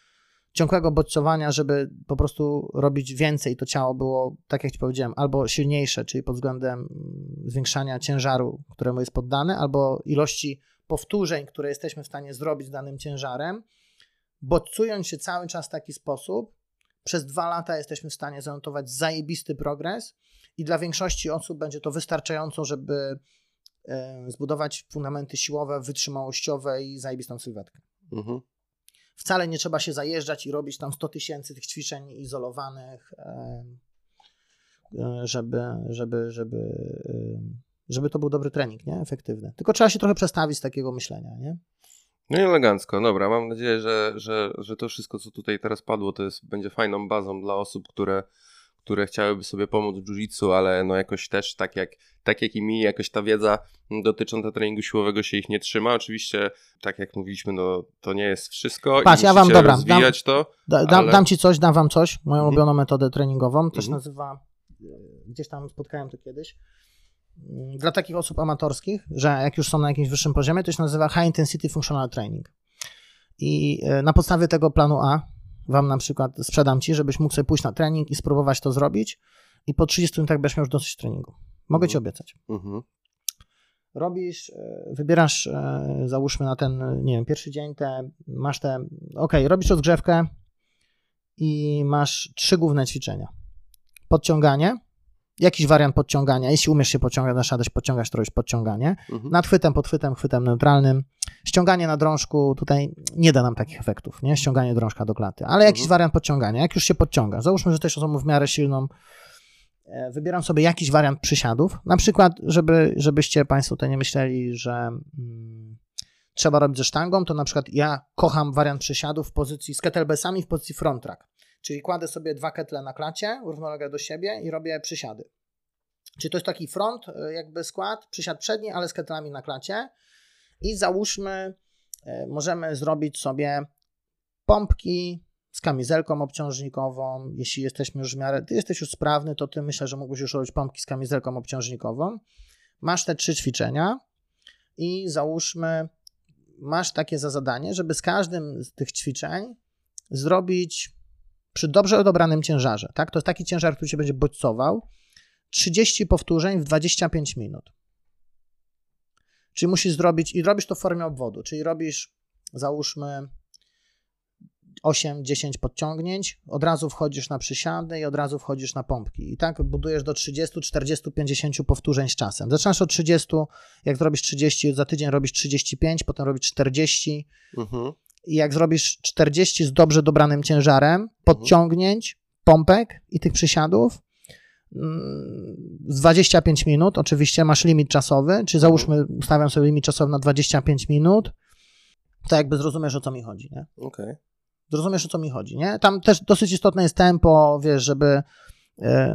ciągłego bodźcowania, żeby po prostu robić więcej, to ciało było, tak jak ci powiedziałem, albo silniejsze, czyli pod względem mm, zwiększania ciężaru, któremu jest poddane, albo ilości powtórzeń, które jesteśmy w stanie zrobić z danym ciężarem, bodźcując się cały czas w taki sposób, przez dwa lata jesteśmy w stanie zanotować zajebisty progres i dla większości osób będzie to wystarczająco, żeby e, zbudować fundamenty siłowe, wytrzymałościowe i zajebistą sylwetkę. Mhm. Wcale nie trzeba się zajeżdżać i robić tam 100 tysięcy tych ćwiczeń izolowanych, e, żeby, żeby, żeby, żeby to był dobry trening, nie? efektywny. Tylko trzeba się trochę przestawić z takiego myślenia. Nie? No i elegancko, dobra. Mam nadzieję, że, że, że to wszystko, co tutaj teraz padło, to jest, będzie fajną bazą dla osób, które, które chciałyby sobie pomóc w jiu-jitsu, ale no jakoś też tak jak, tak jak i mi, jakoś ta wiedza dotycząca treningu siłowego się ich nie trzyma. Oczywiście, tak jak mówiliśmy, no to nie jest wszystko Patrz, ja wam, dobra, dam, to. Da, dam, ale... dam ci coś, dam wam coś, moją mhm. ulubioną metodę treningową, to się mhm. nazywa, gdzieś tam spotkałem to kiedyś, Mm, dla takich osób amatorskich, że jak już są na jakimś wyższym poziomie, to się nazywa High Intensity Functional Training. I e, na podstawie tego planu A wam na przykład sprzedam ci, żebyś mógł sobie pójść na trening i spróbować to zrobić i po 30 minutach będziesz miał już dosyć treningu. Mogę mhm. ci obiecać. Mhm. Robisz, e, wybierasz, e, załóżmy na ten, nie wiem, pierwszy dzień te, masz te, ok, robisz rozgrzewkę i masz trzy główne ćwiczenia. Podciąganie, jakiś wariant podciągania. Jeśli umiesz się podciągać, dasz radę podciągać, to robisz podciąganie. Mhm. Nad chwytem, podchwytem, chwytem neutralnym. Ściąganie na drążku tutaj nie da nam takich efektów, nie? Ściąganie drążka do klaty, ale jakiś mhm. wariant podciągania. Jak już się podciąga, załóżmy, że też osobą w miarę silną, e, wybieram sobie jakiś wariant przysiadów. Na przykład, żeby, żebyście Państwo tutaj nie myśleli, że mm, trzeba robić ze sztangą, to na przykład ja kocham wariant przysiadów w pozycji z kettlebellsami w pozycji front track. Czyli kładę sobie dwa ketle na klacie, równolegle do siebie i robię przysiady. Czyli to jest taki front, e, jakby skład, przysiad przedni, ale z ketlami na klacie. I załóżmy, e, możemy zrobić sobie pompki z kamizelką obciążnikową. Jeśli jesteśmy już w miarę, ty jesteś już sprawny, to ty myślę, że mógłbyś już robić pompki z kamizelką obciążnikową. Masz te trzy ćwiczenia i załóżmy, masz takie za zadanie, żeby z każdym z tych ćwiczeń zrobić przy dobrze odobranym ciężarze, tak? To jest taki ciężar, który się będzie bodźcował. 30 powtórzeń w 25 minut. Czyli musisz zrobić, i robisz to w formie obwodu, czyli robisz, załóżmy, 8-10 podciągnięć, od razu wchodzisz na przysiady i od razu wchodzisz na pompki. I tak budujesz do 30, 40, 50 powtórzeń z czasem. Zaczynasz od 30, jak zrobisz 30, za tydzień robisz 35, potem robisz 40. Mhm i jak zrobisz 40 z dobrze dobranym ciężarem, podciągnięć, pompek i tych przysiadów, mm, z 25 minut, oczywiście masz limit czasowy, czy załóżmy, ustawiam sobie limit czasowy na 25 minut, to jakby zrozumiesz, o co mi chodzi, nie? Okej. Okay. Zrozumiesz, o co mi chodzi, nie? Tam też dosyć istotne jest tempo, wiesz, żeby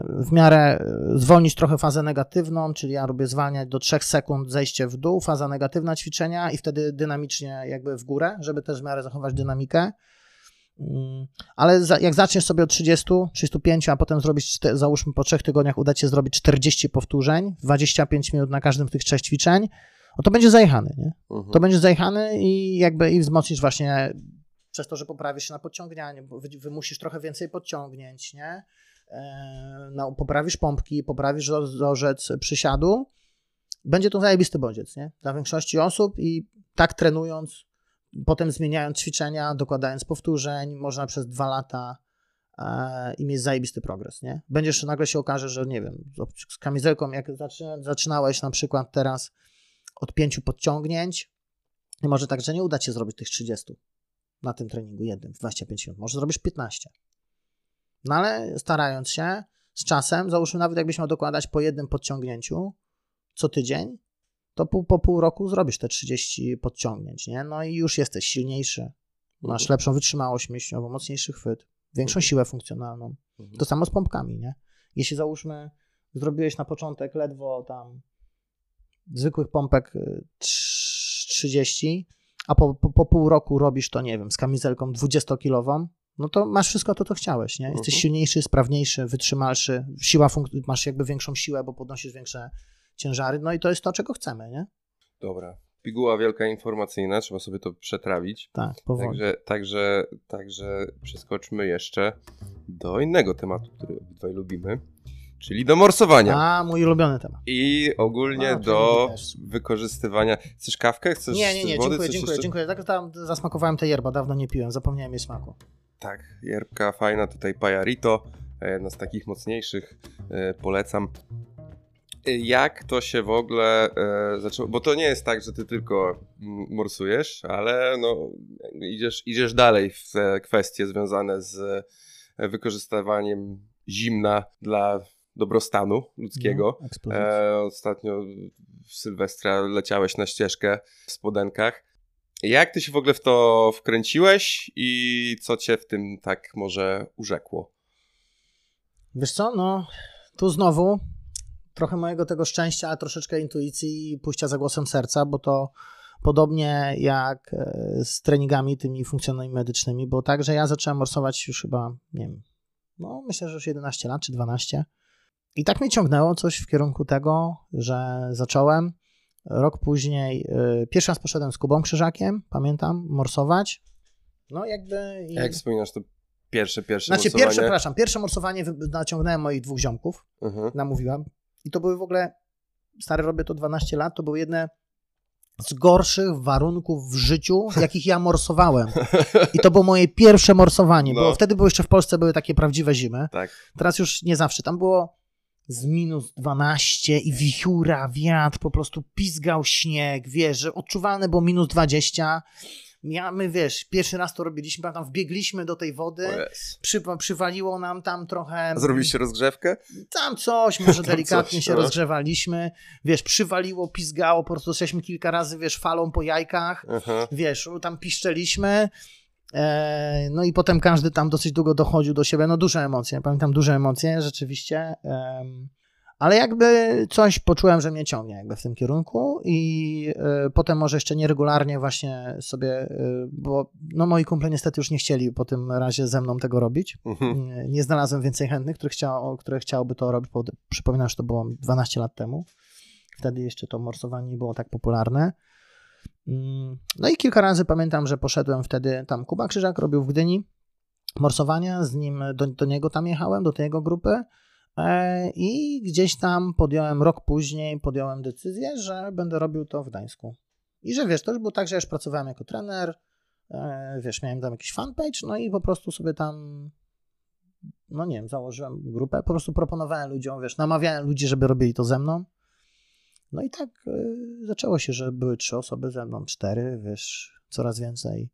w miarę e, zwolnić trochę fazę negatywną, czyli ja robię zwalniać do 3 sekund zejście w dół, faza negatywna ćwiczenia i wtedy dynamicznie jakby w górę, żeby też w miarę zachować dynamikę. Mm, ale jak zaczniesz sobie od 30, 35, a potem zrobić, załóżmy po 3 tygodniach uda się zrobić 40 powtórzeń, 25 minut na każdym z tych trzech ćwiczeń, no to będzie zajechany, nie? Mhm. To będzie zajechany i jakby i wzmocnisz właśnie przez to, że poprawisz się na podciągnięcie, wymusisz trochę więcej podciągnięć, nie? No, poprawisz pompki, poprawisz wzorzec przysiadu, będzie to zajebisty bodziec, nie? Dla większości osób i tak trenując, potem zmieniając ćwiczenia, dokładając powtórzeń, można przez dwa lata e, i mieć zajebisty progres, nie? Będziesz, nagle się okaże, że nie wiem, z kamizelką, jak zaczynałeś na przykład teraz od pięciu podciągnięć, może tak, że nie uda ci się zrobić tych 30 na tym treningu jednym w 25 minut, może zrobisz 15. No ale starając się z czasem, załóżmy nawet jakbyś miał dokładać po jednym podciągnięciu co tydzień, to pół, po pół roku zrobisz te 30 podciągnięć, nie? No i już jesteś silniejszy, masz mhm. lepszą wytrzymałość mięśniową, mocniejszy chwyt, większą mhm. siłę funkcjonalną. Mhm. To samo z pompkami, nie? Jeśli załóżmy, zrobiłeś na początek ledwo tam zwykłych pompek 30, y, a po, po, po pół roku robisz to, nie wiem, z kamizelką 20-kilową, no to masz wszystko to, co chciałeś, nie? Jesteś uh-huh. silniejszy, sprawniejszy, wytrzymalszy, siła funk- masz jakby większą siłę, bo podnosisz większe ciężary, no i to jest to, czego chcemy, nie? Dobra. Piguła wielka informacyjna, trzeba sobie to przetrawić. Tak, powoli. Także, także, także przeskoczmy jeszcze do innego tematu, który obydwaj lubimy, czyli do morsowania. A, mój ulubiony temat. I ogólnie A, do wykorzystywania... Chcesz kawkę? Chcesz Nie, nie, nie, wody? dziękuję, dziękuję, jeszcze... dziękuję. Tak tam zasmakowałem tę yerba, dawno nie piłem, zapomniałem jej smaku. Tak, jerbka fajna, tutaj Pajarito, jedna z takich mocniejszych, e, polecam. E, Jak to się w ogóle e, zaczęło? Bo to nie jest tak, że ty tylko morsujesz, ale no, idziesz, idziesz dalej w te kwestie związane z wykorzystywaniem zimna dla dobrostanu ludzkiego. No. E, ostatnio w Sylwestra leciałeś na ścieżkę w spodenkach. Jak ty się w ogóle w to wkręciłeś i co cię w tym tak może urzekło? Wiesz co, no tu znowu trochę mojego tego szczęścia, troszeczkę intuicji i pójścia za głosem serca, bo to podobnie jak e, z treningami tymi funkcjonalnymi medycznymi, bo tak, że ja zacząłem morsować już chyba, nie wiem, no myślę, że już 11 lat czy 12 i tak mnie ciągnęło coś w kierunku tego, że zacząłem. Rok później, e, pierwszy raz poszedłem z Kubą Krzyżakiem, pamiętam, morsować. No jakby... i- Jak wspominasz to pierwsze, pierwsze Znaczy morsowanie? pierwsze, przepraszam, pierwsze morsowanie naciągnąłem moich dwóch ziomków, Mhm. namówiłem. I to były w ogóle, stary robię to 12 lat, to były jedne z gorszych warunków w życiu, jakich ja morsowałem. I to było moje pierwsze morsowanie, No. bo wtedy były jeszcze w Polsce były takie prawdziwe zimy. Tak. Teraz już nie zawsze. Tam było z minus 12 i wichura, wiatr, po prostu pizgał śnieg, wiesz, że odczuwalne było minus 20. Ja, my, wiesz, pierwszy raz to robiliśmy, pamiętam, wbiegliśmy do tej wody, przy, przywaliło nam tam trochę... Zrobiliście rozgrzewkę? Tam coś, może Tam delikatnie coś, się no. rozgrzewaliśmy, wiesz, przywaliło, pizgało, po prostu jesteśmy kilka razy, wiesz, falą po jajkach, Aha. wiesz, tam piszczeliśmy, no i potem każdy tam dosyć długo dochodził do siebie, no duże emocje, pamiętam duże emocje, rzeczywiście, ale jakby coś poczułem, że mnie ciągnie jakby w tym kierunku i e, potem może jeszcze nieregularnie właśnie sobie, e, bo no moi kumple niestety już nie chcieli po tym razie ze mną tego robić, Mhm. nie, nie znalazłem więcej chętnych, które, chciało, które chciałoby to robić. bo Przypominam, że to było 12 lat temu. Wtedy jeszcze to morsowanie nie było tak popularne. Mm, No i kilka razy pamiętam, że poszedłem wtedy tam. Kuba Krzyżak robił w Gdyni morsowania, z nim do, do niego tam jechałem, do tej jego grupy. E, I gdzieś tam podjąłem rok później, podjąłem decyzję, że będę robił to w Gdańsku. I że wiesz, to już było tak, że ja już pracowałem jako trener, e, wiesz, miałem tam jakiś fanpage, no i po prostu sobie tam no nie wiem, założyłem grupę, po prostu proponowałem ludziom, wiesz, namawiałem ludzi, żeby robili to ze mną. No i tak y, zaczęło się, że były trzy osoby ze mną, cztery, wiesz, coraz więcej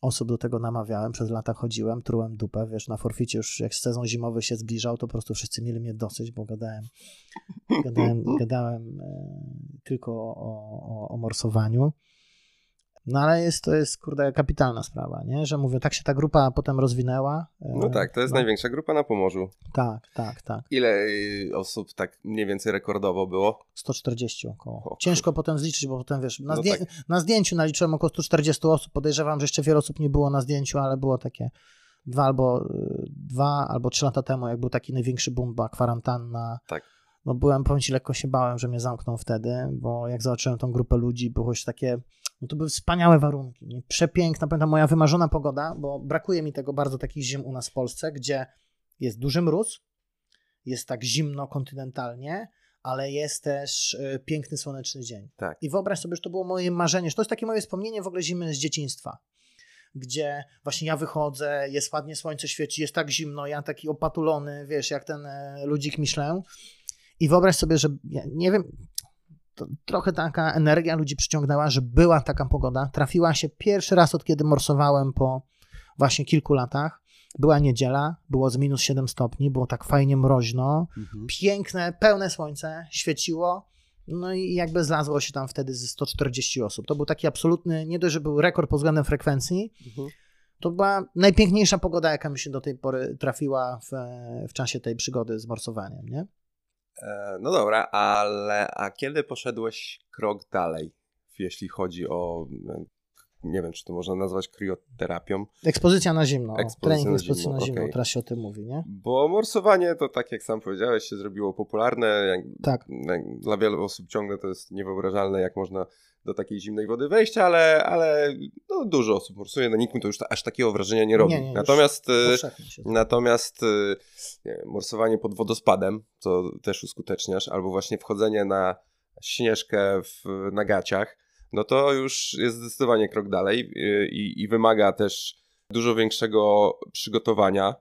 osób do tego namawiałem, przez lata chodziłem, trułem dupę, wiesz, na forficie już jak sezon zimowy się zbliżał, to po prostu wszyscy mieli mnie dosyć, bo gadałem, gadałem, gadałem e, tylko o, o, o morsowaniu. No ale jest, to jest, kurde, kapitalna sprawa, nie? Że mówię, tak się ta grupa potem rozwinęła. e, No tak, to jest no. największa grupa na Pomorzu. Tak, tak, tak. Ile y, osób tak mniej więcej rekordowo było? 140 około. O, Ciężko potem zliczyć, bo potem wiesz, na, No zdję- tak. na zdjęciu naliczyłem około 140 osób. Podejrzewam, że jeszcze wiele osób nie było na zdjęciu, ale było takie dwa albo y, dwa albo trzy lata temu, jak był taki największy boom, była kwarantanna. Tak. No byłem, powiem ci, lekko się bałem, że mnie zamkną wtedy, bo jak zobaczyłem tą grupę ludzi, było już takie, no to były wspaniałe warunki, nie? przepiękna, pamiętam moja wymarzona pogoda, bo brakuje mi tego bardzo takich zim u nas w Polsce, gdzie jest duży mróz, jest tak zimno kontynentalnie, ale jest też y, piękny, słoneczny dzień. Tak. I wyobraź sobie, że to było moje marzenie, że to jest takie moje wspomnienie w ogóle zimy z dzieciństwa, gdzie właśnie ja wychodzę, jest ładnie słońce świeci, jest tak zimno, ja taki opatulony, wiesz, jak ten e, ludzik Michelin. I wyobraź sobie, że ja nie wiem, trochę taka energia ludzi przyciągnęła, że była taka pogoda. Trafiła się pierwszy raz od kiedy morsowałem po właśnie kilku latach. Była niedziela, było z minus 7 stopni, było tak fajnie mroźno, piękne, pełne słońce, świeciło. No i jakby zlazło się tam wtedy ze 140 osób. To był taki absolutny, nie dość, że był rekord pod względem frekwencji, Mhm. to była najpiękniejsza pogoda, jaka mi się do tej pory trafiła w, w czasie tej przygody z morsowaniem, nie? E, No dobra, ale a kiedy poszedłeś krok dalej, jeśli chodzi o, e, nie wiem, czy to można nazwać krioterapią, Ekspozycja na zimno. Ekspozycja Trening na ekspozycji zimno, na zimno, okej. teraz się o tym mówi, nie? bo morsowanie to tak jak sam powiedziałeś, się zrobiło popularne. Jak, Tak. jak, dla wielu osób ciągle to jest niewyobrażalne, jak można do takiej zimnej wody wejść, ale, ale no, dużo osób morsuje, no nikt mi to już ta, aż takiego wrażenia nie robi. Nie, nie, Natomiast się. Natomiast y, nie morsowanie pod wodospadem, to też uskuteczniasz, albo właśnie wchodzenie na śnieżkę w, na gaciach, no to już jest zdecydowanie krok dalej y, i, i wymaga też dużo większego przygotowania,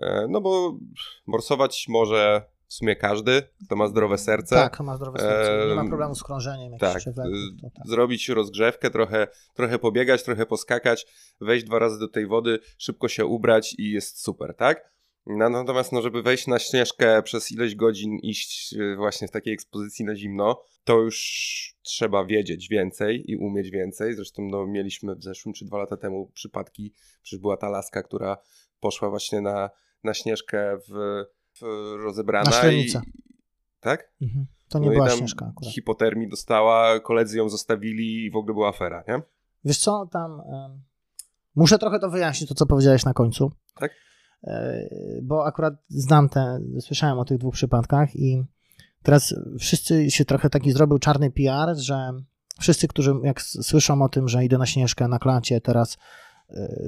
e, no bo morsować może w sumie każdy, kto ma zdrowe serce. Tak, ma zdrowe serce. Nie ma problemu z krążeniem. Tak, tak. Zrobić rozgrzewkę, trochę, trochę pobiegać, trochę poskakać, wejść dwa razy do tej wody, szybko się ubrać i jest super, tak? No, natomiast, no, żeby wejść na śnieżkę przez ileś godzin, iść e, właśnie w takiej ekspozycji na zimno, to już trzeba wiedzieć więcej i umieć więcej. Zresztą no, mieliśmy w zeszłym czy dwa lata temu przypadki, przecież była ta laska, która poszła właśnie na, na śnieżkę w rozebrana. Na i, Tak? Mhm. To nie no była śnieżka akurat. hipotermii dostała, koledzy ją zostawili i w ogóle była afera, nie? Wiesz co, tam... Um, muszę trochę to wyjaśnić, to co powiedziałeś na końcu. Tak? E, bo akurat znam te, słyszałem o tych dwóch przypadkach i teraz wszyscy się trochę taki zrobił czarny PR, że wszyscy, którzy jak słyszą o tym, że idę na Śnieżkę, na klacie, teraz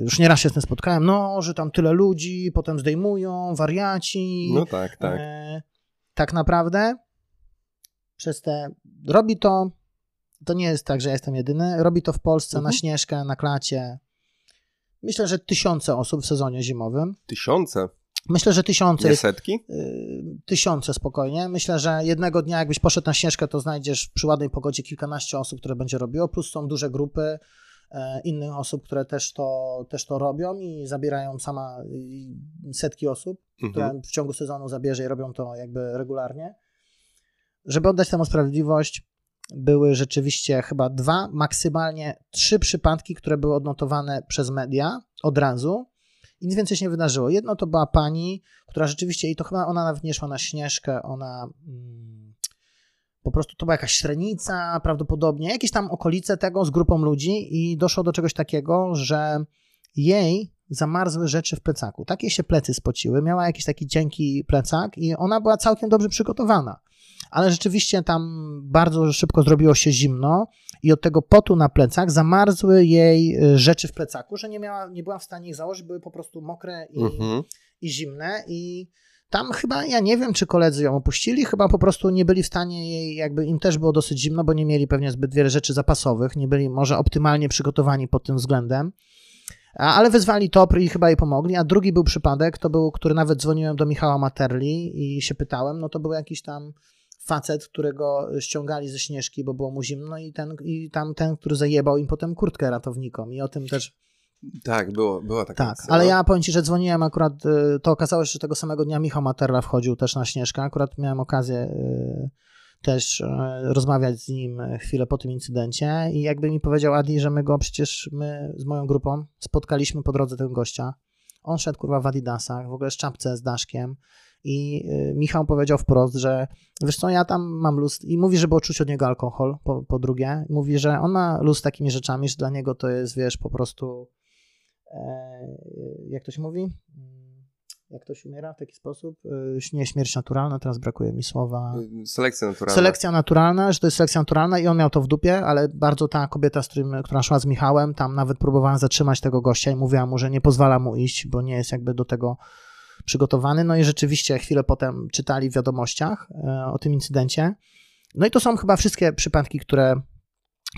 już nieraz się z tym spotkałem, no, że tam tyle ludzi, potem zdejmują, wariaci. No tak, tak. E, tak naprawdę przez te, robi to, to nie jest tak, że ja jestem jedyny, robi to w Polsce mhm. na Śnieżkę, na klacie, Myślę, że tysiące osób w sezonie zimowym. Tysiące? Myślę, że tysiące. Nie setki? Y, tysiące spokojnie. Myślę, że jednego dnia, jakbyś poszedł na śnieżkę, to znajdziesz przy ładnej pogodzie kilkanaście osób, które będzie robiło, plus są duże grupy e, innych osób, które też to, też to robią i zabierają sama setki osób, mhm. które w ciągu sezonu zabierze i robią to jakby regularnie. Żeby oddać temu sprawiedliwość, były rzeczywiście chyba dwa, maksymalnie trzy przypadki, które były odnotowane przez media od razu i nic więcej się nie wydarzyło. Jedno to była pani, która rzeczywiście, i to chyba ona nawet nie szła na śnieżkę, ona mm, po prostu to była jakaś średnica prawdopodobnie, jakieś tam okolice tego z grupą ludzi i doszło do czegoś takiego, że jej zamarzły rzeczy w plecaku. Takie się plecy spociły, miała jakiś taki cienki plecak i ona była całkiem dobrze przygotowana ale rzeczywiście tam bardzo szybko zrobiło się zimno i od tego potu na plecach zamarzły jej y, rzeczy w plecaku, że nie, miała, nie była w stanie ich założyć, były po prostu mokre i, mhm. i zimne i tam chyba, ja nie wiem, czy koledzy ją opuścili, chyba po prostu nie byli w stanie jej, jakby im też było dosyć zimno, bo nie mieli pewnie zbyt wiele rzeczy zapasowych, nie byli może optymalnie przygotowani pod tym względem, ale wezwali TOPR i chyba jej pomogli, a drugi był przypadek, to był, który nawet dzwoniłem do Michała Materli i się pytałem, no to był jakiś tam facet, którego ściągali ze śnieżki, bo było mu zimno i, ten, i tam ten, który zajebał im potem kurtkę ratownikom i o tym też... Tak, było, była taka Tak, akcja, ale no. ja powiem Ci, że dzwoniłem akurat, y, to okazało się, że tego samego dnia Michał Materla wchodził też na Śnieżkę, akurat miałem okazję y, też y, rozmawiać z nim chwilę po tym incydencie i jakby mi powiedział Adi, że my go przecież, my z moją grupą spotkaliśmy po drodze tego gościa, on szedł kurwa w adidasach, w ogóle z czapce z daszkiem, i Michał powiedział wprost, że wiesz co, ja tam mam luz i mówi, żeby odczuć od niego alkohol, po, po drugie. Mówi, że on ma luz z takimi rzeczami, że dla niego to jest, wiesz, po prostu jak to się mówi? Mm, jak ktoś umiera w taki sposób? E, nie śmierć naturalna, teraz brakuje mi słowa. Selekcja naturalna. Selekcja naturalna, że to jest selekcja naturalna i on miał to w dupie, ale bardzo ta kobieta, z którym, która szła z Michałem, tam nawet próbowała zatrzymać tego gościa i mówiła mu, że nie pozwala mu iść, bo nie jest jakby do tego przygotowany. No i rzeczywiście chwilę potem czytali w wiadomościach e, o tym incydencie. No i to są chyba wszystkie przypadki, które,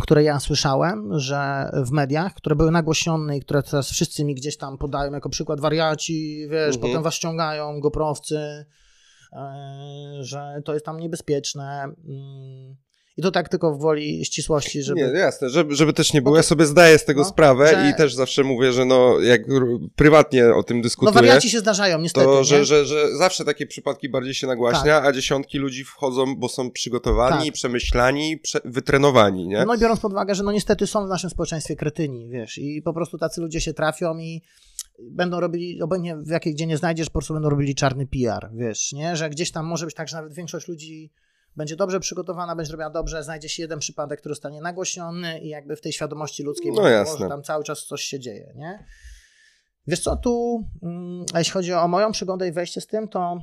które ja słyszałem, że w mediach, które były nagłośnione i które teraz wszyscy mi gdzieś tam podają jako przykład wariaci, wiesz, mhm. potem was ściągają, goprowcy, e, że to jest tam niebezpieczne. I to tak tylko w woli ścisłości, żeby... Nie, jasne, żeby, żeby też nie było. Ja sobie zdaję z tego no, sprawę że... i też zawsze mówię, że no, jak prywatnie o tym dyskutuję... No wariaci się zdarzają, niestety. To, że, że, że zawsze takie przypadki bardziej się nagłaśnia, tak. a dziesiątki ludzi wchodzą, bo są przygotowani, tak. przemyślani, prze, wytrenowani, nie? No i biorąc pod uwagę, że no niestety są w naszym społeczeństwie kretyni, wiesz, i po prostu tacy ludzie się trafią i będą robili, obojętnie w jakiej gdzie nie znajdziesz, po prostu będą robili czarny PR, wiesz, nie? Że gdzieś tam może być tak, że nawet większość ludzi będzie dobrze przygotowana, będzie robiła dobrze, znajdzie się jeden przypadek, który zostanie nagłośniony i jakby w tej świadomości ludzkiej no jasne. że tam cały czas coś się dzieje, nie? Wiesz co, tu, mm, jeśli chodzi o moją przygodę i wejście z tym, to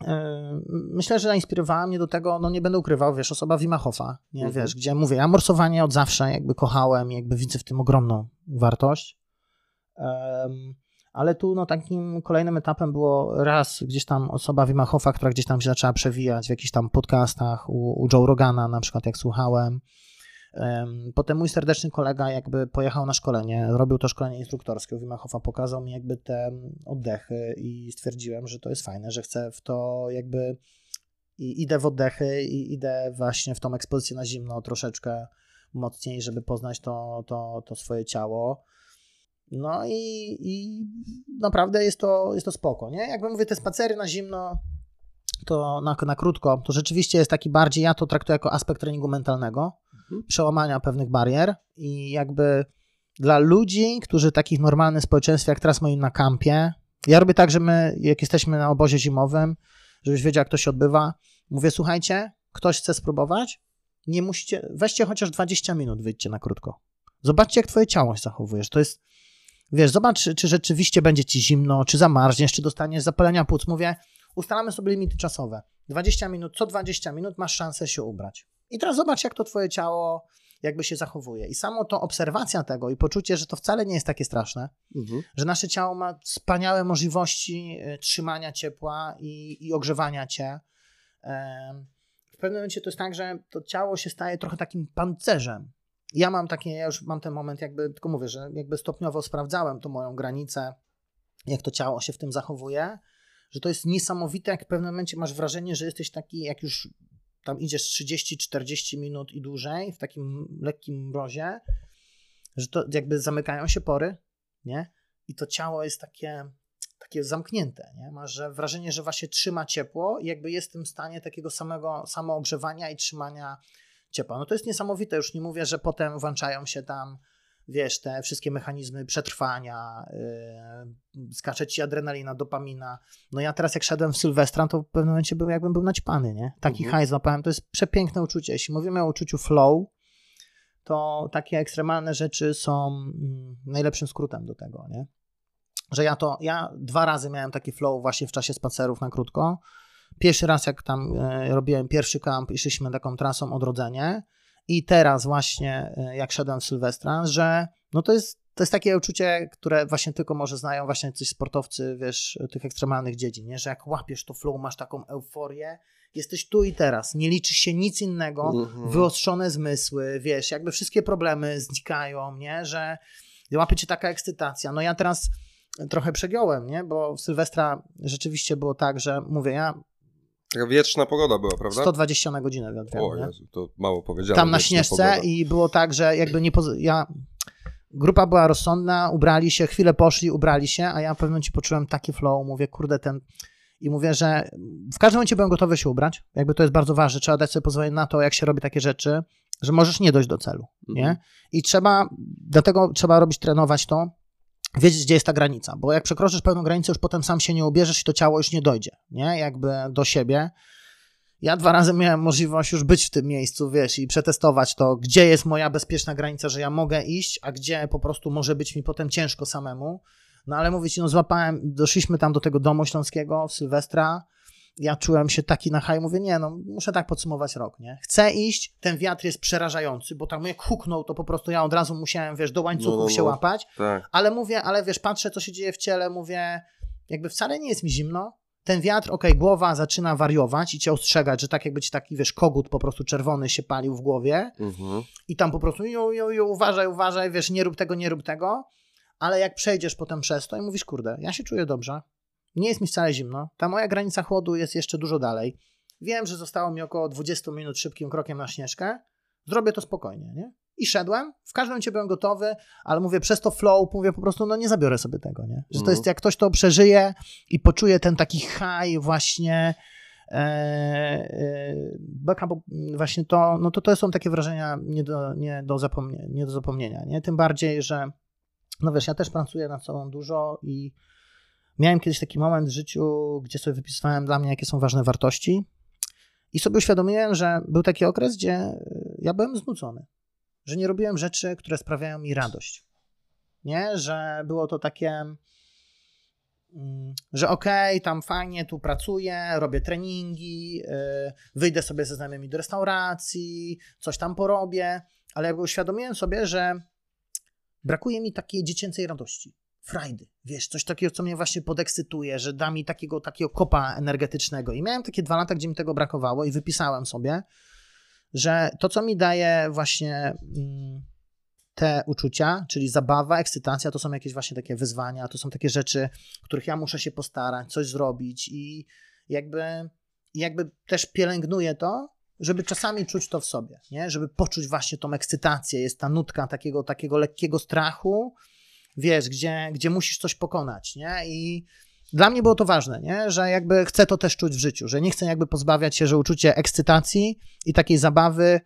yy, myślę, że zainspirowała mnie do tego, no nie będę ukrywał, wiesz, osoba Wimachowa, nie, mhm. wiesz, gdzie mówię, ja morsowanie od zawsze jakby kochałem, jakby widzę w tym ogromną wartość. Yy, ale tu no, takim kolejnym etapem było raz gdzieś tam osoba Wima Hofa, która gdzieś tam się zaczęła przewijać w jakichś tam podcastach u, u Joe Rogana na przykład jak słuchałem. Potem mój serdeczny kolega jakby pojechał na szkolenie, robił to szkolenie instruktorskie u Wimachowa, pokazał mi jakby te oddechy i stwierdziłem, że to jest fajne, że chcę w to jakby i idę w oddechy i idę właśnie w tą ekspozycję na zimno troszeczkę mocniej, żeby poznać to, to, to swoje ciało. No i, i naprawdę jest to, jest to spoko, nie? Jakby mówię, te spacery na zimno, to na, na krótko, to rzeczywiście jest taki bardziej, ja to traktuję jako aspekt treningu mentalnego, mhm. przełamania pewnych barier i jakby dla ludzi, którzy w takich normalnych społeczeństwach, jak teraz moim na kampie, ja robię tak, że my, jak jesteśmy na obozie zimowym, żebyś wiedział, jak to się odbywa, mówię, słuchajcie, ktoś chce spróbować, nie musicie, weźcie chociaż 20 minut, wyjdźcie na krótko. Zobaczcie, jak twoje ciało się zachowujesz. To jest, wiesz, zobacz, czy rzeczywiście będzie ci zimno, czy zamarzniesz, czy dostaniesz zapalenia płuc. Mówię, ustalamy sobie limity czasowe. 20 minut, co 20 minut masz szansę się ubrać. I teraz zobacz, jak to twoje ciało jakby się zachowuje. I samo to obserwacja tego i poczucie, że to wcale nie jest takie straszne, mhm. że nasze ciało ma wspaniałe możliwości e, trzymania ciepła i, i ogrzewania cię. W pewnym momencie to jest tak, że to ciało się staje trochę takim pancerzem. Ja mam takie, ja już mam ten moment, jakby, tylko mówię, że jakby stopniowo sprawdzałem tą moją granicę, jak to ciało się w tym zachowuje że to jest niesamowite, jak w pewnym momencie masz wrażenie, że jesteś taki, jak już tam idziesz 30-40 minut i dłużej w takim lekkim mrozie, że to jakby zamykają się pory, nie? I to ciało jest takie, takie zamknięte, nie? Masz że wrażenie, że właśnie trzyma ciepło i jakby jest w tym stanie takiego samego samoogrzewania i trzymania ciepła. No to jest niesamowite, już nie mówię, że potem włączają się tam wiesz, te wszystkie mechanizmy przetrwania, yy, skacze ci adrenalina, dopamina. No ja teraz jak szedłem w Sylwestra, to w pewnym momencie był, jakbym był naćpany, nie? Taki mhm. high złapałem, to jest przepiękne uczucie. Jeśli mówimy o uczuciu flow, to takie ekstremalne rzeczy są mm, najlepszym skrótem do tego, nie? Że ja to, ja dwa razy miałem taki flow właśnie w czasie spacerów na krótko. Pierwszy raz, jak tam e, robiłem pierwszy kamp i szliśmy taką trasą odrodzenie, i teraz właśnie, e, jak szedłem w Sylwestra, że no to jest, to jest takie uczucie, które właśnie tylko może znają właśnie coś sportowcy, wiesz, tych ekstremalnych dziedzin, nie? że jak łapiesz to flow, masz taką euforię, jesteś tu i teraz, nie liczy się nic innego, mhm. wyostrzone zmysły, wiesz, jakby wszystkie problemy znikają, nie, że łapie cię taka ekscytacja. No ja teraz trochę przegiąłem, nie, bo w Sylwestra rzeczywiście było tak, że mówię, ja Taka wietrzna pogoda była, prawda? 120 na godzinę wiatr. O Jezu, to mało powiedziałem. Tam na Śnieżce pogoda. i było tak, że jakby nie... Poz... Ja... Grupa była rozsądna, ubrali się, chwilę poszli, ubrali się, a ja w pewnym momencie poczułem taki flow, mówię, kurde, ten... I mówię, że w każdym momencie byłem gotowy się ubrać, jakby to jest bardzo ważne, trzeba dać sobie pozwolenie na to, jak się robi takie rzeczy, że możesz nie dojść do celu, nie? Mhm. I trzeba, dlatego trzeba robić, trenować to, wiedzieć, gdzie jest ta granica, bo jak przekroczysz pewną granicę, już potem sam się nie ubierzesz i to ciało już nie dojdzie, nie? Jakby do siebie. Ja dwa razy miałem możliwość już być w tym miejscu, wiesz, i przetestować to, gdzie jest moja bezpieczna granica, że ja mogę iść, a gdzie po prostu może być mi potem ciężko samemu. No ale mówię ci, no złapałem, doszliśmy tam do tego domu śląskiego w Sylwestra, ja czułem się taki na haj, mówię, nie, no muszę tak podsumować rok, nie? Chcę iść, ten wiatr jest przerażający, bo tam jak huknął, to po prostu ja od razu musiałem, wiesz, do łańcuchów no, no, no. się łapać, tak. ale mówię, ale wiesz, patrzę, co się dzieje w ciele, mówię, jakby wcale nie jest mi zimno, ten wiatr, okej, okay, głowa zaczyna wariować i cię ostrzegać, że tak jakby ci taki, wiesz, kogut po prostu czerwony się palił w głowie mhm. i tam po prostu jo, jo, jo, uważaj, uważaj, wiesz, nie rób tego, nie rób tego, ale jak przejdziesz potem przez to i mówisz, kurde, ja się czuję dobrze, nie jest mi wcale zimno. Ta moja granica chłodu jest jeszcze dużo dalej. Wiem, że zostało mi około 20 minut szybkim krokiem na śnieżkę. Zrobię to spokojnie, nie? I szedłem, w każdym momencie byłem gotowy, ale mówię, przez to flow, mówię po prostu, no nie zabiorę sobie tego, nie? Że to mhm. jest, jak ktoś to przeżyje i poczuje ten taki high właśnie, e, e, bo właśnie to, no to to są takie wrażenia nie do, nie do, zapomnienia, nie do zapomnienia, nie? Tym bardziej, że, no wiesz, ja też pracuję nad sobą dużo i Miałem kiedyś taki moment w życiu, gdzie sobie wypisywałem dla mnie, jakie są ważne wartości, i sobie uświadomiłem, że był taki okres, gdzie y, ja byłem znudzony, że nie robiłem rzeczy, które sprawiają mi radość. Nie, że było to takie, mm, że okej, okay, tam fajnie, tu pracuję, robię treningi, y, wyjdę sobie ze znajomymi do restauracji, coś tam porobię, ale jakby uświadomiłem sobie, że brakuje mi takiej dziecięcej radości frajdy, wiesz, coś takiego, co mnie właśnie podekscytuje, że da mi takiego, takiego kopa energetycznego. I miałem takie dwa lata, gdzie mi tego brakowało i wypisałem sobie, że to, co mi daje właśnie mm, te uczucia, czyli zabawa, ekscytacja, to są jakieś właśnie takie wyzwania, to są takie rzeczy, których ja muszę się postarać, coś zrobić i jakby, jakby też pielęgnuję to, żeby czasami czuć to w sobie, nie? żeby poczuć właśnie tą ekscytację, jest ta nutka takiego, takiego lekkiego strachu, wiesz, gdzie, gdzie musisz coś pokonać, nie? I dla mnie było to ważne, nie? że jakby chcę to też czuć w życiu, że nie chcę jakby pozbawiać się, że uczucie ekscytacji i takiej zabawy,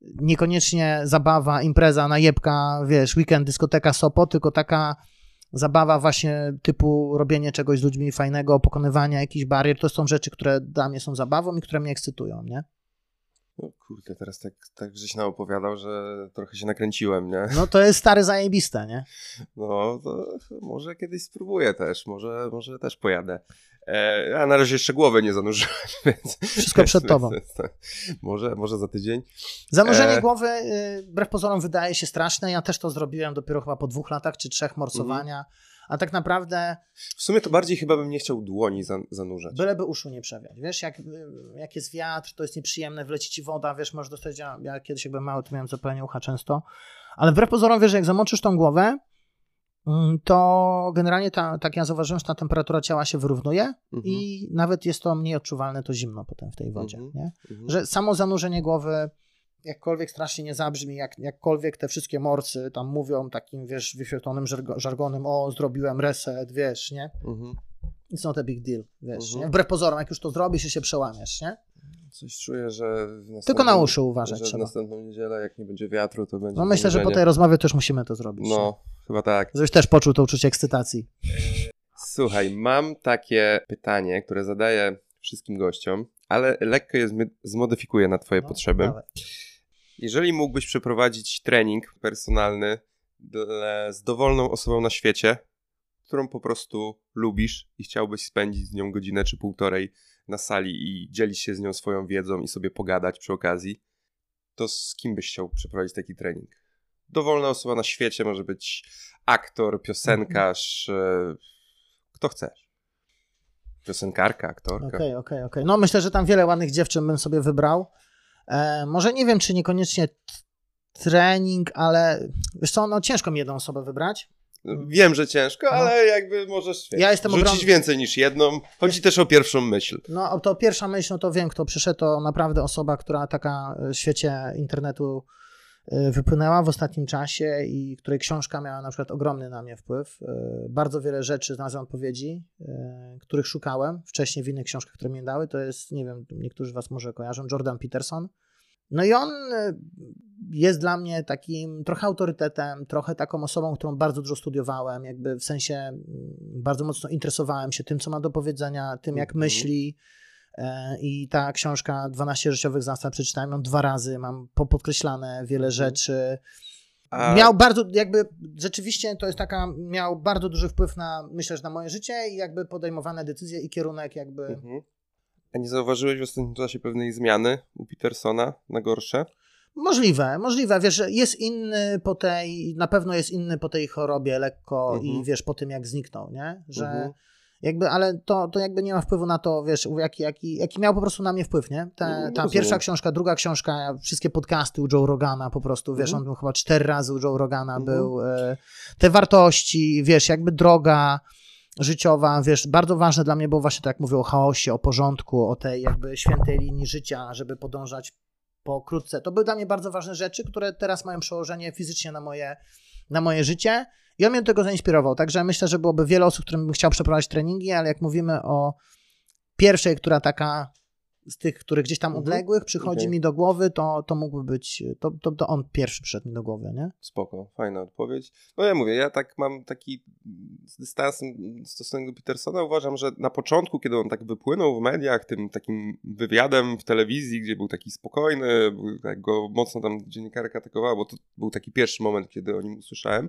niekoniecznie zabawa, impreza, najebka, wiesz, weekend, dyskoteka, sopo, tylko taka zabawa właśnie typu robienie czegoś z ludźmi fajnego, pokonywania jakichś barier, to są rzeczy, które dla mnie są zabawą i które mnie ekscytują, nie? No kurde, teraz tak, tak żeś opowiadał, że trochę się nakręciłem, nie? No to jest stary zajebiste, nie? No to może kiedyś spróbuję też, może, może też pojadę. E, a na razie jeszcze głowy nie zanurzyłem, więc... Wszystko przed tobą. może, może za tydzień. Zanurzenie e... głowy, y, wbrew pozorom, wydaje się straszne. Ja też to zrobiłem dopiero chyba po dwóch latach czy trzech morsowania. Mhm. A tak naprawdę. W sumie to bardziej chyba bym nie chciał dłoni zanurzać. Byleby uszu nie przewiać. Wiesz, jak, jak jest wiatr, to jest nieprzyjemne, wleci ci woda, wiesz, możesz dostać. Ja, ja kiedyś, jakby mały, to miałem zapalenie ucha często. Ale wbrew pozorom, wiesz, jak zamoczysz tą głowę, mm, to generalnie ta, tak ja zauważyłem, że ta temperatura ciała się wyrównuje mhm. i nawet jest to mniej odczuwalne to zimno potem w tej wodzie. Mhm. Nie? Mhm. Że samo zanurzenie głowy jakkolwiek strasznie nie zabrzmi, jak, jakkolwiek te wszystkie morsy tam mówią takim, wiesz, wyświetlonym żargonem, o, zrobiłem reset, wiesz, nie? Mhm. It's not a big deal, wiesz, mhm. nie? Wbrew pozorom, jak już to zrobisz i się przełamiesz, nie? Coś czuję, że... Tylko na uszy uważać że trzeba. w następną niedzielę, jak nie będzie wiatru, to będzie... No myślę, że po tej rozmowie też musimy to zrobić. No, nie? chyba tak. Żebyś też poczuł to uczucie ekscytacji. Słuchaj, mam takie pytanie, które zadaję wszystkim gościom, ale lekko je zmodyfikuję na twoje no, potrzeby. Dawaj. Jeżeli mógłbyś przeprowadzić trening personalny z dowolną osobą na świecie, którą po prostu lubisz i chciałbyś spędzić z nią godzinę czy półtorej na sali i dzielić się z nią swoją wiedzą i sobie pogadać przy okazji, to z kim byś chciał przeprowadzić taki trening? Dowolna osoba na świecie może być aktor, piosenkarz, mm kto chcesz. Piosenkarka, aktorka. Okej, okay, okej, okay, okej. Okay. No myślę, że tam wiele ładnych dziewczyn bym sobie wybrał. E, może nie wiem, czy niekoniecznie trening, ale wiesz co, no ciężko mi jedną osobę wybrać. Wiem, że ciężko, no. ale jakby możesz ja jestem rzucić ogrom... więcej niż jedną. Chodzi też o pierwszą myśl. No to pierwsza myśl, no to wiem, kto przyszedł, to naprawdę osoba, która taka w świecie internetu e, wypłynęła w ostatnim czasie i której książka miała na przykład ogromny na mnie wpływ. E, bardzo wiele rzeczy znalazłem odpowiedzi, których szukałem wcześniej w innych książkach, które mi dały. To jest, nie wiem, niektórzy z was może kojarzą, Jordan Peterson. No i on e, jest dla mnie takim trochę autorytetem, trochę taką osobą, którą bardzo dużo studiowałem, jakby w sensie mm, bardzo mocno interesowałem się tym, co ma do powiedzenia, tym jak mhm. myśli. E, I ta książka 12 życiowych zasad przeczytałem ją dwa razy, mam podkreślane wiele mhm. rzeczy. A... Miał bardzo, jakby rzeczywiście to jest taka, miał bardzo duży wpływ na, myślę, że na moje życie i jakby podejmowane decyzje i kierunek jakby mhm. A nie zauważyłeś w ostatnim czasie pewnej zmiany u Petersona na gorsze? Możliwe, możliwe. Wiesz, jest inny po tej, na pewno jest inny po tej chorobie lekko mhm. i wiesz, po tym jak zniknął, nie? Że mhm. Jakby, ale to, to jakby nie ma wpływu na to, wiesz, jaki, jaki, jaki miał po prostu na mnie wpływ, nie? Ta, ta pierwsza książka, druga książka, wszystkie podcasty u Joe Rogana po prostu, wiesz, mhm. on chyba cztery razy u Joe Rogana mhm. był. E, te wartości, wiesz, jakby droga, życiowa, wiesz, bardzo ważne dla mnie było właśnie tak jak mówię o chaosie, o porządku, o tej jakby świętej linii życia, żeby podążać pokrótce. To były dla mnie bardzo ważne rzeczy, które teraz mają przełożenie fizycznie na moje, na moje życie i on mnie do tego zainspirował. Także myślę, że byłoby wiele osób, którym bym chciał przeprowadzić treningi, ale jak mówimy o pierwszej, która taka z tych, które gdzieś tam mhm. odległych przychodzi okay. mi do głowy, to, to mógłby być, to, to, to on pierwszy przyszedł mi do głowy, nie? Spoko, fajna odpowiedź. No ja mówię, ja tak mam taki z dystansem stosunek do Petersona, uważam, że na początku, kiedy on tak wypłynął w mediach, tym takim wywiadem w telewizji, gdzie był taki spokojny, tak go mocno tam dziennikarka atakowała, bo to był taki pierwszy moment, kiedy o nim usłyszałem.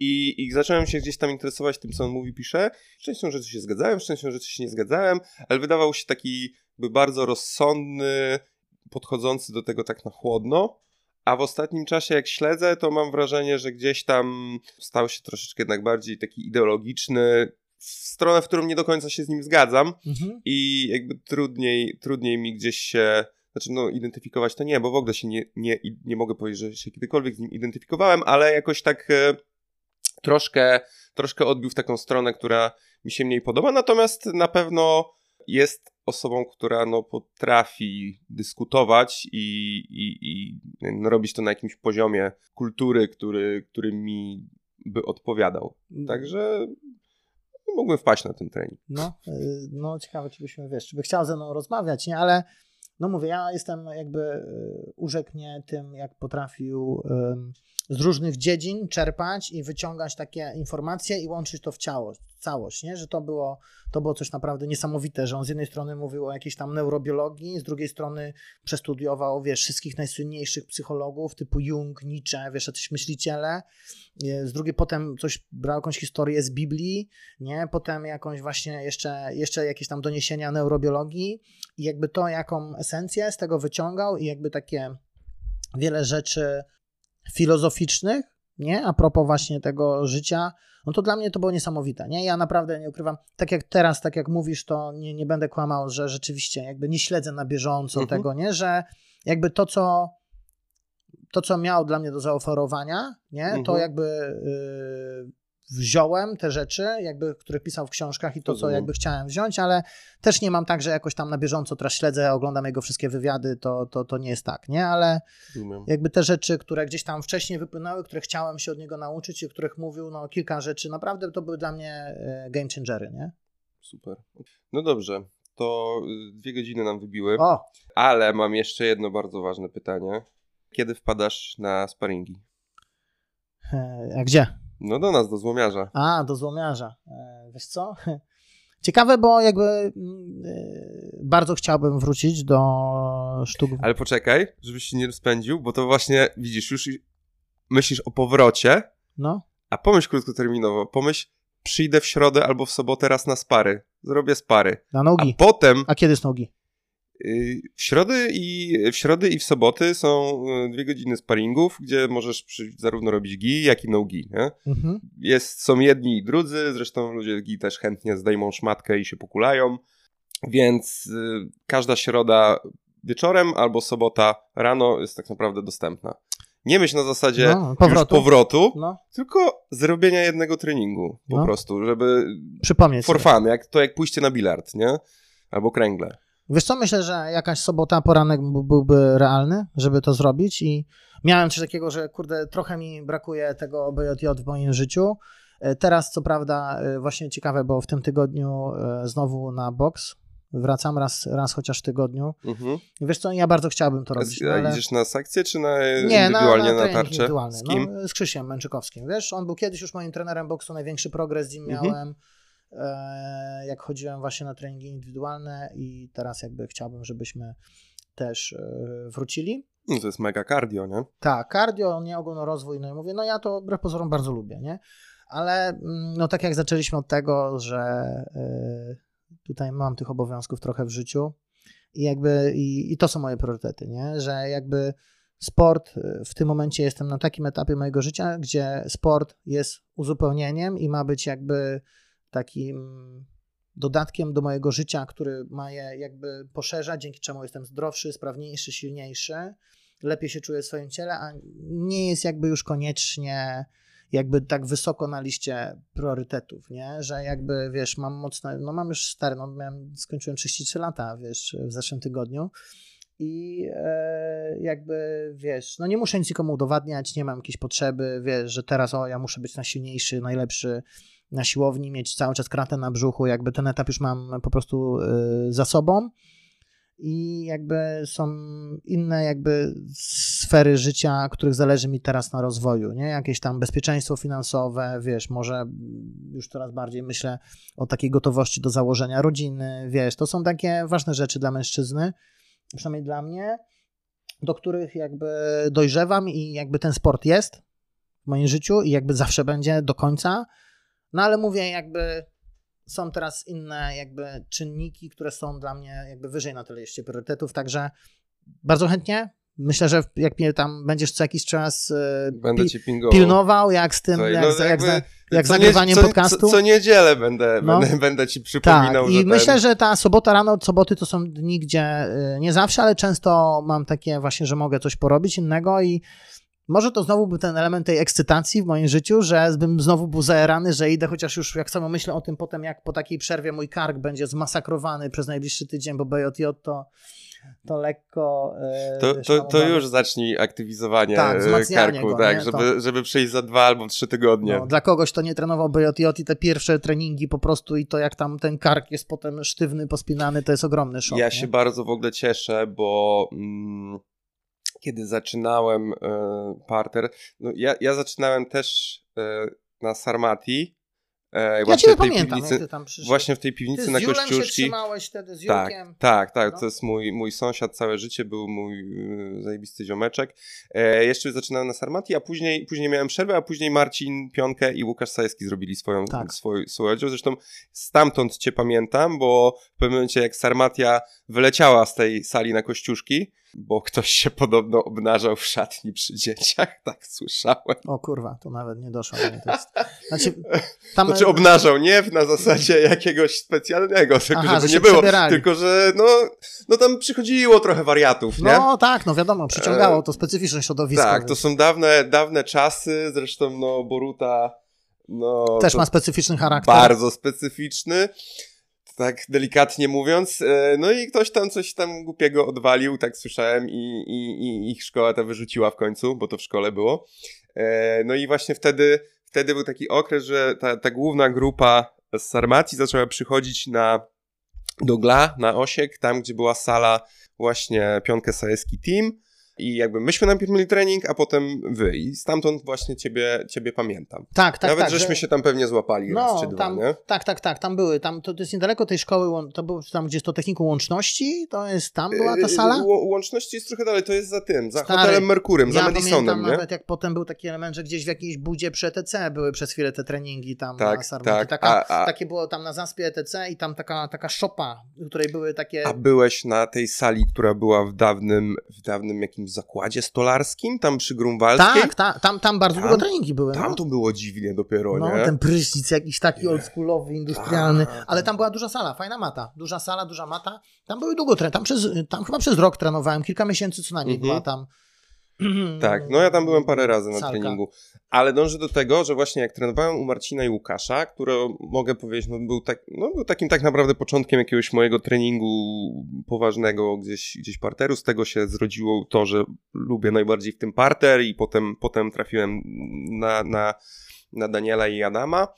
I, I zacząłem się gdzieś tam interesować tym, co on mówi, pisze. Częścią rzeczy się zgadzałem, częścią rzeczy się nie zgadzałem, ale wydawał się taki by bardzo rozsądny, podchodzący do tego tak na chłodno. A w ostatnim czasie, jak śledzę, to mam wrażenie, że gdzieś tam stał się troszeczkę jednak bardziej taki ideologiczny, w stronę, w którą nie do końca się z nim zgadzam. Mhm. I jakby trudniej, trudniej mi gdzieś się znaczy no identyfikować to nie, bo w ogóle się nie, nie, nie mogę powiedzieć, że się kiedykolwiek z nim identyfikowałem, ale jakoś tak e, troszkę, troszkę odbił w taką stronę, która mi się mniej podoba, natomiast na pewno jest osobą, która no, potrafi dyskutować i, i, i no, robić to na jakimś poziomie kultury, który, który mi by odpowiadał. Także mógłbym wpaść na ten trening. No, y, no ciekawe, czy byśmy, wiesz, czy by chciał ze mną rozmawiać, nie? Ale no mówię, ja jestem jakby y, urzeknie tym, jak potrafił z różnych dziedzin czerpać i wyciągać takie informacje i łączyć to w ciało, całość, nie? że to było, to było coś naprawdę niesamowite, że on z jednej strony mówił o jakiejś tam neurobiologii, z drugiej strony przestudiował, wiesz, wszystkich najsłynniejszych psychologów typu Jung, Nietzsche, wiesz, jacyś myśliciele, z drugiej potem coś brał jakąś historię z Biblii, nie? Potem jakąś właśnie jeszcze, jeszcze jakieś tam doniesienia neurobiologii i jakby to, jaką esencję z tego wyciągał i jakby takie wiele rzeczy filozoficznych, nie? A propos właśnie tego życia, no to dla mnie to było niesamowite, nie? Ja naprawdę nie ukrywam, tak jak teraz, tak jak mówisz, to nie, nie będę kłamał, że rzeczywiście jakby nie śledzę na bieżąco mhm. tego, nie? Że jakby to, co to, co miał dla mnie do zaoferowania, nie? To mhm. jakby yy, wziąłem te rzeczy, jakby, które pisał w książkach i to, co jakby chciałem wziąć, ale też nie mam tak, że jakoś tam na bieżąco teraz śledzę, oglądam jego wszystkie wywiady, to, to, to nie jest tak, nie? Ale jakby te rzeczy, które gdzieś tam wcześniej wypłynęły, które chciałem się od niego nauczyć i o których mówił, no kilka rzeczy, naprawdę to były dla mnie e, game changery, nie? Super. No dobrze, to y, dwie godziny nam wybiły, o! ale mam jeszcze jedno bardzo ważne pytanie. Kiedy wpadasz na sparingi? E, a gdzie? No do nas, do złomiarza. A, do złomiarza. E, wiesz co? Ciekawe, bo jakby mm, e, bardzo chciałbym wrócić do sztuk. Ale poczekaj, żebyś się nie rozpędził, bo to właśnie, widzisz, już myślisz o powrocie, no. a pomyśl krótkoterminowo, pomyśl, przyjdę w środę albo w sobotę raz na spary, zrobię spary. Na nogi. A potem... A kiedy z nogi? W środy, i, w środy i w soboty są y, dwie godziny sparingów, gdzie możesz zarówno robić gi, jak i no gi. Mhm. Jest, są jedni i drudzy, zresztą ludzie gi też chętnie zdejmą szmatkę i się pokulają, więc y, każda środa wieczorem albo sobota rano jest tak naprawdę dostępna. Nie myśl na zasadzie no, powrotu, powrotu no. tylko zrobienia jednego treningu po no. prostu, żeby przypomnieć for fun, jak, to jak pójście na bilard, nie? Albo kręgle. Wiesz co, myślę, że jakaś sobota, poranek byłby realny, żeby to zrobić i miałem coś takiego, że kurde, trochę mi brakuje tego BJJ w moim życiu. E, teraz co prawda e, właśnie ciekawe, bo w tym tygodniu e, znowu na boks wracam raz, raz chociaż w tygodniu. Mhm. Wiesz co, ja bardzo chciałbym to robić. A ale... idziesz na sekcję, czy na Nie, indywidualnie na, na, na tarczę? Z kim? No, z Krzysiem Męczykowskim. Wiesz, on był kiedyś już moim trenerem boksu, największy progres z nim mhm. miałem. E, jak chodziłem właśnie na treningi indywidualne i teraz jakby chciałbym, żebyśmy też e, wrócili. No to jest mega cardio, nie? Tak, cardio, nie ogólnorozwój, no i mówię, no ja to wbrew pozorom bardzo lubię, nie? Ale mm, no tak jak zaczęliśmy od tego, że e, tutaj mam tych obowiązków trochę w życiu i jakby i, i to są moje priorytety, nie? Że jakby sport, w tym momencie jestem na takim etapie mojego życia, gdzie sport jest uzupełnieniem i ma być jakby takim dodatkiem do mojego życia, który ma je jakby poszerzać, dzięki czemu jestem zdrowszy, sprawniejszy, silniejszy, lepiej się czuję w swoim ciele, a nie jest jakby już koniecznie jakby tak wysoko na liście priorytetów, nie? Że jakby, wiesz, mam mocno, no mam już stary, no miałem, skończyłem 33 lata, wiesz, w zeszłym tygodniu i e, jakby, wiesz, no nie muszę nic nikomu udowadniać, nie mam jakiejś potrzeby, wiesz, że teraz, o, ja muszę być najsilniejszy, najlepszy, na siłowni, mieć cały czas kratę na brzuchu, jakby ten etap już mam po prostu y, za sobą i jakby są inne jakby sfery życia, których zależy mi teraz na rozwoju, nie? Jakieś tam bezpieczeństwo finansowe, wiesz, może już coraz bardziej myślę o takiej gotowości do założenia rodziny, wiesz, to są takie ważne rzeczy dla mężczyzny, przynajmniej dla mnie, do których jakby dojrzewam i jakby ten sport jest w moim życiu i jakby zawsze będzie do końca, no ale mówię, jakby są teraz inne jakby czynniki, które są dla mnie jakby wyżej na tyle liście priorytetów, także bardzo chętnie Myślę, że jak mnie tam będziesz co jakiś czas e, Będę pingował. pilnował, jak z tym, Słuchaj, jak, no jak, jakby za, jak nagrywaniem podcastu. Co, co niedzielę będę, No. będę, będę ci tak, przypominał, i że ten- myślę, że ta sobota rano od soboty to są dni, gdzie y, nie zawsze, ale często mam takie właśnie, że mogę coś porobić innego i może to znowu był ten element tej ekscytacji w moim życiu, że bym znowu był zajarany, że idę, chociaż już jak samo myślę o tym potem, jak po takiej przerwie mój kark będzie zmasakrowany przez najbliższy tydzień, bo BJJ to, to lekko... y, To, to, to już zacznij aktywizowanie Tak, e, karku, go, tak, żeby, To- żeby przejść za dwa albo trzy tygodnie. No, dla kogoś, kto nie trenował BJJ i te pierwsze treningi po prostu i to jak tam ten kark jest potem sztywny, pospinany, to jest ogromny szok. ja nie? się bardzo w ogóle cieszę, bo mm, kiedy zaczynałem e, parter, no ja, ja zaczynałem też e, na Sarmati. E, Ja właśnie cię w tej pamiętam, piwnicy, ty. Właśnie w tej ty piwnicy z na Julem się Kościuszki. trzymałeś wtedy, z Tak, Julkiem. tak, tak. No. To jest mój, mój sąsiad całe życie, był mój y, zajebisty ziomeczek. E, jeszcze zaczynałem na Sarmati, a później, później miałem przerwę, a później Marcin Pionkę i Łukasz Sajewski zrobili swoją, Tak. swój, swój oddział. Zresztą stamtąd cię pamiętam, bo w pewnym momencie jak Sarmatia wyleciała z tej sali na Kościuszki, bo ktoś się podobno obnażał w szatni przy dzieciach, tak słyszałem. O kurwa, to nawet nie doszło do mnie. To jest... Znaczy, tam... Znaczy obnażał, nie na zasadzie jakiegoś specjalnego, tylko Aha, żeby że nie było, przebierali. tylko że no, no tam przychodziło trochę wariatów, nie? No tak, no wiadomo, przyciągało to specyficzne środowisko. tak, to więc są dawne, dawne czasy, zresztą no Boruta no, Też to ma specyficzny charakter. bardzo specyficzny, tak delikatnie mówiąc, E, no i ktoś tam coś tam głupiego odwalił, tak słyszałem i, i, i ich szkoła ta wyrzuciła w końcu, bo to w szkole było. E, No i właśnie wtedy, wtedy był taki okres, że ta, ta główna grupa z Sarmacji zaczęła przychodzić na do Gla, na Osiek, tam gdzie była sala właśnie Pionkę Sajeski Team i jakby myśmy najpierw mieli trening, a potem wy i stamtąd właśnie ciebie, ciebie pamiętam. Tak, tak, Nawet tak. żeśmy że- się tam pewnie złapali raz No, czy dwa, tam, nie? tak, tak, tak, tam były. Tam, to, to jest niedaleko tej szkoły, to był tam, gdzie jest to technikum łączności, to jest tam była ta Yy, sala? Ł- Łączności jest trochę dalej, to jest za tym, za Stary, hotelem Merkurem, za ja Madisonem, pamiętam nie? nawet, jak potem był taki element, że gdzieś w jakiejś budzie przy ETC były przez chwilę te treningi tam Tak, na Sarmacie. tak, Taka, a- a- Takie było tam na zaspie ETC i tam taka, taka szopa, w której były takie... A byłeś na tej sali, która była w dawnym, w dawnym jakimś zakładzie stolarskim, tam przy Grunwaldzkiej? tak, ta, tam, tam bardzo Tam- długo treningi były. Tam no. to było dziwnie dopiero, No, nie? ten prysznic jakiś taki oldschoolowy, industrialny, Tak. ale tam była duża sala, fajna mata, duża sala, duża mata. Tam były długo tre- tam przez, tam chyba przez rok trenowałem, kilka miesięcy co najmniej Mhm. była tam. Tak, no ja tam byłem parę razy na Salka. treningu. Ale dążę do tego, że właśnie jak trenowałem u Marcina i Łukasza, które mogę powiedzieć, no był, tak, no był takim tak naprawdę początkiem jakiegoś mojego treningu poważnego gdzieś, gdzieś parteru. Z tego się zrodziło to, że lubię najbardziej w tym parter i potem, potem trafiłem na, na, na Daniela i Adama.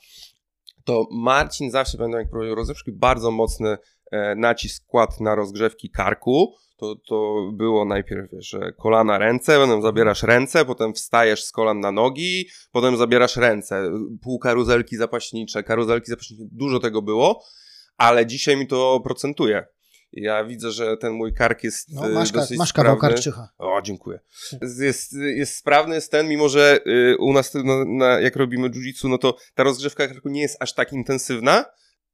To Marcin zawsze, pamiętam jak prowadził rozgrzewki, bardzo mocny e, nacisk kładł na rozgrzewki karku. To, to było najpierw, wiesz, że kolana, ręce, potem zabierasz ręce, potem wstajesz z kolan na nogi, potem zabierasz ręce, pół karuzelki zapaśnicze, karuzelki zapaśnicze, dużo tego było, ale dzisiaj mi to procentuje. Ja widzę, że ten mój kark jest No, y, masz, dosyć masz kawał sprawny. karczycha. O, dziękuję. Jest, jest sprawny jest ten, mimo że y, u nas na, na, jak robimy jiu-jitsu, no to ta rozgrzewka karku nie jest aż tak intensywna,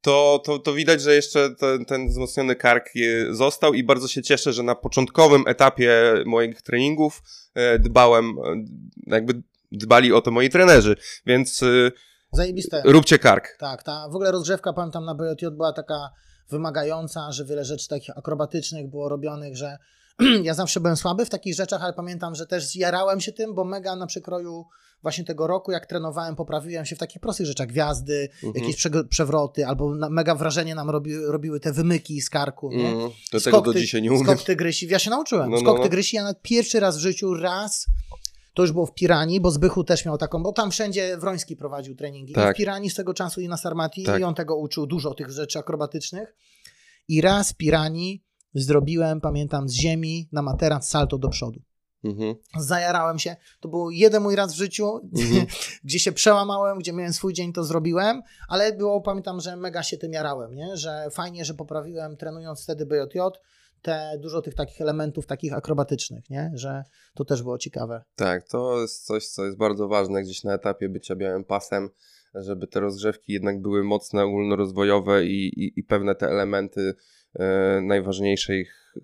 to, to, to widać, że jeszcze ten, ten wzmocniony kark je, został i bardzo się cieszę, że na początkowym etapie moich treningów e, dbałem, e, jakby dbali o to moi trenerzy, więc Zajebiste. róbcie kark. Tak, ta w ogóle rozgrzewka, pamiętam na BJJ była taka wymagająca, że wiele rzeczy takich akrobatycznych było robionych, że ja zawsze byłem słaby w takich rzeczach, ale pamiętam, że też zjarałem się tym, bo mega na przekroju właśnie tego roku, jak trenowałem, poprawiłem się w takich prostych rzeczach, gwiazdy, Mhm. jakieś prze- przewroty, albo na, mega wrażenie nam robi, robiły te wymyki z karku, nie? Mm, to tego do ty- dzisiaj nie umiem. Skok tygrysi, ja się nauczyłem. No, no, skok no. tygrysi, ja nawet pierwszy raz w życiu, raz, to już było w Piranii, bo Zbychu też miał taką, bo tam wszędzie Wroński prowadził treningi. I Tak. w Piranii z tego czasu i na Sarmati Tak. i on tego uczył, dużo tych rzeczy akrobatycznych. I raz w Piranii zrobiłem, pamiętam, z ziemi na materac salto do przodu. Mhm. Zajarałem się. To był jeden mój raz w życiu, Mhm. gdzie się przełamałem, gdzie miałem swój dzień, to zrobiłem, ale było, pamiętam, że mega się tym jarałem, nie? że fajnie, że poprawiłem trenując wtedy BJJ, te dużo tych takich elementów takich akrobatycznych, nie? że to też było ciekawe. Tak, to jest coś, co jest bardzo ważne gdzieś na etapie bycia białym pasem, żeby te rozgrzewki jednak były mocne, ogólnorozwojowe i, i, i pewne te elementy e, najważniejsze ich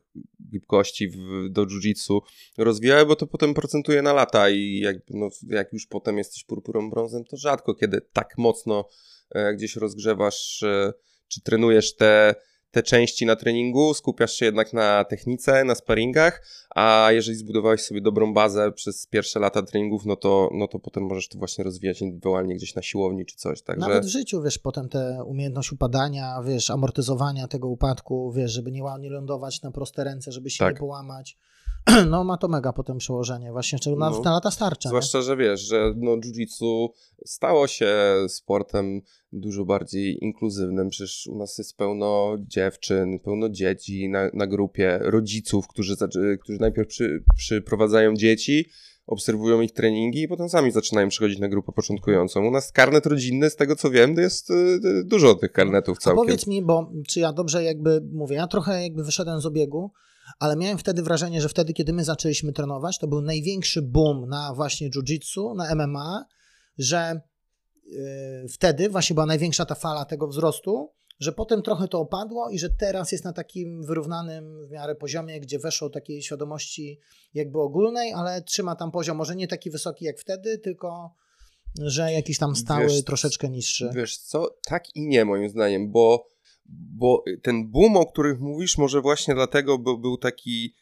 gibkości w, do jiu-jitsu rozwijały, bo to potem procentuje na lata i jak, no, jak już potem jesteś purpurą brązem, to rzadko kiedy tak mocno e, gdzieś rozgrzewasz e, czy trenujesz te te części na treningu, skupiasz się jednak na technice, na sparingach, a jeżeli zbudowałeś sobie dobrą bazę przez pierwsze lata treningów, no to, no to potem możesz to właśnie rozwijać indywidualnie gdzieś na siłowni czy coś. Także... Nawet w życiu, wiesz, potem te umiejętność upadania, wiesz, amortyzowania tego upadku, wiesz, żeby nie, nie lądować na proste ręce, żeby się tak. nie połamać. No ma to mega potem przełożenie właśnie na, no, na lata starcze. Zwłaszcza, nie? że wiesz, że no jiu-jitsu stało się sportem dużo bardziej inkluzywnym. Przecież u nas jest pełno dziewczyn, pełno dzieci na, na grupie, rodziców, którzy, którzy najpierw przy, przyprowadzają dzieci, obserwują ich treningi i potem sami zaczynają przychodzić na grupę początkującą. U nas karnet rodzinny, z tego co wiem, jest y, y, dużo tych karnetów całkiem. A powiedz mi, bo czy ja dobrze jakby mówię, ja trochę jakby wyszedłem z obiegu, ale miałem wtedy wrażenie, że wtedy, kiedy my zaczęliśmy trenować, to był największy boom na właśnie jiu-jitsu, na MMA, że yy, wtedy właśnie była największa ta fala tego wzrostu, że potem trochę to opadło i że teraz jest na takim wyrównanym w miarę poziomie, gdzie weszło takiej świadomości jakby ogólnej, ale trzyma tam poziom może nie taki wysoki jak wtedy, tylko że jakiś tam stały, wiesz, troszeczkę niższy. Wiesz co, tak i nie moim zdaniem, bo bo ten boom, o których mówisz, może właśnie dlatego był, był taki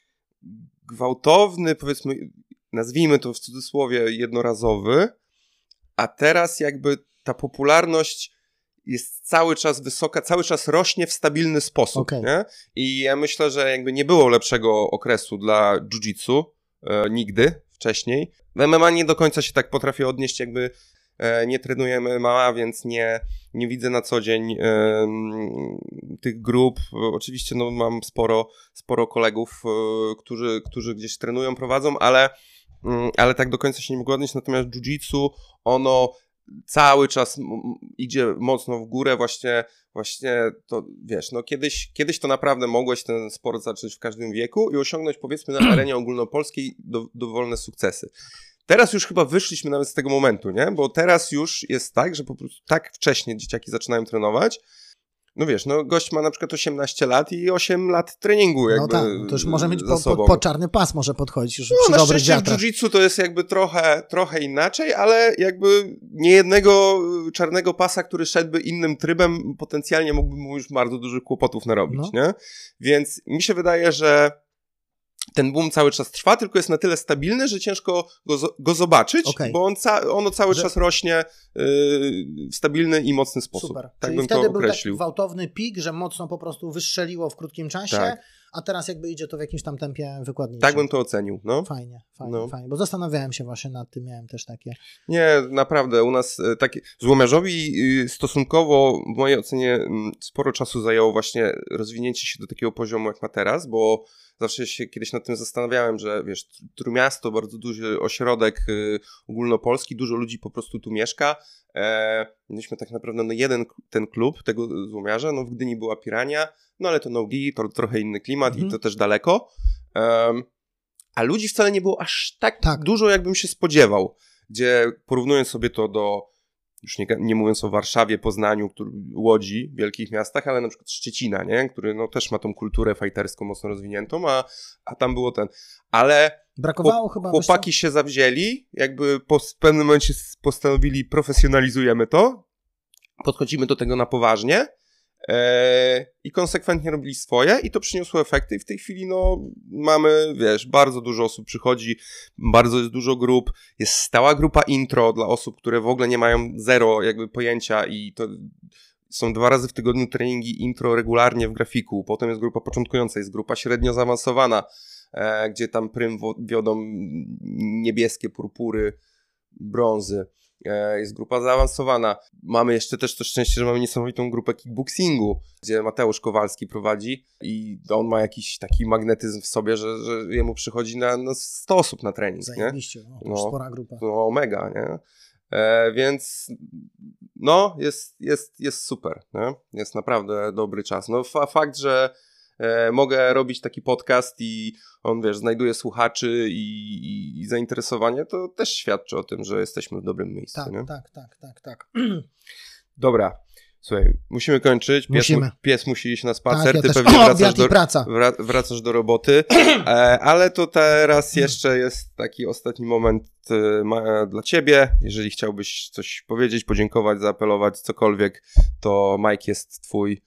gwałtowny, powiedzmy, nazwijmy to w cudzysłowie jednorazowy, a teraz jakby ta popularność jest cały czas wysoka, cały czas rośnie w stabilny sposób. Okay. Nie? I ja myślę, że jakby nie było lepszego okresu dla jiu-jitsu e, nigdy wcześniej. W MMA nie do końca się tak potrafi odnieść, jakby nie trenujemy mała, więc nie, nie widzę na co dzień e, tych grup. Oczywiście no, mam sporo, sporo kolegów, e, którzy, którzy gdzieś trenują, prowadzą, ale, mm, ale tak do końca się nie mogę odnieść. Natomiast jiu-jitsu, ono cały czas idzie mocno w górę, właśnie, właśnie to wiesz, no kiedyś, kiedyś to naprawdę mogłeś ten sport zacząć w każdym wieku i osiągnąć powiedzmy na arenie ogólnopolskiej do, dowolne sukcesy. Teraz już chyba wyszliśmy nawet z tego momentu, nie? Bo teraz już jest tak, że po prostu tak wcześnie dzieciaki zaczynają trenować. No wiesz, no gość ma na przykład 18 lat i 8 lat treningu no jakby No tak, to już może mieć po, po, po, czarny pas może podchodzić już no, przy na dobrych w jiu-jitsu to jest jakby trochę, trochę inaczej, ale jakby nie jednego czarnego pasa, który szedłby innym trybem, potencjalnie mógłby mu już bardzo dużych kłopotów narobić, no. nie? Więc mi się wydaje, że ten boom cały czas trwa, tylko jest na tyle stabilny, że ciężko go, go zobaczyć, okay. bo on ca ono cały że... czas rośnie yy, w stabilny i mocny sposób. Super. Tak Czyli bym wtedy to określił. był taki gwałtowny pik, że mocno po prostu wystrzeliło w krótkim czasie, tak. A teraz jakby idzie to w jakimś tam tempie wykładniczym. Tak bym to ocenił. No. Fajnie, fajnie, no. fajnie, bo zastanawiałem się właśnie nad tym, miałem też takie. Nie, naprawdę, u nas e, takie, złomiarzowi y, stosunkowo w mojej ocenie sporo czasu zajęło właśnie rozwinięcie się do takiego poziomu, jak ma teraz, bo zawsze się kiedyś nad tym zastanawiałem, że wiesz, Trójmiasto, bardzo duży ośrodek y, ogólnopolski, dużo ludzi po prostu tu mieszka. E, mieliśmy tak naprawdę no jeden ten klub tego złomiarza, no w Gdyni była Pirania, no ale to Nogi, to trochę inny klimat mhm. i to też daleko. E, a ludzi wcale nie było aż tak, tak dużo, jakbym się spodziewał. Gdzie porównując sobie to do już nie, nie mówiąc o Warszawie, Poznaniu, który, Łodzi, wielkich miastach, ale na przykład Szczecina, nie? który no, też ma tą kulturę fajterską mocno rozwiniętą, a, a tam było ten. Ale Brakowało chyba. Chłopaki się zawzięli, jakby po, w pewnym momencie postanowili, profesjonalizujemy to, podchodzimy do tego na poważnie i konsekwentnie robili swoje i to przyniosło efekty. I w tej chwili no mamy, wiesz, bardzo dużo osób przychodzi, bardzo jest dużo grup, jest stała grupa intro dla osób, które w ogóle nie mają zero jakby pojęcia i to są dwa razy w tygodniu treningi intro regularnie w grafiku, potem jest grupa początkująca, jest grupa średnio zaawansowana, e, gdzie tam prym wiodą niebieskie, purpury, brązy. E, jest grupa zaawansowana. Mamy jeszcze też to szczęście, że mamy niesamowitą grupę kickboxingu, gdzie Mateusz Kowalski prowadzi i on ma jakiś taki magnetyzm w sobie, że, że jemu przychodzi na, na 100 osób na trening. Zajebiście, no, no, spora grupa. No, mega, nie? E, więc no, jest, jest, jest super, nie? jest naprawdę dobry czas. No, fa fakt, że e, mogę robić taki podcast i on, wiesz, znajduje słuchaczy i, i, i, zainteresowanie, to też świadczy o tym, że jesteśmy w dobrym miejscu. Tak, nie? tak, tak, tak, tak. Dobra. Słuchaj, musimy kończyć. Pies, Musimy. Mu, pies musi iść na Tak, spacer, ja ty też. pewnie O, wracasz do, wra- wracasz do roboty, e, ale to teraz jeszcze jest taki ostatni moment e, ma, dla ciebie. Jeżeli chciałbyś coś powiedzieć, podziękować, zaapelować, cokolwiek, to Mike jest twój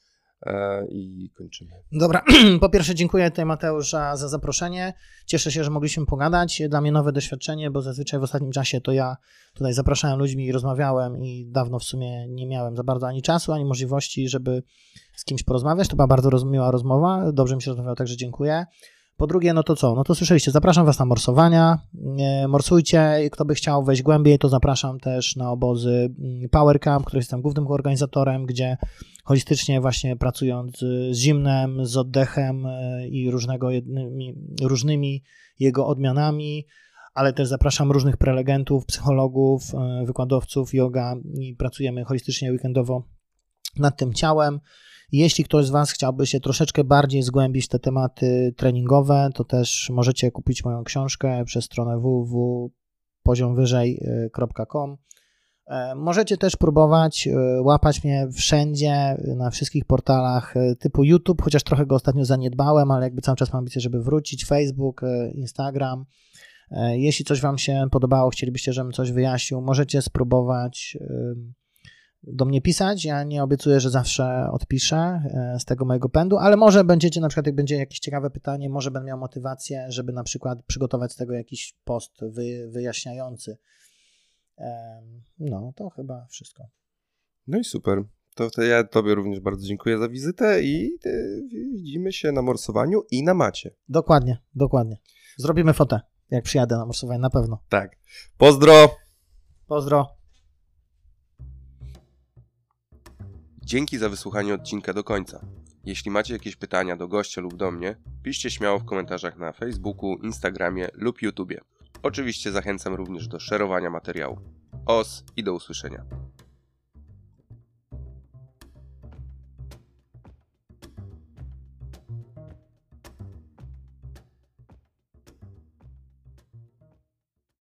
i kończymy. Dobra, po pierwsze dziękuję tutaj Mateusz za, za zaproszenie. Cieszę się, że mogliśmy pogadać. Dla mnie nowe doświadczenie, bo zazwyczaj w ostatnim czasie to ja tutaj zapraszałem ludźmi i rozmawiałem i dawno w sumie nie miałem za bardzo ani czasu, ani możliwości, żeby z kimś porozmawiać. To była bardzo miła rozmowa. Dobrze mi się rozmawiało, także dziękuję. Po drugie, no to co? No to słyszeliście, zapraszam Was na morsowania. Morsujcie. Kto by chciał wejść głębiej, to zapraszam też na obozy mm, Power Camp, który jestem głównym organizatorem, gdzie holistycznie właśnie pracując z zimnem, z oddechem e, i różnego różnymi jego odmianami, ale też zapraszam różnych prelegentów, psychologów, e, wykładowców yoga i pracujemy holistycznie weekendowo nad tym ciałem. Jeśli ktoś z Was chciałby się troszeczkę bardziej zgłębić te tematy treningowe, to też możecie kupić moją książkę przez stronę www.poziomwyżej.com. E, Możecie też próbować e, łapać mnie wszędzie, e, na wszystkich portalach typu YouTube, chociaż trochę go ostatnio zaniedbałem, ale jakby cały czas mam ambicję, żeby wrócić. Facebook, Instagram. Jeśli coś Wam się podobało, chcielibyście, żebym coś wyjaśnił, możecie spróbować do mnie pisać. Ja nie obiecuję, że zawsze odpiszę e, z tego mojego pędu, ale może będziecie, na przykład jak będzie jakieś ciekawe pytanie, może będę miał motywację, żeby na przykład przygotować z tego jakiś post wy, wyjaśniający. No, to chyba wszystko. No i super. To, to ja Tobie również bardzo dziękuję za wizytę i e, widzimy się na morsowaniu i na macie. Dokładnie, dokładnie. Zrobimy fotę, jak przyjadę na morsowanie, na pewno. Tak. Pozdro! Pozdro. Dzięki za wysłuchanie odcinka do końca. Jeśli macie jakieś pytania do gościa lub do mnie, piszcie śmiało w komentarzach na Facebooku, Instagramie lub YouTubie. Oczywiście zachęcam również do szerowania materiału. Os i do usłyszenia.